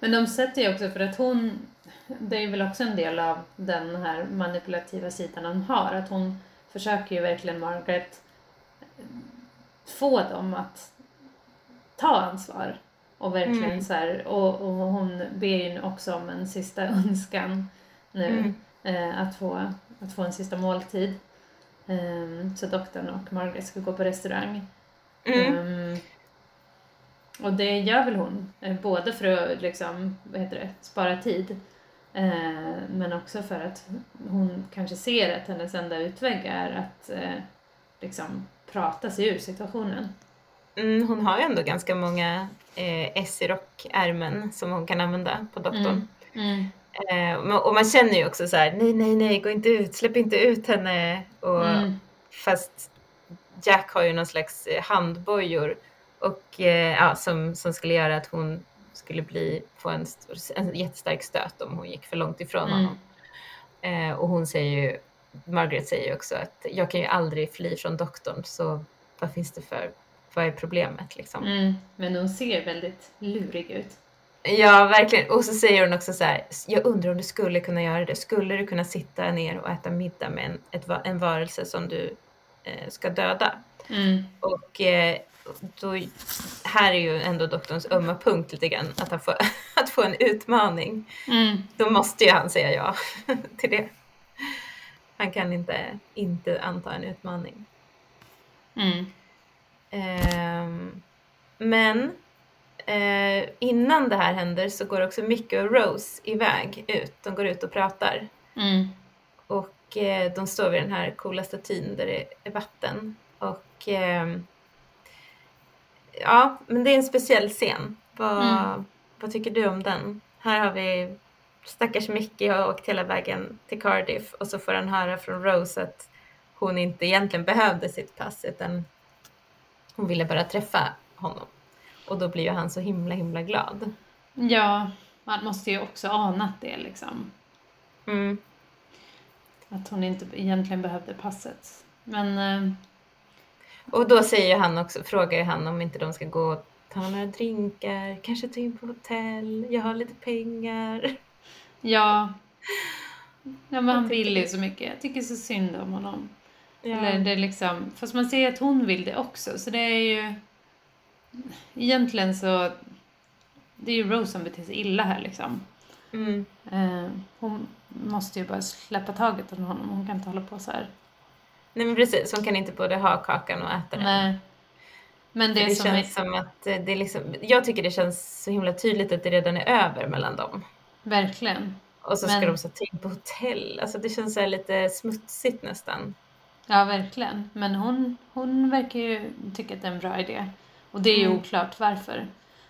Men de sätter ju också, för att hon, det är väl också en del av den här manipulativa sidan hon har, att hon försöker ju verkligen Margaret få dem att ta ansvar och verkligen mm. så här, och, och hon ber ju också om en sista [LAUGHS] önskan nu, mm. eh, att, få, att få en sista måltid. Um, så doktorn och Margaret ska gå på restaurang. Mm. Um, och det gör väl hon, eh, både för att liksom, vad heter det, spara tid eh, men också för att hon kanske ser att hennes enda utväg är att eh, liksom prata sig ur situationen. Mm, hon har ju ändå ganska många eh, S i rockärmen som hon kan använda på doktorn. Mm. Mm. Eh, och man känner ju också så här, nej, nej, nej, gå inte ut, släpp inte ut henne. Och, mm. Fast Jack har ju någon slags eh, handbojor och, eh, ja, som, som skulle göra att hon skulle bli, få en, en jättestark stöt om hon gick för långt ifrån mm. honom. Eh, och hon säger ju, Margaret säger ju också att jag kan ju aldrig fly från doktorn så vad finns det för, vad är problemet liksom? Mm. Men hon ser väldigt lurig ut. Ja, verkligen. Och så säger hon också så här, jag undrar om du skulle kunna göra det. Skulle du kunna sitta ner och äta middag med en, ett, en varelse som du eh, ska döda? Mm. Och eh, då, här är ju ändå doktorns ömma punkt lite grann, att, han får, [LAUGHS] att få en utmaning. Mm. Då måste ju han säga ja [LAUGHS] till det. Han kan inte inte anta en utmaning. Mm. Eh, men eh, innan det här händer så går också Mickey och Rose iväg ut. De går ut och pratar. Mm. Och eh, de står vid den här coola statyn där det är vatten. Och eh, ja, men det är en speciell scen. Vad, mm. vad tycker du om den? Här har vi stackars Mickey har åkt hela vägen till Cardiff och så får han höra från Rose att hon inte egentligen behövde sitt pass utan hon ville bara träffa honom. Och då blir ju han så himla himla glad. Ja, man måste ju också anat det liksom. Mm. Att hon inte egentligen behövde passet. Men eh, och då säger han också, frågar han om inte de ska gå och ta några drinkar, kanske ta in på hotell, jag har lite pengar. Ja. Ja men han vill ju så mycket. Jag tycker så synd om honom. Ja. Eller det är liksom, fast man ser att hon vill det också så det är ju egentligen så det är ju Rose som beter sig illa här liksom. Mm. Eh, hon måste ju bara släppa taget om honom, hon kan inte hålla på så här. Nej men precis, hon kan inte både ha kakan och äta den. Nej. Men det, det som känns är... som att det är liksom, jag tycker det känns så himla tydligt att det redan är över mellan dem. Verkligen. Och så ska men... de så till på hotell, alltså det känns så lite smutsigt nästan. Ja, verkligen. Men hon, hon verkar ju tycka att det är en bra idé. Och det är ju mm. oklart varför.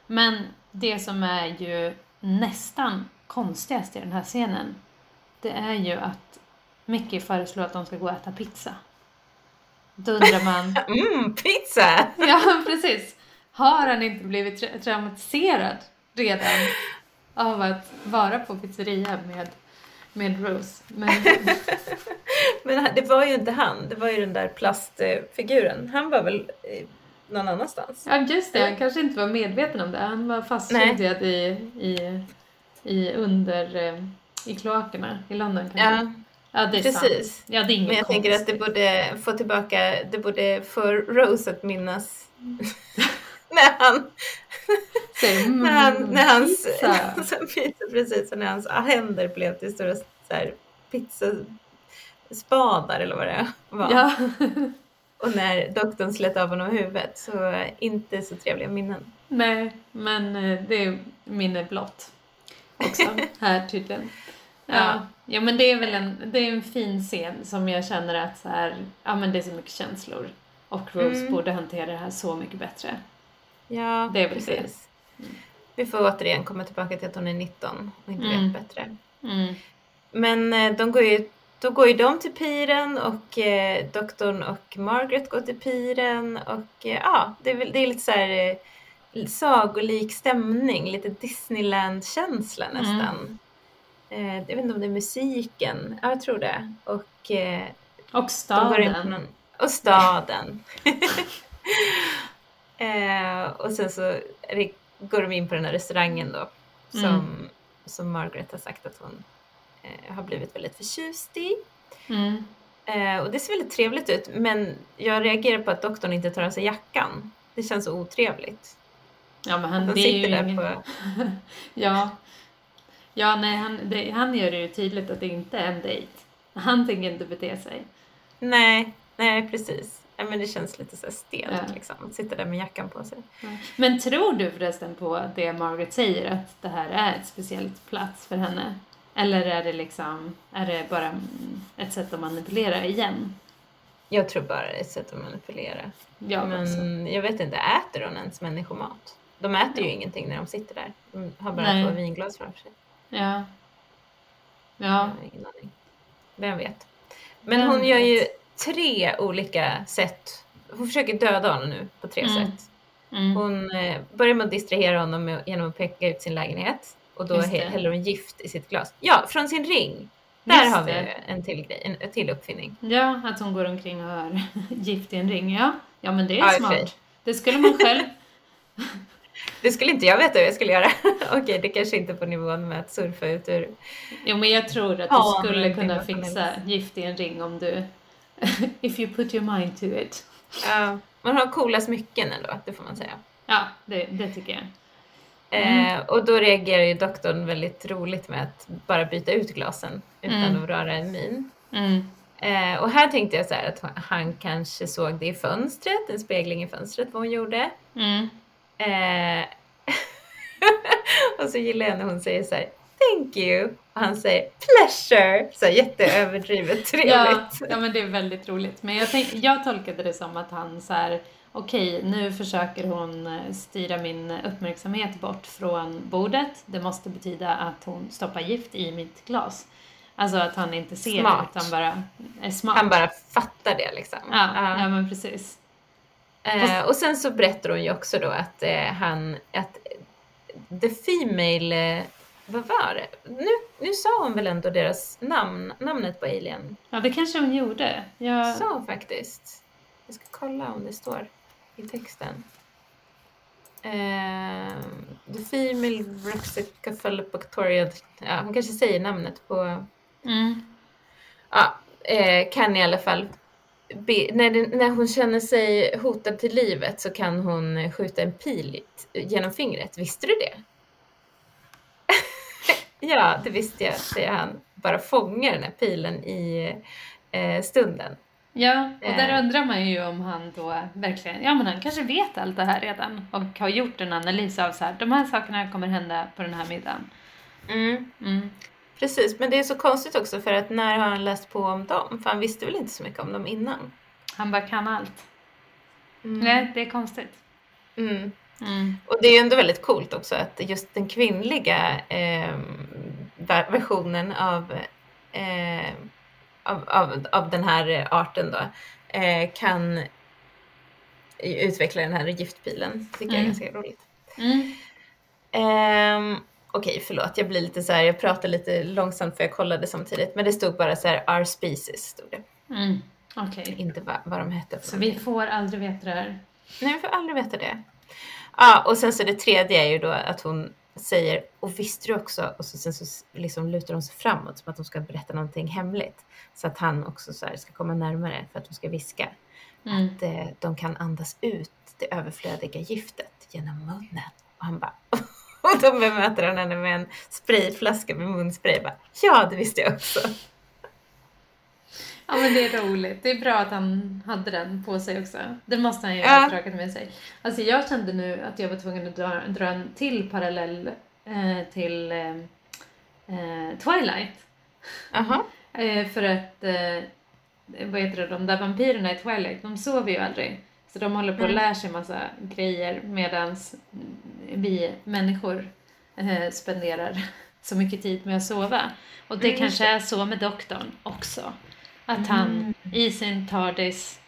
Men det som är ju nästan konstigast i den här scenen, det är ju att Mickey föreslår att de ska gå och äta pizza. Då undrar man... [LAUGHS] mm, pizza! [LAUGHS] ja, precis. Har han inte blivit tra traumatiserad redan av att vara på pizzeria med, med Rose? Men... [LAUGHS] Men det var ju inte han, det var ju den där plastfiguren. Han var väl någon annanstans? Ja, just det. Han kanske inte var medveten om det. Han var fastkedjad i, i, i under eh, i kloakerna i London. Kanske. Ja. Ja, det är Precis. Sant. Ja, det är Men jag tänker att det borde få tillbaka, det borde få Rose att minnas [LAUGHS] när han mm, när, han, när hans, [LAUGHS] pizza. precis, när hans händer blev till stora så här, pizzaspadar eller vad det var. Ja. [LAUGHS] Och när doktorn slet av honom huvudet så inte så trevliga minnen. Nej, men eh, det är minne blott också här tydligen. Ja. ja, men det är väl en, det är en fin scen som jag känner att så här, ja men det är så mycket känslor. Och Rose mm. borde hantera det här så mycket bättre. Ja, det är väl precis. Det. Mm. Vi får återigen komma tillbaka till att hon är 19 och inte mm. vet bättre. Mm. Men eh, de går ju, då går ju de till piren och eh, doktorn och Margaret går till piren och eh, ja, det är, det är lite så här eh, sagolik stämning, lite Disneyland-känsla mm. nästan. Eh, jag vet inte om det är musiken, ja jag tror det. Och, eh, och staden. Någon, och staden. [LAUGHS] eh, och sen så går de in på den här restaurangen då som, mm. som Margaret har sagt att hon har blivit väldigt förtjust i. Mm. Och det ser väldigt trevligt ut men jag reagerar på att doktorn inte tar av sig jackan. Det känns så otrevligt. Ja men han, det är ju ingen... på... [LAUGHS] ja, Ja, nej, han, det, han gör det ju tydligt att det inte är en dejt. Han tänker inte bete sig. Nej, nej precis. Ja, men det känns lite så stelt ja. liksom, sitta där med jackan på sig. Ja. Men tror du förresten på det Margaret säger, att det här är ett speciellt plats för henne? Eller är det liksom, är det bara ett sätt att manipulera igen? Jag tror bara det är ett sätt att manipulera. Jag men också. jag vet inte, äter hon ens människomat? De äter ju ingenting när de sitter där. De har bara Nej. två vinglas framför sig. Ja. Ja. ingen aning. Vem vet. Men Vem hon gör vet. ju tre olika sätt. Hon försöker döda honom nu på tre mm. sätt. Mm. Hon eh, börjar med att distrahera honom med, genom att peka ut sin lägenhet. Och då häller hon gift i sitt glas. Ja, från sin ring. Där Just har vi det. en till grej, en, en till uppfinning. Ja, att hon går omkring och har [LAUGHS] gift i en ring. Ja, ja men det är ja, smart. Det skulle man själv [LAUGHS] det skulle inte jag veta hur jag skulle göra. [LAUGHS] Okej, det kanske inte är på nivån med att surfa ut ur... Jo, men jag tror att du skulle kunna fixa gift i en ring om du... [LAUGHS] If you put your mind to it. Ja, man har coola smycken ändå, det får man säga. Ja, det, det tycker jag. Mm. Eh, och då reagerar ju doktorn väldigt roligt med att bara byta ut glasen utan mm. att röra en min. Mm. Eh, och här tänkte jag så här att han kanske såg det i fönstret, en spegling i fönstret vad hon gjorde. Eh, [LAUGHS] och så gillar jag när hon säger så här, thank you. Och han säger pleasure. Så jätteöverdrivet [LAUGHS] trevligt. Ja, ja, men det är väldigt roligt. Men jag, tänk, jag tolkade det som att han så här, okej, okay, nu försöker hon eh, styra min uppmärksamhet bort från bordet. Det måste betyda att hon stoppar gift i mitt glas. Alltså att han inte ser smart. det utan bara är smart. Han bara fattar det liksom. Ja, ja. ja men precis. Eh, och sen så berättar hon ju också då att eh, han, att the female, eh, vad var det? Nu, nu sa hon väl ändå deras namn, namnet på Alien? Ja, det kanske hon gjorde. Jag... Sa hon faktiskt. Jag ska kolla om det står i texten. Uh, the Female Brexicaphalopactoria, ja hon kanske säger namnet på... Mm. Ja, uh, kan i alla fall när, när hon känner sig hotad till livet så kan hon skjuta en pil genom fingret. Visste du det? [LAUGHS] ja, det visste jag, säger han. Bara fångar den här pilen i eh, stunden. Ja, och där eh. undrar man ju om han då verkligen, ja men han kanske vet allt det här redan och har gjort en analys av så här, de här sakerna kommer hända på den här middagen. Mm. Mm. Precis, men det är så konstigt också för att när har han läst på om dem? För han visste väl inte så mycket om dem innan? Han bara kan allt. Mm. Nej, det är konstigt. Mm. Mm. Och det är ju ändå väldigt coolt också att just den kvinnliga eh, versionen av, eh, av, av, av, den här arten då eh, kan utveckla den här giftpilen. Det tycker mm. jag är ganska roligt. Okej, okay, förlåt, jag blir lite så här, jag pratar lite långsamt för jag kollade samtidigt, men det stod bara så här, our species stod det. Mm. Okay. Inte vad, vad de hette. Så vi får aldrig veta det här? Nej, vi får aldrig veta det. Ja, och sen så det tredje är ju då att hon säger, och visste du också, och så, sen så liksom lutar hon sig framåt som att hon ska berätta någonting hemligt. Så att han också så ska komma närmare för att hon ska viska. Mm. Att eh, de kan andas ut det överflödiga giftet genom munnen. Och han bara [LAUGHS] [LAUGHS] Och då bemöter han henne med en sprayflaska med munspray. Bara, ja, det visste jag också. Ja men det är roligt. Det är bra att han hade den på sig också. Det måste han ju ha dragit med sig. Alltså jag kände nu att jag var tvungen att dra, dra en till parallell eh, till eh, eh Twilight. Aha. Eh, för att, eh, vad heter det, de där vampyrerna i Twilight, de sover ju aldrig. Så de håller på och mm. lär sig massa grejer medan vi människor eh, spenderar [LAUGHS] så mycket tid med att sova. Och det mm. kanske är så med doktorn också. Att han mm. i sin TARDIS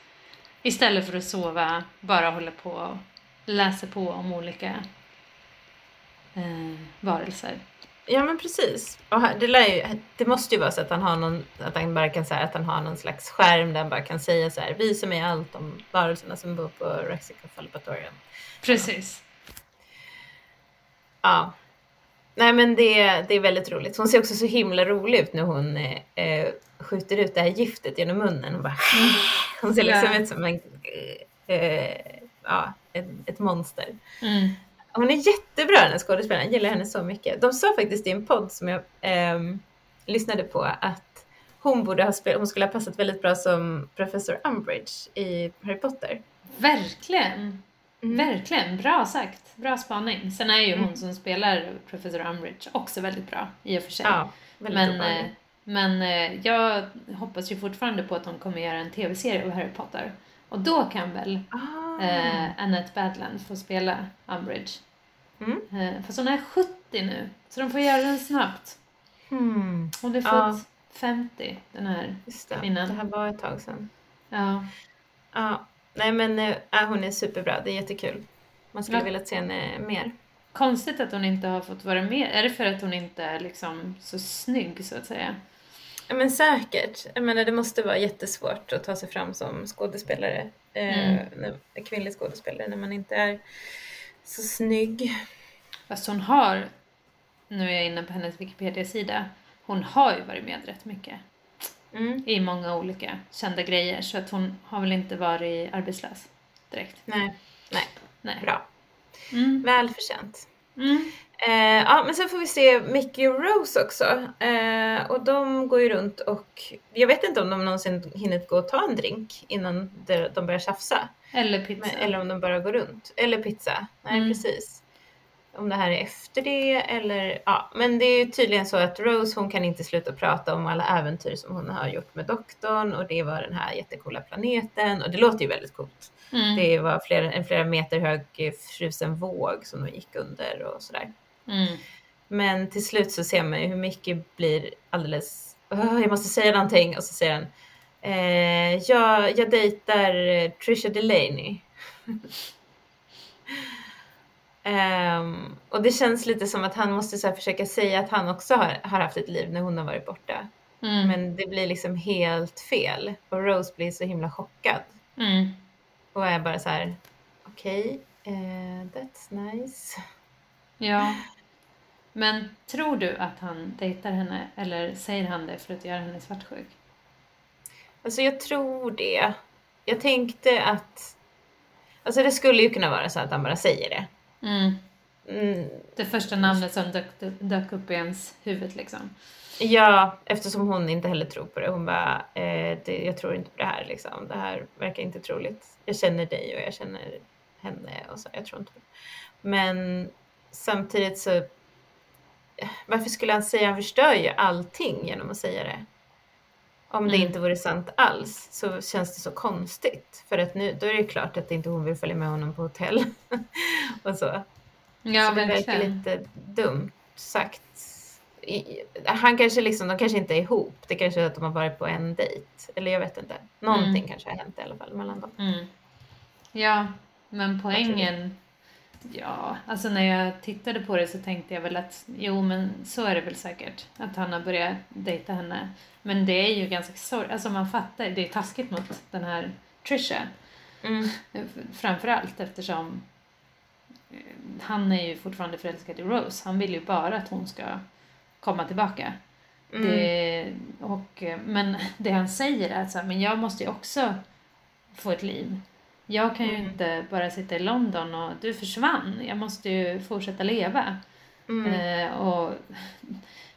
istället för att sova bara håller på och läser på om olika eh, varelser. Ja men precis. Och det, ju, det måste ju vara så att han har någon, att han bara kan säga att han har någon slags skärm där han bara kan säga så här, visa mig allt om varelserna som bor på Rexica Fallipatorium. Precis. Ja. Nej men det, det är väldigt roligt. Hon ser också så himla rolig ut när hon eh, skjuter ut det här giftet genom munnen. Hon, bara, hon ser liksom ut som en, eh, ja, ett, ett monster. Mm. Hon är jättebra den här skådespelaren, jag gillar henne så mycket. De sa faktiskt i en podd som jag eh, lyssnade på att hon, borde ha spel- hon skulle ha passat väldigt bra som professor Umbridge i Harry Potter. Verkligen! Mm. Verkligen, bra sagt. Bra spaning. Sen är ju mm. hon som spelar professor Umbridge också väldigt bra i och för sig. Ja, men, eh, men eh, jag hoppas ju fortfarande på att hon kommer göra en tv-serie av Harry Potter. Och då kan väl ah. Eh, Annette Badland få spela Umbridge. Mm. Eh, fast hon är 70 nu, så de får göra den snabbt. Hmm. Hon född ja. 50, den här Just det. kvinnan. Det här var ett tag sedan. Ja. Ja, nej men äh, hon är superbra, det är jättekul. Man skulle ja. vilja se henne mer. Konstigt att hon inte har fått vara med. Är det för att hon inte är liksom så snygg så att säga? Ja men säkert. Jag menar det måste vara jättesvårt att ta sig fram som skådespelare. Eh, mm. Eh, kvinnlig skådespelare när man inte är så snygg. Fast hon har, nu är jag inne på hennes Wikipedia-sida, hon har ju varit med rätt mycket. Mm. I många olika kända grejer så att hon har väl inte varit arbetslös direkt. Nej, nej. nej. Bra. Mm. Välförtjänt. Mm. Eh, ja, men sen får vi se Mickey och Rose också. Eh, och de går ju runt och jag vet inte om de någonsin hinner gå och ta en drink innan de börjar tjafsa. Eller pizza. Men, eller om de bara går runt. Eller pizza. Nej, mm. precis. Om det här är efter det eller ja, men det är ju tydligen så att Rose hon kan inte sluta prata om alla äventyr som hon har gjort med doktorn och det var den här jättekola planeten och det låter ju väldigt coolt. Mm. Det var flera, en flera meter hög frusen våg som de gick under och sådär. Mm. Men till slut så ser man ju hur mycket blir alldeles, jag måste säga någonting och så säger han eh, jag, jag dejtar Trisha Delaney. um, [LAUGHS] och det känns lite som att han måste så försöka säga att han också har, har haft ett liv när hon har varit borta. Mm. Men det blir liksom helt fel och Rose blir så himla chockad. Mm. Och är bara så här, okej, okay, uh, that's nice. Ja. [LAUGHS] Men tror du att han dejtar henne eller säger han det för att göra henne svartsjuk? Alltså jag tror det. Jag tänkte att... Alltså det skulle ju kunna vara så att han bara säger det. Mm. Mm. Det första namnet som dök, dök upp i ens huvud liksom. Ja, eftersom hon inte heller tror på det. Hon bara, eh, det, jag tror inte på det här liksom. Det här verkar inte troligt. Jag känner dig och jag känner henne och så. Jag tror inte på det. Men samtidigt så, varför skulle han säga, han förstör ju allting genom att säga det. Om det mm. inte vore sant alls så känns det så konstigt. För att nu, då är det klart att inte hon vill följa med honom på hotell [LAUGHS] och så. Ja, så det verkar lite dumt sagt. Han kanske liksom, de kanske inte är ihop. Det kanske är att de har varit på en dejt. Eller jag vet inte. Någonting mm. kanske har hänt i alla fall mellan dem. Mm. Ja, men poängen Ja, alltså när jag tittade på det så tänkte jag väl att jo men så är det väl säkert. Att han har börjat dejta henne. Men det är ju ganska sorgligt, alltså man fattar, det är taskigt mot den här Trisha. Mm. Framförallt eftersom eh, han är ju fortfarande förälskad i Rose. Han vill ju bara att hon ska komma tillbaka. Mm. Det, och, eh, men det han säger är att så här, men jag måste ju också få ett liv. Jag kan ju mm. inte bara sitta i London och du försvann. Jag måste ju fortsätta leva. Mm. Eh, och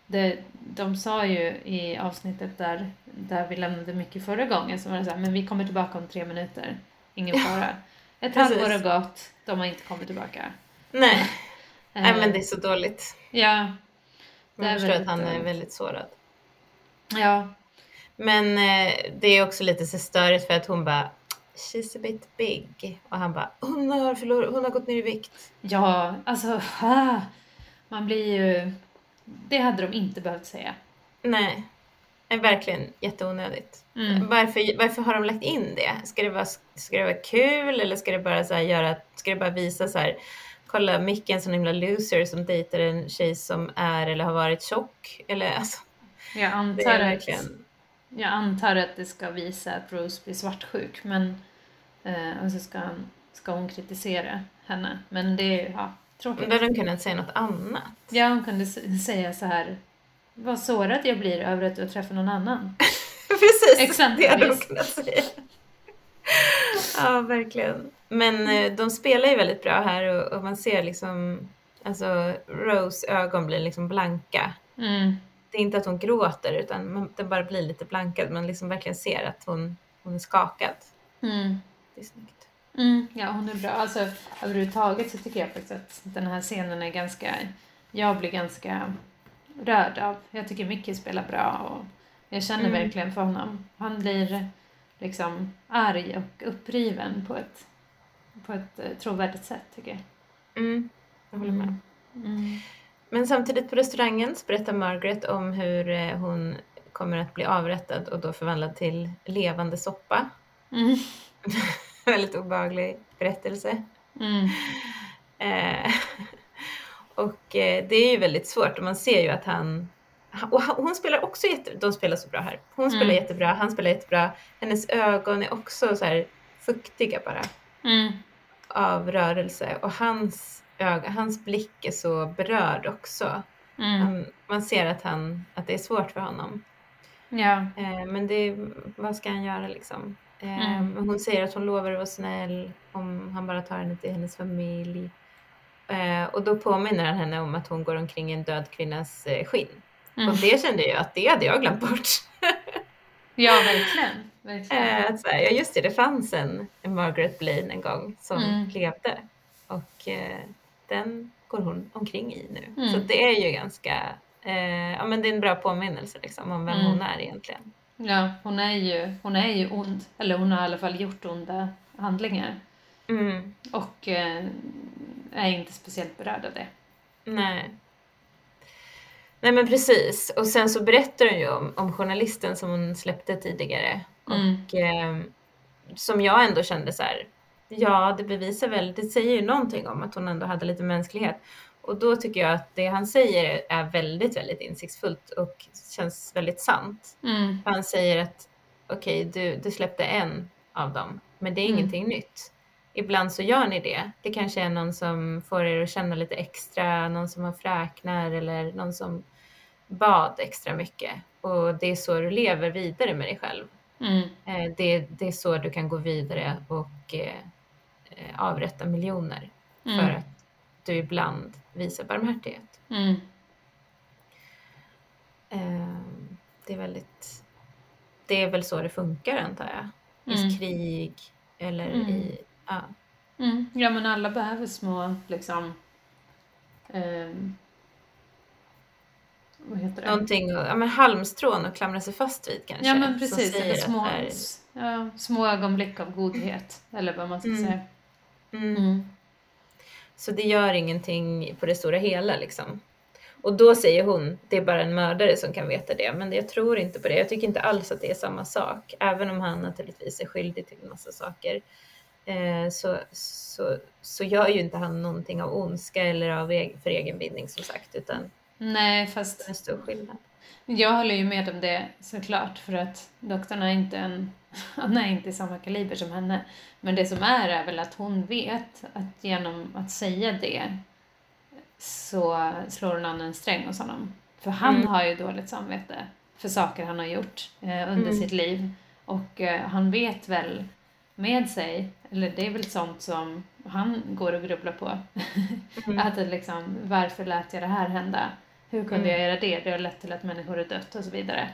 det, de sa ju i avsnittet där, där vi lämnade mycket förra gången så var det så här, men vi kommer tillbaka om tre minuter. Ingen fara. Ett halvår har gått, de har inte kommit tillbaka. Nej, eh, Nej men det är så dåligt. Ja. Man förstår att han är väldigt sårad. Ja. Men eh, det är också lite så störigt för att hon bara she's a bit big. Och han bara, hon har, förlorat, hon har gått ner i vikt. Ja, alltså, ah, man blir ju... Det hade de inte behövt säga. Nej, verkligen jätteonödigt. Mm. Varför, varför har de lagt in det? Ska det vara, ska det vara kul eller ska det bara så göra, ska det bara visa så här, kolla Micke är en sån himla loser som dejtar en tjej som är eller har varit tjock. Eller alltså. Jag antar, att, jag antar att det ska visa att Rose blir svartsjuk men Eh, och så ska, han, ska hon kritisera henne. Men det är ja, tråkigt. Men hon kunde säga något annat? Ja, hon kunde säga så här. Vad sårad jag blir över att du har träffat någon annan. [LAUGHS] Precis, Exempelvis. det hade hon kunnat säga. ja, verkligen. Men eh, de spelar ju väldigt bra här och, och, man ser liksom, alltså Rose ögon blir liksom blanka. Mm. Det är inte att hon gråter utan man, den bara blir lite blankad. Man liksom verkligen ser att hon, hon är skakad. Mm jättesnyggt. Mm, ja, hon är bra. Alltså, överhuvudtaget så tycker jag faktiskt att den här scenen är ganska... Jag blir ganska rörd av. Jag tycker Mickey spelar bra och jag känner mm. verkligen för honom. Han blir liksom arg och uppriven på ett, på ett uh, trovärdigt sätt tycker jag. Mm, jag håller med. Mm. Men samtidigt på restaurangen så berättar Margaret om hur eh, hon kommer att bli avrättad och då förvandlad till levande soppa. Mm. [LAUGHS] [LAUGHS] väldigt obehaglig berättelse. Mm. [LAUGHS] Eh, och eh, det är ju väldigt svårt och man ser ju att han och hon spelar också jätte, de spelar så bra här. Hon spelar mm. jättebra, han spelar jättebra. Hennes ögon är också så här fuktiga bara. Mm. Av rörelse och hans öga, hans blick är så berörd också. Mm. Han, man ser att, han, att det är svårt för honom. Ja. Eh, men det, vad ska han göra liksom? Mm. Um, hon säger att hon lovar att vara snäll om han bara tar henne till hennes familj. Uh, och då påminner han henne om att hon går omkring i en död kvinnas uh, skinn. Mm. Och det kände jag att det hade jag glömt bort. [LAUGHS] ja, verkligen. verkligen. Uh, att så här, ja, just det, det fanns en, en Margaret Blaine en gång som mm. levde. Och den går hon omkring i nu. Så mm. det är ju ganska, ja men det är en bra påminnelse liksom, om vem mm. hon är egentligen. Ja, hon är ju, hon är ju ond. Eller hon har i alla fall gjort onda handlingar. Mm. Och eh, är inte speciellt berörd av det. Nej. Nej men precis. Och sen så berättar hon ju om, om journalisten som hon släppte tidigare. Mm. Och eh, som jag ändå kände så här, ja det bevisar väl, det säger ju någonting om att hon ändå hade lite mänsklighet. Och då tycker jag att det han säger är väldigt, väldigt insiktsfullt och känns väldigt sant. Mm. Han säger att okej, okay, du, du släppte en av dem, men det är mm. ingenting nytt. Ibland så gör ni det. Det kanske är någon som får er att känna lite extra, någon som har fräknar eller någon som bad extra mycket. Och det är så du lever vidare med dig själv. Mm. Eh, det, det är så du kan gå vidare och eh, eh avrätta miljoner. Mm. För att du ibland visar barmhärtighet. Mm. Eh, det är väldigt, det är väl så det funkar antar jag. I Mm. krig eller Mm. i, ja. Mm. Ja, men alla behöver små, liksom... ehm, vad heter det? Någonting, ja men halmstrån att klamra sig fast vid kanske. Ja, men precis. Eller små, är- ja, små ögonblick av godhet, eller vad man ska Mm. säga. Mm. Mm. Så det gör ingenting på det stora hela liksom. Och då säger hon, det är bara en mördare som kan veta det. Men jag tror inte på det. Jag tycker inte alls att det är samma sak. Även om han naturligtvis är skyldig till en massa saker. Eh, så, så, så gör ju inte han någonting av ondska eller av eg- för egen vinning som sagt. Utan Nej, det är fast en stor skillnad. Jag håller ju med om det såklart, för att doktorn är inte en... [LAUGHS] Han är inte i samma kaliber som henne. Men det som är är väl att hon vet att genom att säga det så slår hon an en sträng hos honom. För han Mm. har ju dåligt samvete för saker han har gjort eh, under Mm. sitt liv. Och eh, han vet väl med sig, eller det är väl sånt som han går och grubblar på. [LAUGHS] Mm. Att liksom, varför lät jag det här hända? Hur kunde Mm. jag göra det? Det har lett till att människor har dött och så vidare.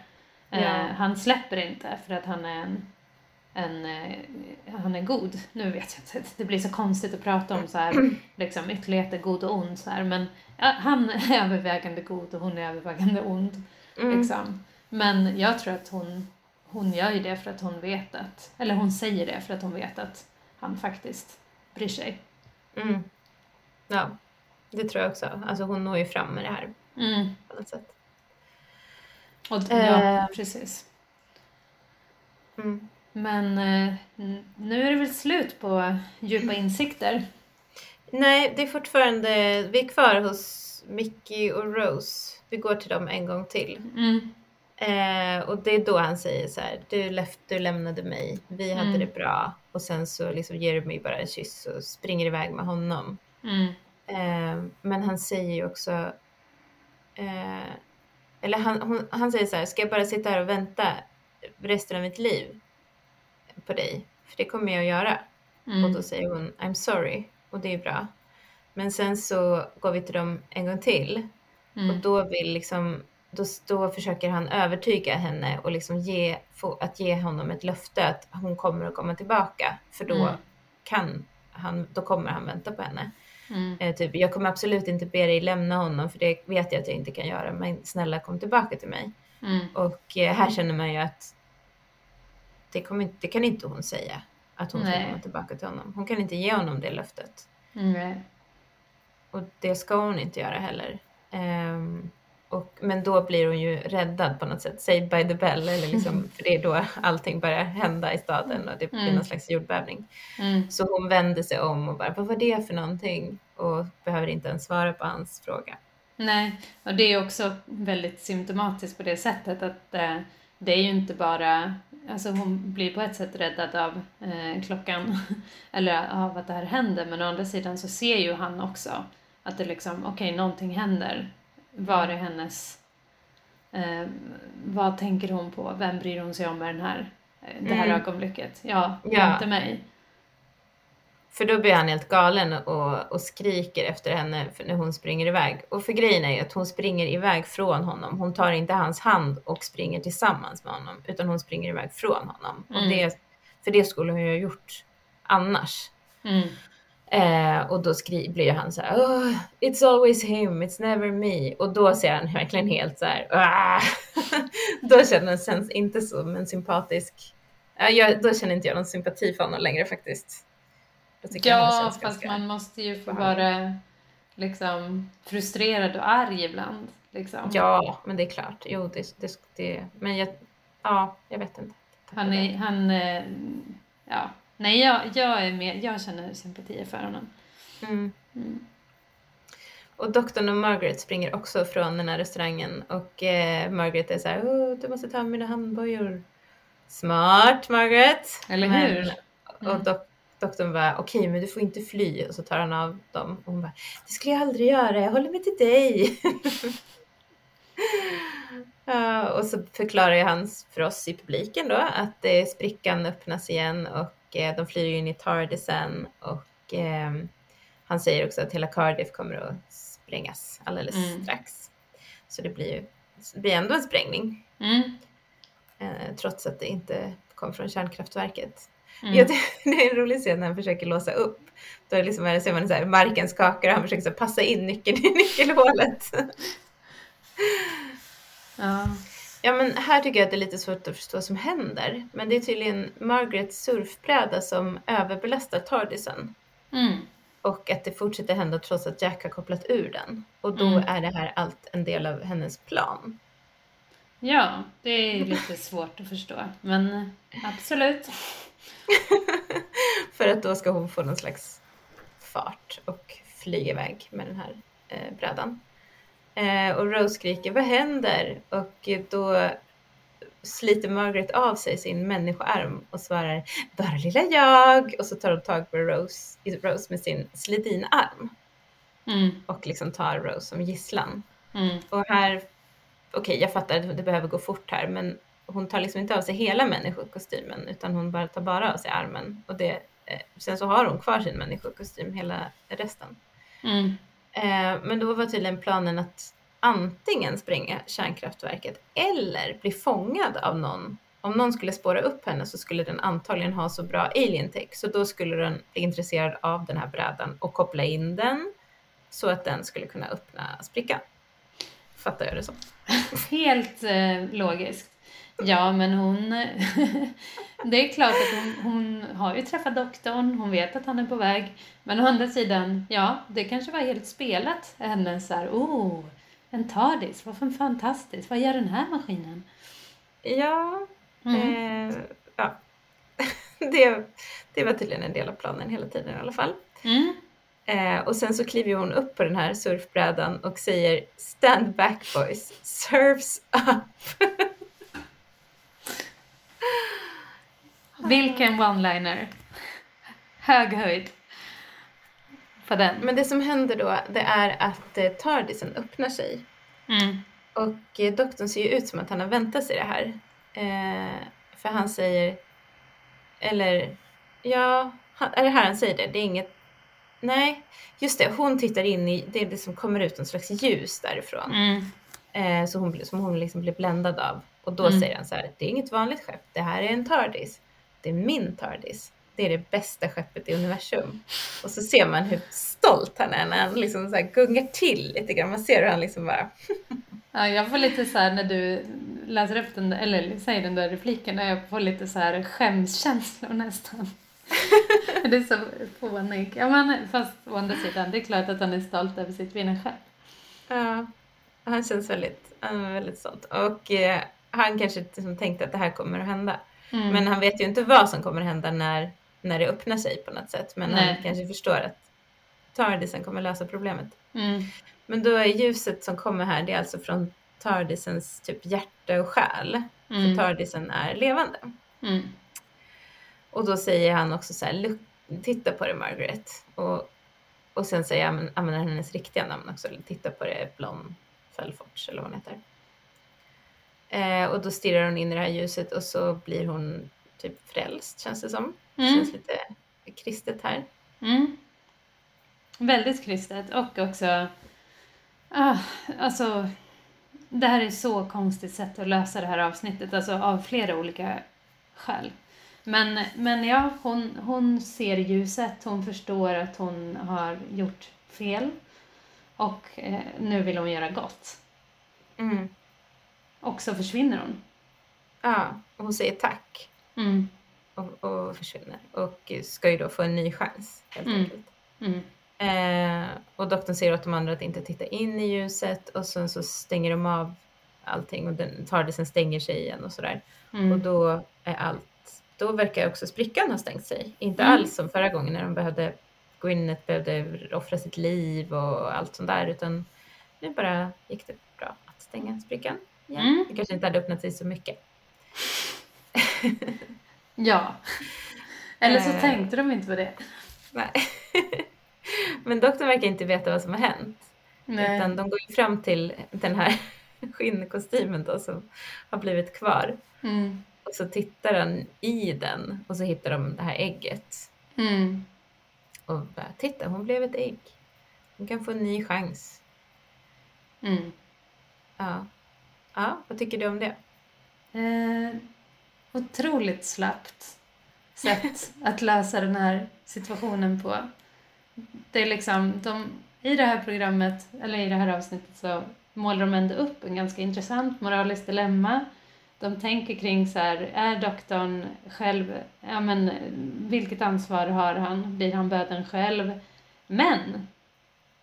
Ja. Eh, han släpper inte för att han är en, en eh, han är god. Nu vet jag inte, det blir så konstigt att prata om så här, [CLEARS THROAT] liksom ytterligheter, god och ond så här, men ja, han är [LAUGHS] övervägande god och hon är övervägande ond. Mm. Liksom. Men jag tror att hon, hon gör ju det för att hon vet att, eller hon säger det för att hon vet att han faktiskt bryr sig. Mm. Ja, det tror jag också. Alltså hon når ju fram med det här Mm. på något sätt. Och, ja, Eh. precis. Mm. Men eh, nu är det väl slut på djupa insikter. Nej, det är fortfarande, vi är kvar hos Mickey och Rose. Vi går till dem en gång till. Mm. Eh, och det är då han säger så här, du, läf- du lämnade mig, vi hade Mm. det bra. Och sen så liksom ger du mig bara en kyss och springer iväg med honom. Mm. Eh, men han säger ju också, eh, eller han, hon, han säger så här, ska jag bara sitta här och vänta resten av mitt liv på dig? För det kommer jag att göra. Och Mm. då säger hon I'm sorry och det är bra. Men sen så går vi till dem en gång till och Mm. då vill liksom då, då försöker han övertyga henne och liksom ge, få, att ge honom ett löfte att hon kommer att komma tillbaka för då Mm. kan han, då kommer han vänta på henne. Mm. Eh, typ, jag kommer absolut inte be dig lämna honom för det vet jag att jag inte kan göra men snälla kom tillbaka till mig. Mm. Och eh, här känner man ju att det, inte- det kan inte hon säga att hon ska komma tillbaka till honom. Hon kan inte ge honom det löftet. Och det ska hon inte göra heller. Ehm, och, men då blir hon ju räddad på något sätt, saved by the bell, eller liksom, [LAUGHS] för det är då allting börjar hända i staden och det blir Mm. någon slags jordbävning. Mm. Så hon vänder sig om och bara, vad var det för någonting? Och behöver inte ens svara på hans fråga. Nej, och det är också väldigt symptomatiskt på det sättet att eh, det är ju inte bara, alltså hon blir på ett sätt räddad av eh, klockan [LAUGHS] eller av att det här händer men å andra sidan så ser ju han också att det liksom, okej någonting händer. Var är hennes, eh, vad tänker hon på, vem bryr hon sig om med den här, eh, det här Mm. ögonblicket? Ja, Ja. inte mig. För då blir han helt galen och, och skriker efter henne när hon springer iväg. Och för grejen är ju att hon springer iväg från honom. Hon tar inte hans hand och springer tillsammans med honom, utan hon springer iväg från honom. Och Mm. det, för det skulle hon ju ha gjort annars. Mm. Eh, och då skri- blir han så här, oh, it's always him, it's never me. Och då ser han verkligen helt så här, "Ah." [LAUGHS] då känner känns inte som en sympatisk, ja, jag, då känner inte jag någon sympati för honom längre faktiskt. Ja, fast man måste ju få vara liksom frustrerad och arg ibland. Liksom. Ja, men det är klart. Jo, det, det, det men jag, ja, jag vet inte. Han är, han, eh, ja. Nej, jag, jag är med, jag känner sympati för honom. Mm. Mm. Och doktorn och Margaret springer också från den här restaurangen och eh, Margaret är så här, oh, du måste ta mina handbojor. Smart Margaret! Eller Men- hur? Mm. Och dok- doktorn bara, okej men du får inte fly. Och så tar han av dem. Och hon bara, det skulle jag aldrig göra, jag håller mig till dig. [LAUGHS] Ja, och så förklarar han för oss i publiken då att eh, sprickan öppnas igen och eh, de flyr in i Tardisen och eh, han säger också att hela Cardiff kommer att sprängas alldeles Mm. strax. Så det blir ju blir ändå en sprängning. Mm. Eh, trots att det inte kom från kärnkraftverket. Mm. Jag, [LAUGHS] det är en rolig scen när han försöker låsa upp. Då liksom är det, ser man så här, marken skakar och han försöker passa in nyckeln i nyckelhålet. [LAUGHS] Ja. Ja men här tycker jag att det är lite svårt att förstå vad som händer. Men det är tydligen Margarets surfbräda som överbelastar Tardisen. Mm. Och att det fortsätter hända trots att Jack har kopplat ur den. Och då Mm. är det här allt en del av hennes plan. ja, det är lite [LAUGHS] svårt att förstå. Men eh, absolut. [LAUGHS] För att då ska hon få någon slags fart och flyga iväg med den här eh, brädan. Eh, och Rose skriker vad händer? Och då sliter Margaret av sig sin människoarm och svarar bara lilla jag. Och så tar hon tag på Rose, Rose med sin slidinarm Mm. och liksom tar Rose som gisslan. Mm. Och här, okej jag fattar att det behöver gå fort här men hon tar liksom inte av sig hela människokostymen utan hon bara tar bara av sig armen. Och det, eh, sen så har hon kvar sin människokostym hela resten. Mm. Eh, men då var tydligen planen att antingen spränga kärnkraftverket eller bli fångad av någon. Om någon skulle spåra upp henne så skulle den antagligen ha så bra alien tech så då skulle den bli intresserad av den här brädan och koppla in den så att den skulle kunna öppna sprickan. Fattar jag det så? Helt eh, logiskt. Ja, men hon... [LAUGHS] det är klart att hon, hon har ju träffat doktorn, hon vet att han är på väg. Men å andra sidan, ja, det kanske var helt spelat. Hennes så här, oh, en TARDIS, vad för fantastiskt, vad gör den här maskinen? Ja, Mm. eh, ja. [LAUGHS] det, det var tydligen en del av planen hela tiden i alla fall. Mm. Eh, och sen så kliver hon upp på den här surfbrädan och säger Stand back boys, surfs up. [LAUGHS] Vilken one-liner. Hög höjd. På den. Men det som händer då, det är att eh, Tardisen öppnar sig. Mm. Och eh, doktorn ser ju ut som att han har väntat sig det här. Eh, för han säger, eller ja, han, är det här han säger det? Det är inget, nej, just det, hon tittar in i, det är det som kommer ut en slags ljus därifrån. Mm. Eh, så hon, som hon liksom blir bländad av. Och då Mm. säger han så här, det är inget vanligt skepp, det här är en TARDIS. Det är min TARDIS. Det är det bästa skeppet i universum. Och så ser man hur stolt han är när han liksom så gungar till lite grann. Man ser hur han liksom bara, [LAUGHS] Ja, jag får lite så här när du läser upp den, eller säger den där repliken, jag får lite så här skämskänslor nästan. [LAUGHS] det är så fånig. Ja, men fast å andra sidan, det är klart att han är stolt över sitt vinnarskepp. ja, han känns väldigt, han är väldigt stolt. Och eh, han kanske liksom tänkte att det här kommer att hända. Mm. Men han vet ju inte vad som kommer hända när, när det öppnar sig på något sätt. Men Nej. han kanske förstår att TARDISen kommer lösa problemet. Mm. Men då är ljuset som kommer här, det är alltså från Tardisens typ hjärta och själ. För Mm. Tardisen är levande. Mm. Och då säger han också så här, "Look- titta på det Margaret. Och, och sen säger han, använder hennes riktiga namn också, titta på det Blom Felforts eller vad hon heter. Eh, och då stirrar hon in i det här ljuset och så blir hon typ frälst känns det som. Mm. Känns lite kristet här. Mm. Väldigt kristet och också... Ah, alltså, det här är så konstigt sätt att lösa det här avsnittet, alltså av flera olika skäl. Men, men ja, hon, hon ser ljuset, hon förstår att hon har gjort fel och eh, nu vill hon göra gott. Mm. Och så försvinner hon. Ja, hon säger tack. Mm. och, och försvinner. Och ska ju då få en ny chans helt Mm. enkelt. Mm. Eh, och doktorn säger åt de andra att inte titta in i ljuset och sen så stänger de av allting och den, Tardisen stänger sig igen och sådär. Mm. Och då är allt, då verkar också sprickan ha stängt sig. Inte Mm. alls som förra gången när de behövde, Gwyneth behövde offra sitt liv och allt sånt där utan nu bara gick det bra att stänga sprickan Mm. Det kanske inte hade öppnat sig så mycket. [LAUGHS] Ja. Eller så Eh. tänkte de inte på det. Nej. [LAUGHS] Men doktorn verkar inte veta vad som har hänt. Nej. Utan de går ju fram till den här [LAUGHS] skinnkostymen då som har blivit kvar. Mm. Och så tittar han i den och så hittar de det här ägget. Mm. Och bara, titta hon blev ett ägg. Hon kan få en ny chans. Mm. Ja. Ja, vad tycker du om det? Eh, otroligt slappt sätt [LAUGHS] att lösa den här situationen på. Det är liksom, de, i det här programmet, eller i det här avsnittet så målar de ändå upp en ganska intressant moraliskt dilemma. De tänker kring så här, är doktorn själv, ja men vilket ansvar har han? Blir han böden själv? Men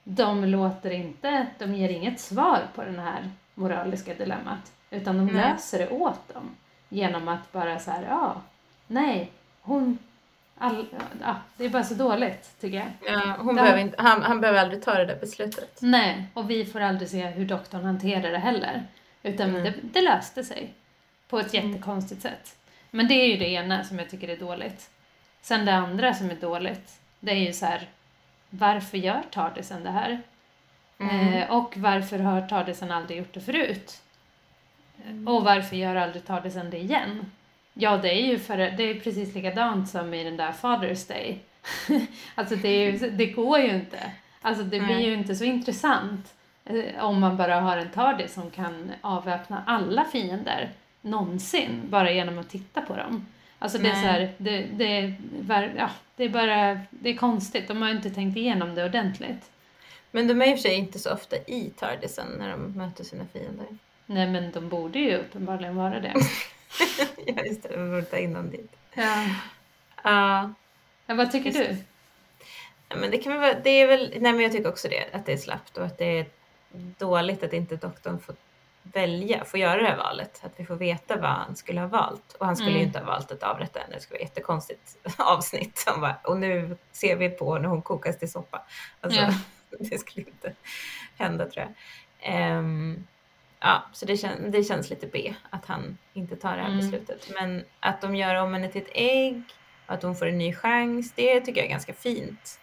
de låter inte, de ger inget svar på den här moraliska dilemmat. Utan de Nej. löser det åt dem. Genom att bara så här, ja, nej, hon, all, ja, det är bara så dåligt tycker jag. Ja, hon behöver inte, han, han behöver aldrig ta det där beslutet. Nej, och vi får aldrig se hur doktorn hanterar det heller. Utan Mm. det, det löste sig på ett Mm. jättekonstigt sätt. Men det är ju det ena som jag tycker är dåligt. Sen det andra som är dåligt, det är ju så här, varför gör Tardisen det här? Mm. Eh, och varför har Tardisen aldrig gjort det förut? Och varför gör aldrig Tardisen det igen? Ja, det är ju för det är precis likadant som i den där Father's Day. [LAUGHS] alltså det, är ju, det går ju inte. Alltså det blir Nej. ju inte så intressant eh, om man bara har en Tardis som kan avväpna alla fiender någonsin bara genom att titta på dem. Alltså det är så här, det, det, är ja, det är bara, det är konstigt. De har inte tänkt igenom det ordentligt. Men de är i och för sig inte så ofta i Tardisen när de möter sina fiender. Nej men de borde ju uppenbarligen vara det. [LAUGHS] ja, just det. De borde ta in dem dit. Ja. Ja. Ja, vad tycker du? Ja, men det kan väl det är väl, nej men jag tycker också det, att det är slappt och att det är dåligt att inte doktorn får välja, får göra det här valet. Att vi får veta vad han skulle ha valt. Och han skulle ju Mm. inte ha valt att avrätta henne, det skulle vara ett jättekonstigt [LAUGHS] avsnitt. Bara, och nu ser vi på när hon kokas till soppa. Alltså, Ja. [LAUGHS] det skulle inte hända tror jag. Ehm, ja, så det, kän, det känns lite B att han inte tar det här Mm. beslutet. Men att de gör om henne till ett ägg, och att hon får en ny chans, det tycker jag är ganska fint.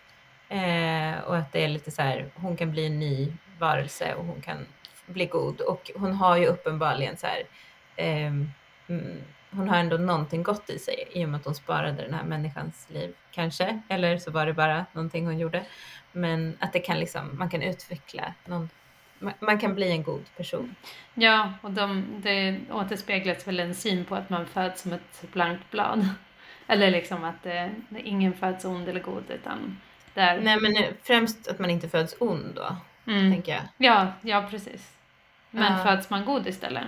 Eh, och att det är lite så här, hon kan bli en ny varelse och hon kan bli god. Och hon har ju uppenbarligen så här, mm, hon har ändå någonting gott i sig i och med att hon sparade den här människans liv kanske. Eller så var det bara någonting hon gjorde. Men att det kan liksom, man kan utveckla någon, man, kan bli en god person. Ja, och de, det återspeglas väl en syn på att man föds som ett blankt blad. [LAUGHS] Eller liksom att det, ingen föds ond eller god utan där. Nej men nu, främst att man inte föds ond då, Mm. tänker jag. Ja, ja precis. Men Ja. föds man god istället?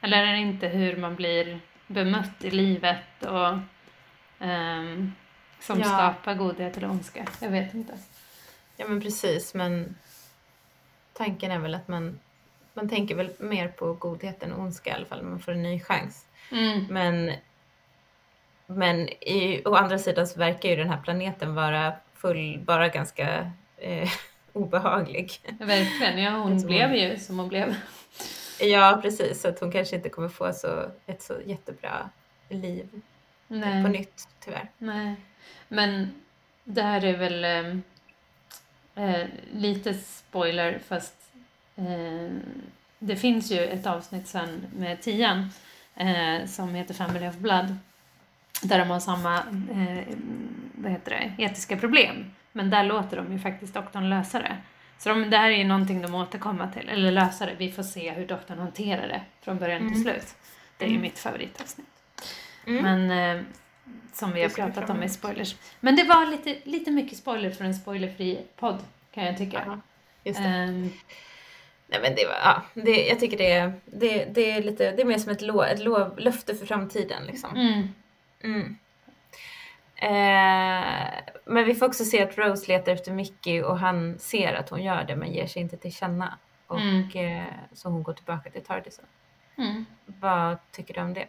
Eller är det inte hur man blir bemött i livet och ehm, som Ja. skapar godhet eller ondska? Jag vet inte. Ja men precis, men tanken är väl att man, man tänker väl mer på godheten och ondska i alla fall, man får en ny chans. Mm. Men, men i, å andra sidan så verkar ju den här planeten vara full, bara ganska eh, [LAUGHS] obehaglig. Verkligen, ja hon Jag tror- blev ju som hon blev. Ja precis, så att hon kanske inte kommer få så, ett så jättebra liv på Nej. nytt tyvärr. Nej. Men det här är väl ehm, eh, lite spoiler fast eh, det finns ju ett avsnitt sen med tian eh, som heter Family of Blood där de har samma eh, vad heter det, etiska problem. Men där låter de ju faktiskt doktorn lösa det. Så de, det här är ju någonting de återkommer till, eller lösa det. Vi får se hur doktorn hanterar det från början till Mm. slut. Det är ju Mm. mitt favoritavsnitt. Mm. Men eh, som vi har pratat om i spoilers. Men det var lite, lite mycket spoiler för en spoilerfri podd kan jag tycka. Ja, just det. Ehm, Nej men det var, ja, det, jag tycker det, är- det, det är lite, det är mer som ett, lo, ett lov, löfte för framtiden liksom. mm, Mm. Eh, men vi får också se att Rose letar efter Mickey och han ser att hon gör det men ger sig inte till känna. Och, Mm. eh, så hon går tillbaka till Tardisen. mm. Vad tycker du om det?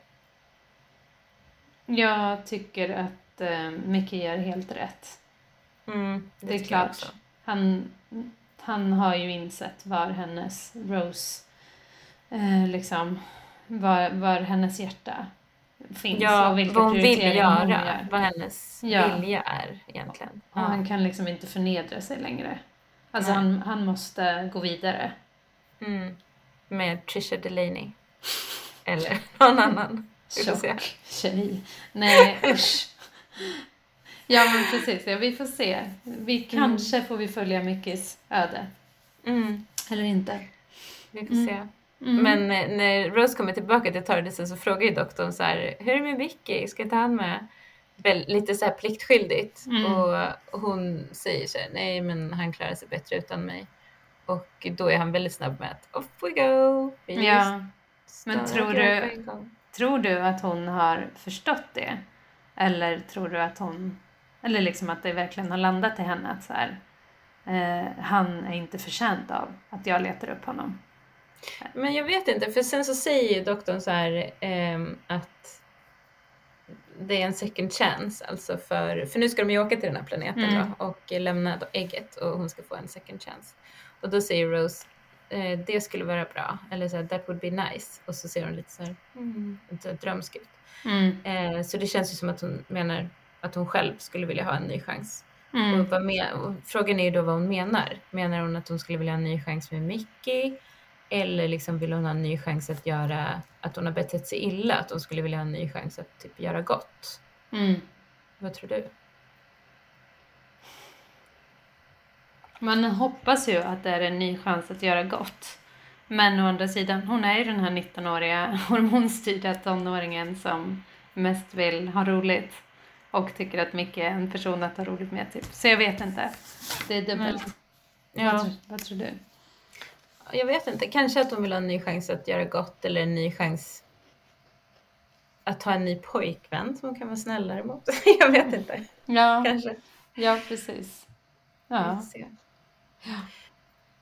Jag tycker att eh, Mickey gör helt rätt. Mm, Det är tycker jag klart. Han, han har ju insett var hennes Rose, eh, liksom, var, var hennes hjärta finns Ja, och vilka vad hon vill prioriteringar hon göra, gör. vad hennes Ja. vilja är egentligen. Och han kan liksom inte förnedra sig längre. Alltså Nej. han, han måste gå vidare. Mm. Med Trisha Delaney. Eller någon annan. Tjock tjej. Nej, usch. Ja, men precis. Ja, vi får se. Vi kanske får vi följa Mickis öde. Mm. Eller inte. Vi får Mm. se. Mm. Men när Rose kommer tillbaka till Tardisen så frågar ju doktorn så här, hur är det med Vicky? Ska ta hand med? lite så här pliktskyldigt. Mm. Och hon säger så här, nej men han klarar sig bättre utan mig. Och då är han väldigt snabb med att off we go. Vi ja. Men tror du, tror du att hon har förstått det? Eller tror du att hon, eller liksom att det verkligen har landat i henne att så här, eh, han är inte förtjänt av att jag letar upp honom? Men jag vet inte, för sen så säger doktorn så här eh, att det är en second chance, alltså för, för nu ska de ju åka till den här planeten mm. då, och lämna då ägget och hon ska få en second chance. Och då säger Rose, eh, det skulle vara bra, eller så här, that would be nice. Och så ser hon lite så här, mm, så här drömsk ut. Mm. Eh, så det känns ju som att hon menar att hon själv skulle vilja ha en ny chans. Mm. Och, med, och frågan är ju då vad hon menar. Menar hon att hon skulle vilja ha en ny chans med Mickey? Eller liksom vill hon ha en ny chans att göra, att hon har betett sig illa, att hon skulle vilja ha en ny chans att typ göra gott. Mm. Vad tror du? Man hoppas ju att det är en ny chans att göra gott. Men å andra sidan, hon är ju den här 19-åriga [LAUGHS] hormonstyrda tonåringen som mest vill ha roligt och tycker att Micke är en person att ha roligt med. Typ. Så jag vet inte. Det är dubbelt. Mm. Ja. Vad, vad tror du? jag vet inte, kanske att de vill ha en ny chans att göra gott eller en ny chans att ha en ny pojkvän som hon kan vara snällare mot. [LAUGHS] jag vet inte. Ja, kanske. ja precis. Ja.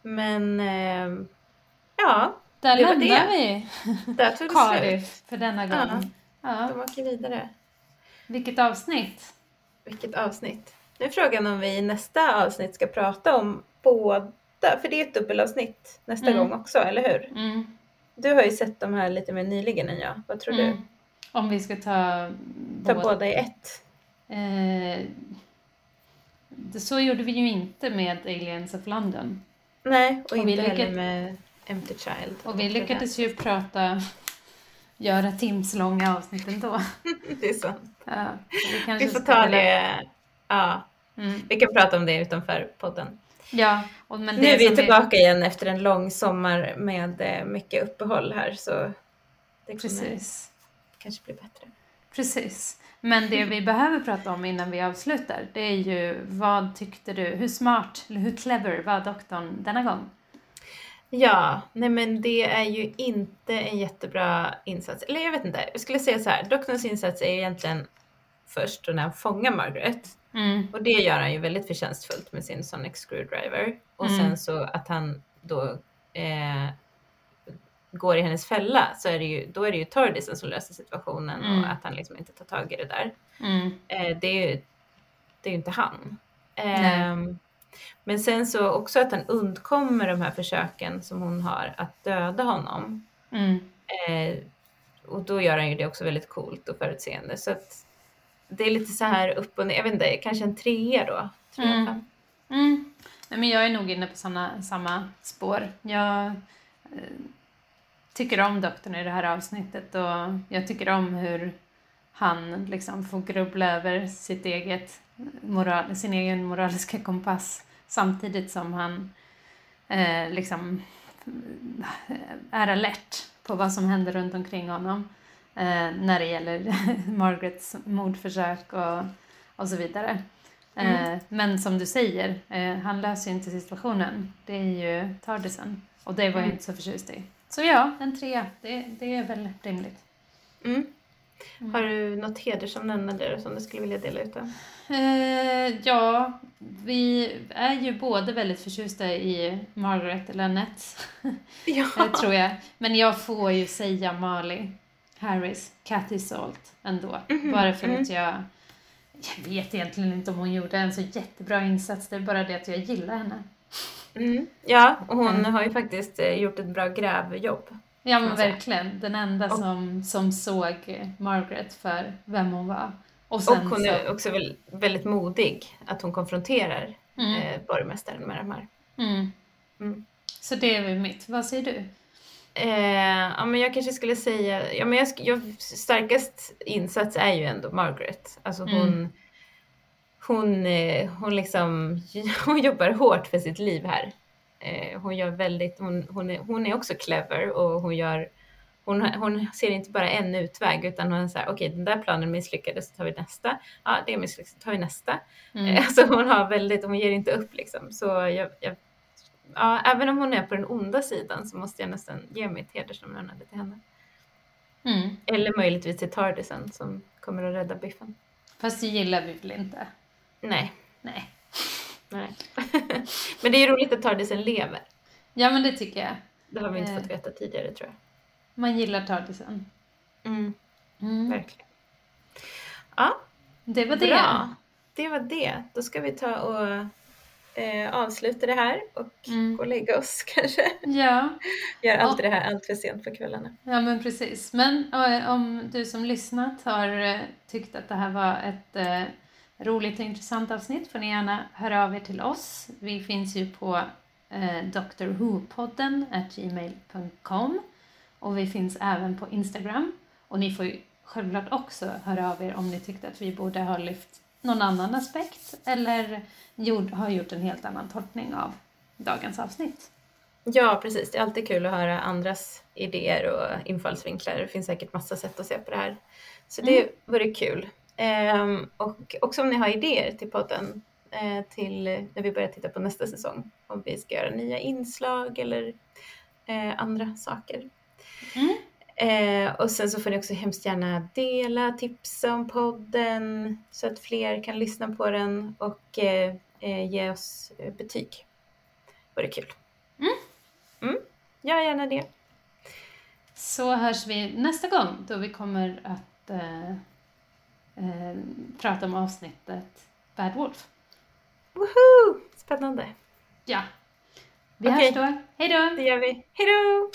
Men ehm, ja. Där det lämnar vi Där tog det Cardiff för denna gång. Ja, ja. De åker vidare. Vilket avsnitt. Vilket avsnitt. Nu är frågan om vi i nästa avsnitt ska prata om både 8, för det är ett dubbelavsnitt nästa mm. gång också, eller hur? Mm. Du har ju sett de här lite mer nyligen än jag. Vad tror du? Mm. Om vi ska ta, ta båda, båda i ett? Eh, så gjorde vi ju inte med Aliens of London. Nej, och, och inte vi heller lyckades, med Empty Child. Och, vi lyckades ju prata, göra timslånga avsnitt ändå. [LAUGHS] det är sant. Ja, vi, vi, får ta det, ja. Mm. vi kan prata om det utanför podden. Ja, nu är vi tillbaka är... igen efter en lång sommar med eh, mycket uppehåll här så det Precis. kanske blir bättre. Precis. Men det vi behöver prata om innan vi avslutar det är ju vad tyckte du, hur smart eller hur clever var doktorn denna gång? Ja, nej men det är ju inte en jättebra insats. Eller jag vet inte, jag skulle säga så här, doktorns insats är egentligen först när han fångar Margaret. Mm. Och det gör han ju väldigt förtjänstfullt med sin Sonic Screwdriver. Och mm. sen så att han då eh, går i hennes fälla så är det ju, då är det ju Tardisen som löser situationen mm. och att han liksom inte tar tag i det där. Mm. Eh, det är ju det är inte han. Eh, men sen så också att han undkommer de här försöken som hon har att döda honom. Mm. Eh, och då gör han ju det också väldigt coolt och förutseende. Så att det är lite så här upp och ner, jag vet inte, kanske en trea då. Tre, mm. Mm. Nej, men jag är nog inne på såna, samma spår. Jag eh, tycker om doktorn i det här avsnittet och jag tycker om hur han liksom får grubbla över sitt eget moral, sin egen moraliska kompass samtidigt som han eh, liksom eh, är alert på vad som händer runt omkring honom eh, när det gäller [LAUGHS] Margarets mordförsök och, och så vidare. Eh, mm. Men som du säger, eh, han löser ju inte situationen. Det är ju Tardisen och det var jag mm. inte så förtjust i. Så ja, en trea, det, det är väl rimligt. Mm. mm. Har du något hedersomnämnande där som du skulle vilja dela ut? Eh, ja, vi är ju båda väldigt förtjusta i Margaret eller Annette. Ja. [LAUGHS] Eh, tror jag. Men jag får ju säga Mali. Harris Cathy Salt ändå. Mm -hmm. Bara för mm. att jag, jag vet egentligen inte om hon gjorde en så jättebra insats, det är bara det att jag gillar henne. Mm. Ja, och hon mm. har ju faktiskt eh, gjort ett bra grävjobb. Ja men verkligen, den enda och, som, som såg Margaret för vem hon var. Och, och hon så... är också väldigt modig, att hon konfronterar mm. eh, borgmästaren med de här. Mm. Mm. Så det är väl mitt. Vad säger du? Eh, ja, men jag kanske skulle säga, ja, men jag, jag, starkast insats är ju ändå Margaret. Alltså hon, mm. hon, eh, hon, liksom, [LAUGHS] hon jobbar hårt för sitt liv här. Eh, hon gör väldigt, hon, hon, är, hon är också clever och hon gör hon, hon ser inte bara en utväg utan hon säger okej okay, den där planen misslyckades så tar vi nästa. Ja det misslyckades så tar vi nästa. Mm. [LAUGHS] Alltså hon har väldigt, hon ger inte upp liksom. Så jag, jag, ja, även om hon är på den onda sidan så måste jag nästan ge mitt hedersomnämnande till henne. Mm. Eller möjligtvis till Tardisen som kommer att rädda Biffen. Fast det gillar vi väl inte? Nej. Nej. Nej. [LAUGHS] men det är roligt att Tardisen lever. Ja men det tycker jag. Det har vi inte eh. fått veta tidigare tror jag. Man gillar Tardisen. Mm. Mm. Verkligen. Ja. Det var det. Bra. Det var det. Då ska vi ta och eh, avsluta det här och mm. gå och lägga oss [LAUGHS] kanske. Ja. Gör alltid det här allt för sent på kvällarna. Ja men precis. Men eh, om du som lyssnat har eh, tyckt att det här var ett eh, roligt och intressant avsnitt får ni gärna höra av er till oss. Vi finns ju på eh, drwhopodden gmail.com och vi finns även på Instagram. Och ni får ju självklart också höra av er om ni tyckte att vi borde ha lyft någon annan aspekt eller gjort, har gjort en helt annan tolkning av dagens avsnitt. Ja, precis. Det är alltid kul att höra andras idéer och infallsvinklar. Det finns säkert massa sätt att se på det här. Så det mm. vore kul. Ehm, och också om ni har idéer till podden eh, till när vi börjar titta på nästa säsong. Om vi ska göra nya inslag eller eh, andra saker. Mm. Eh, och sen så får ni också hemskt gärna dela, tipsa om podden så att fler kan lyssna på den och eh, eh ge oss eh, betyg. Vore kul. Mm. Mm, gör gärna det. Så hörs vi nästa gång då vi kommer att eh, eh, prata om avsnittet Bad Wolf. Woho! Spännande. Ja. Vi okay. hörs då. Hej då! Det gör vi. Hej då!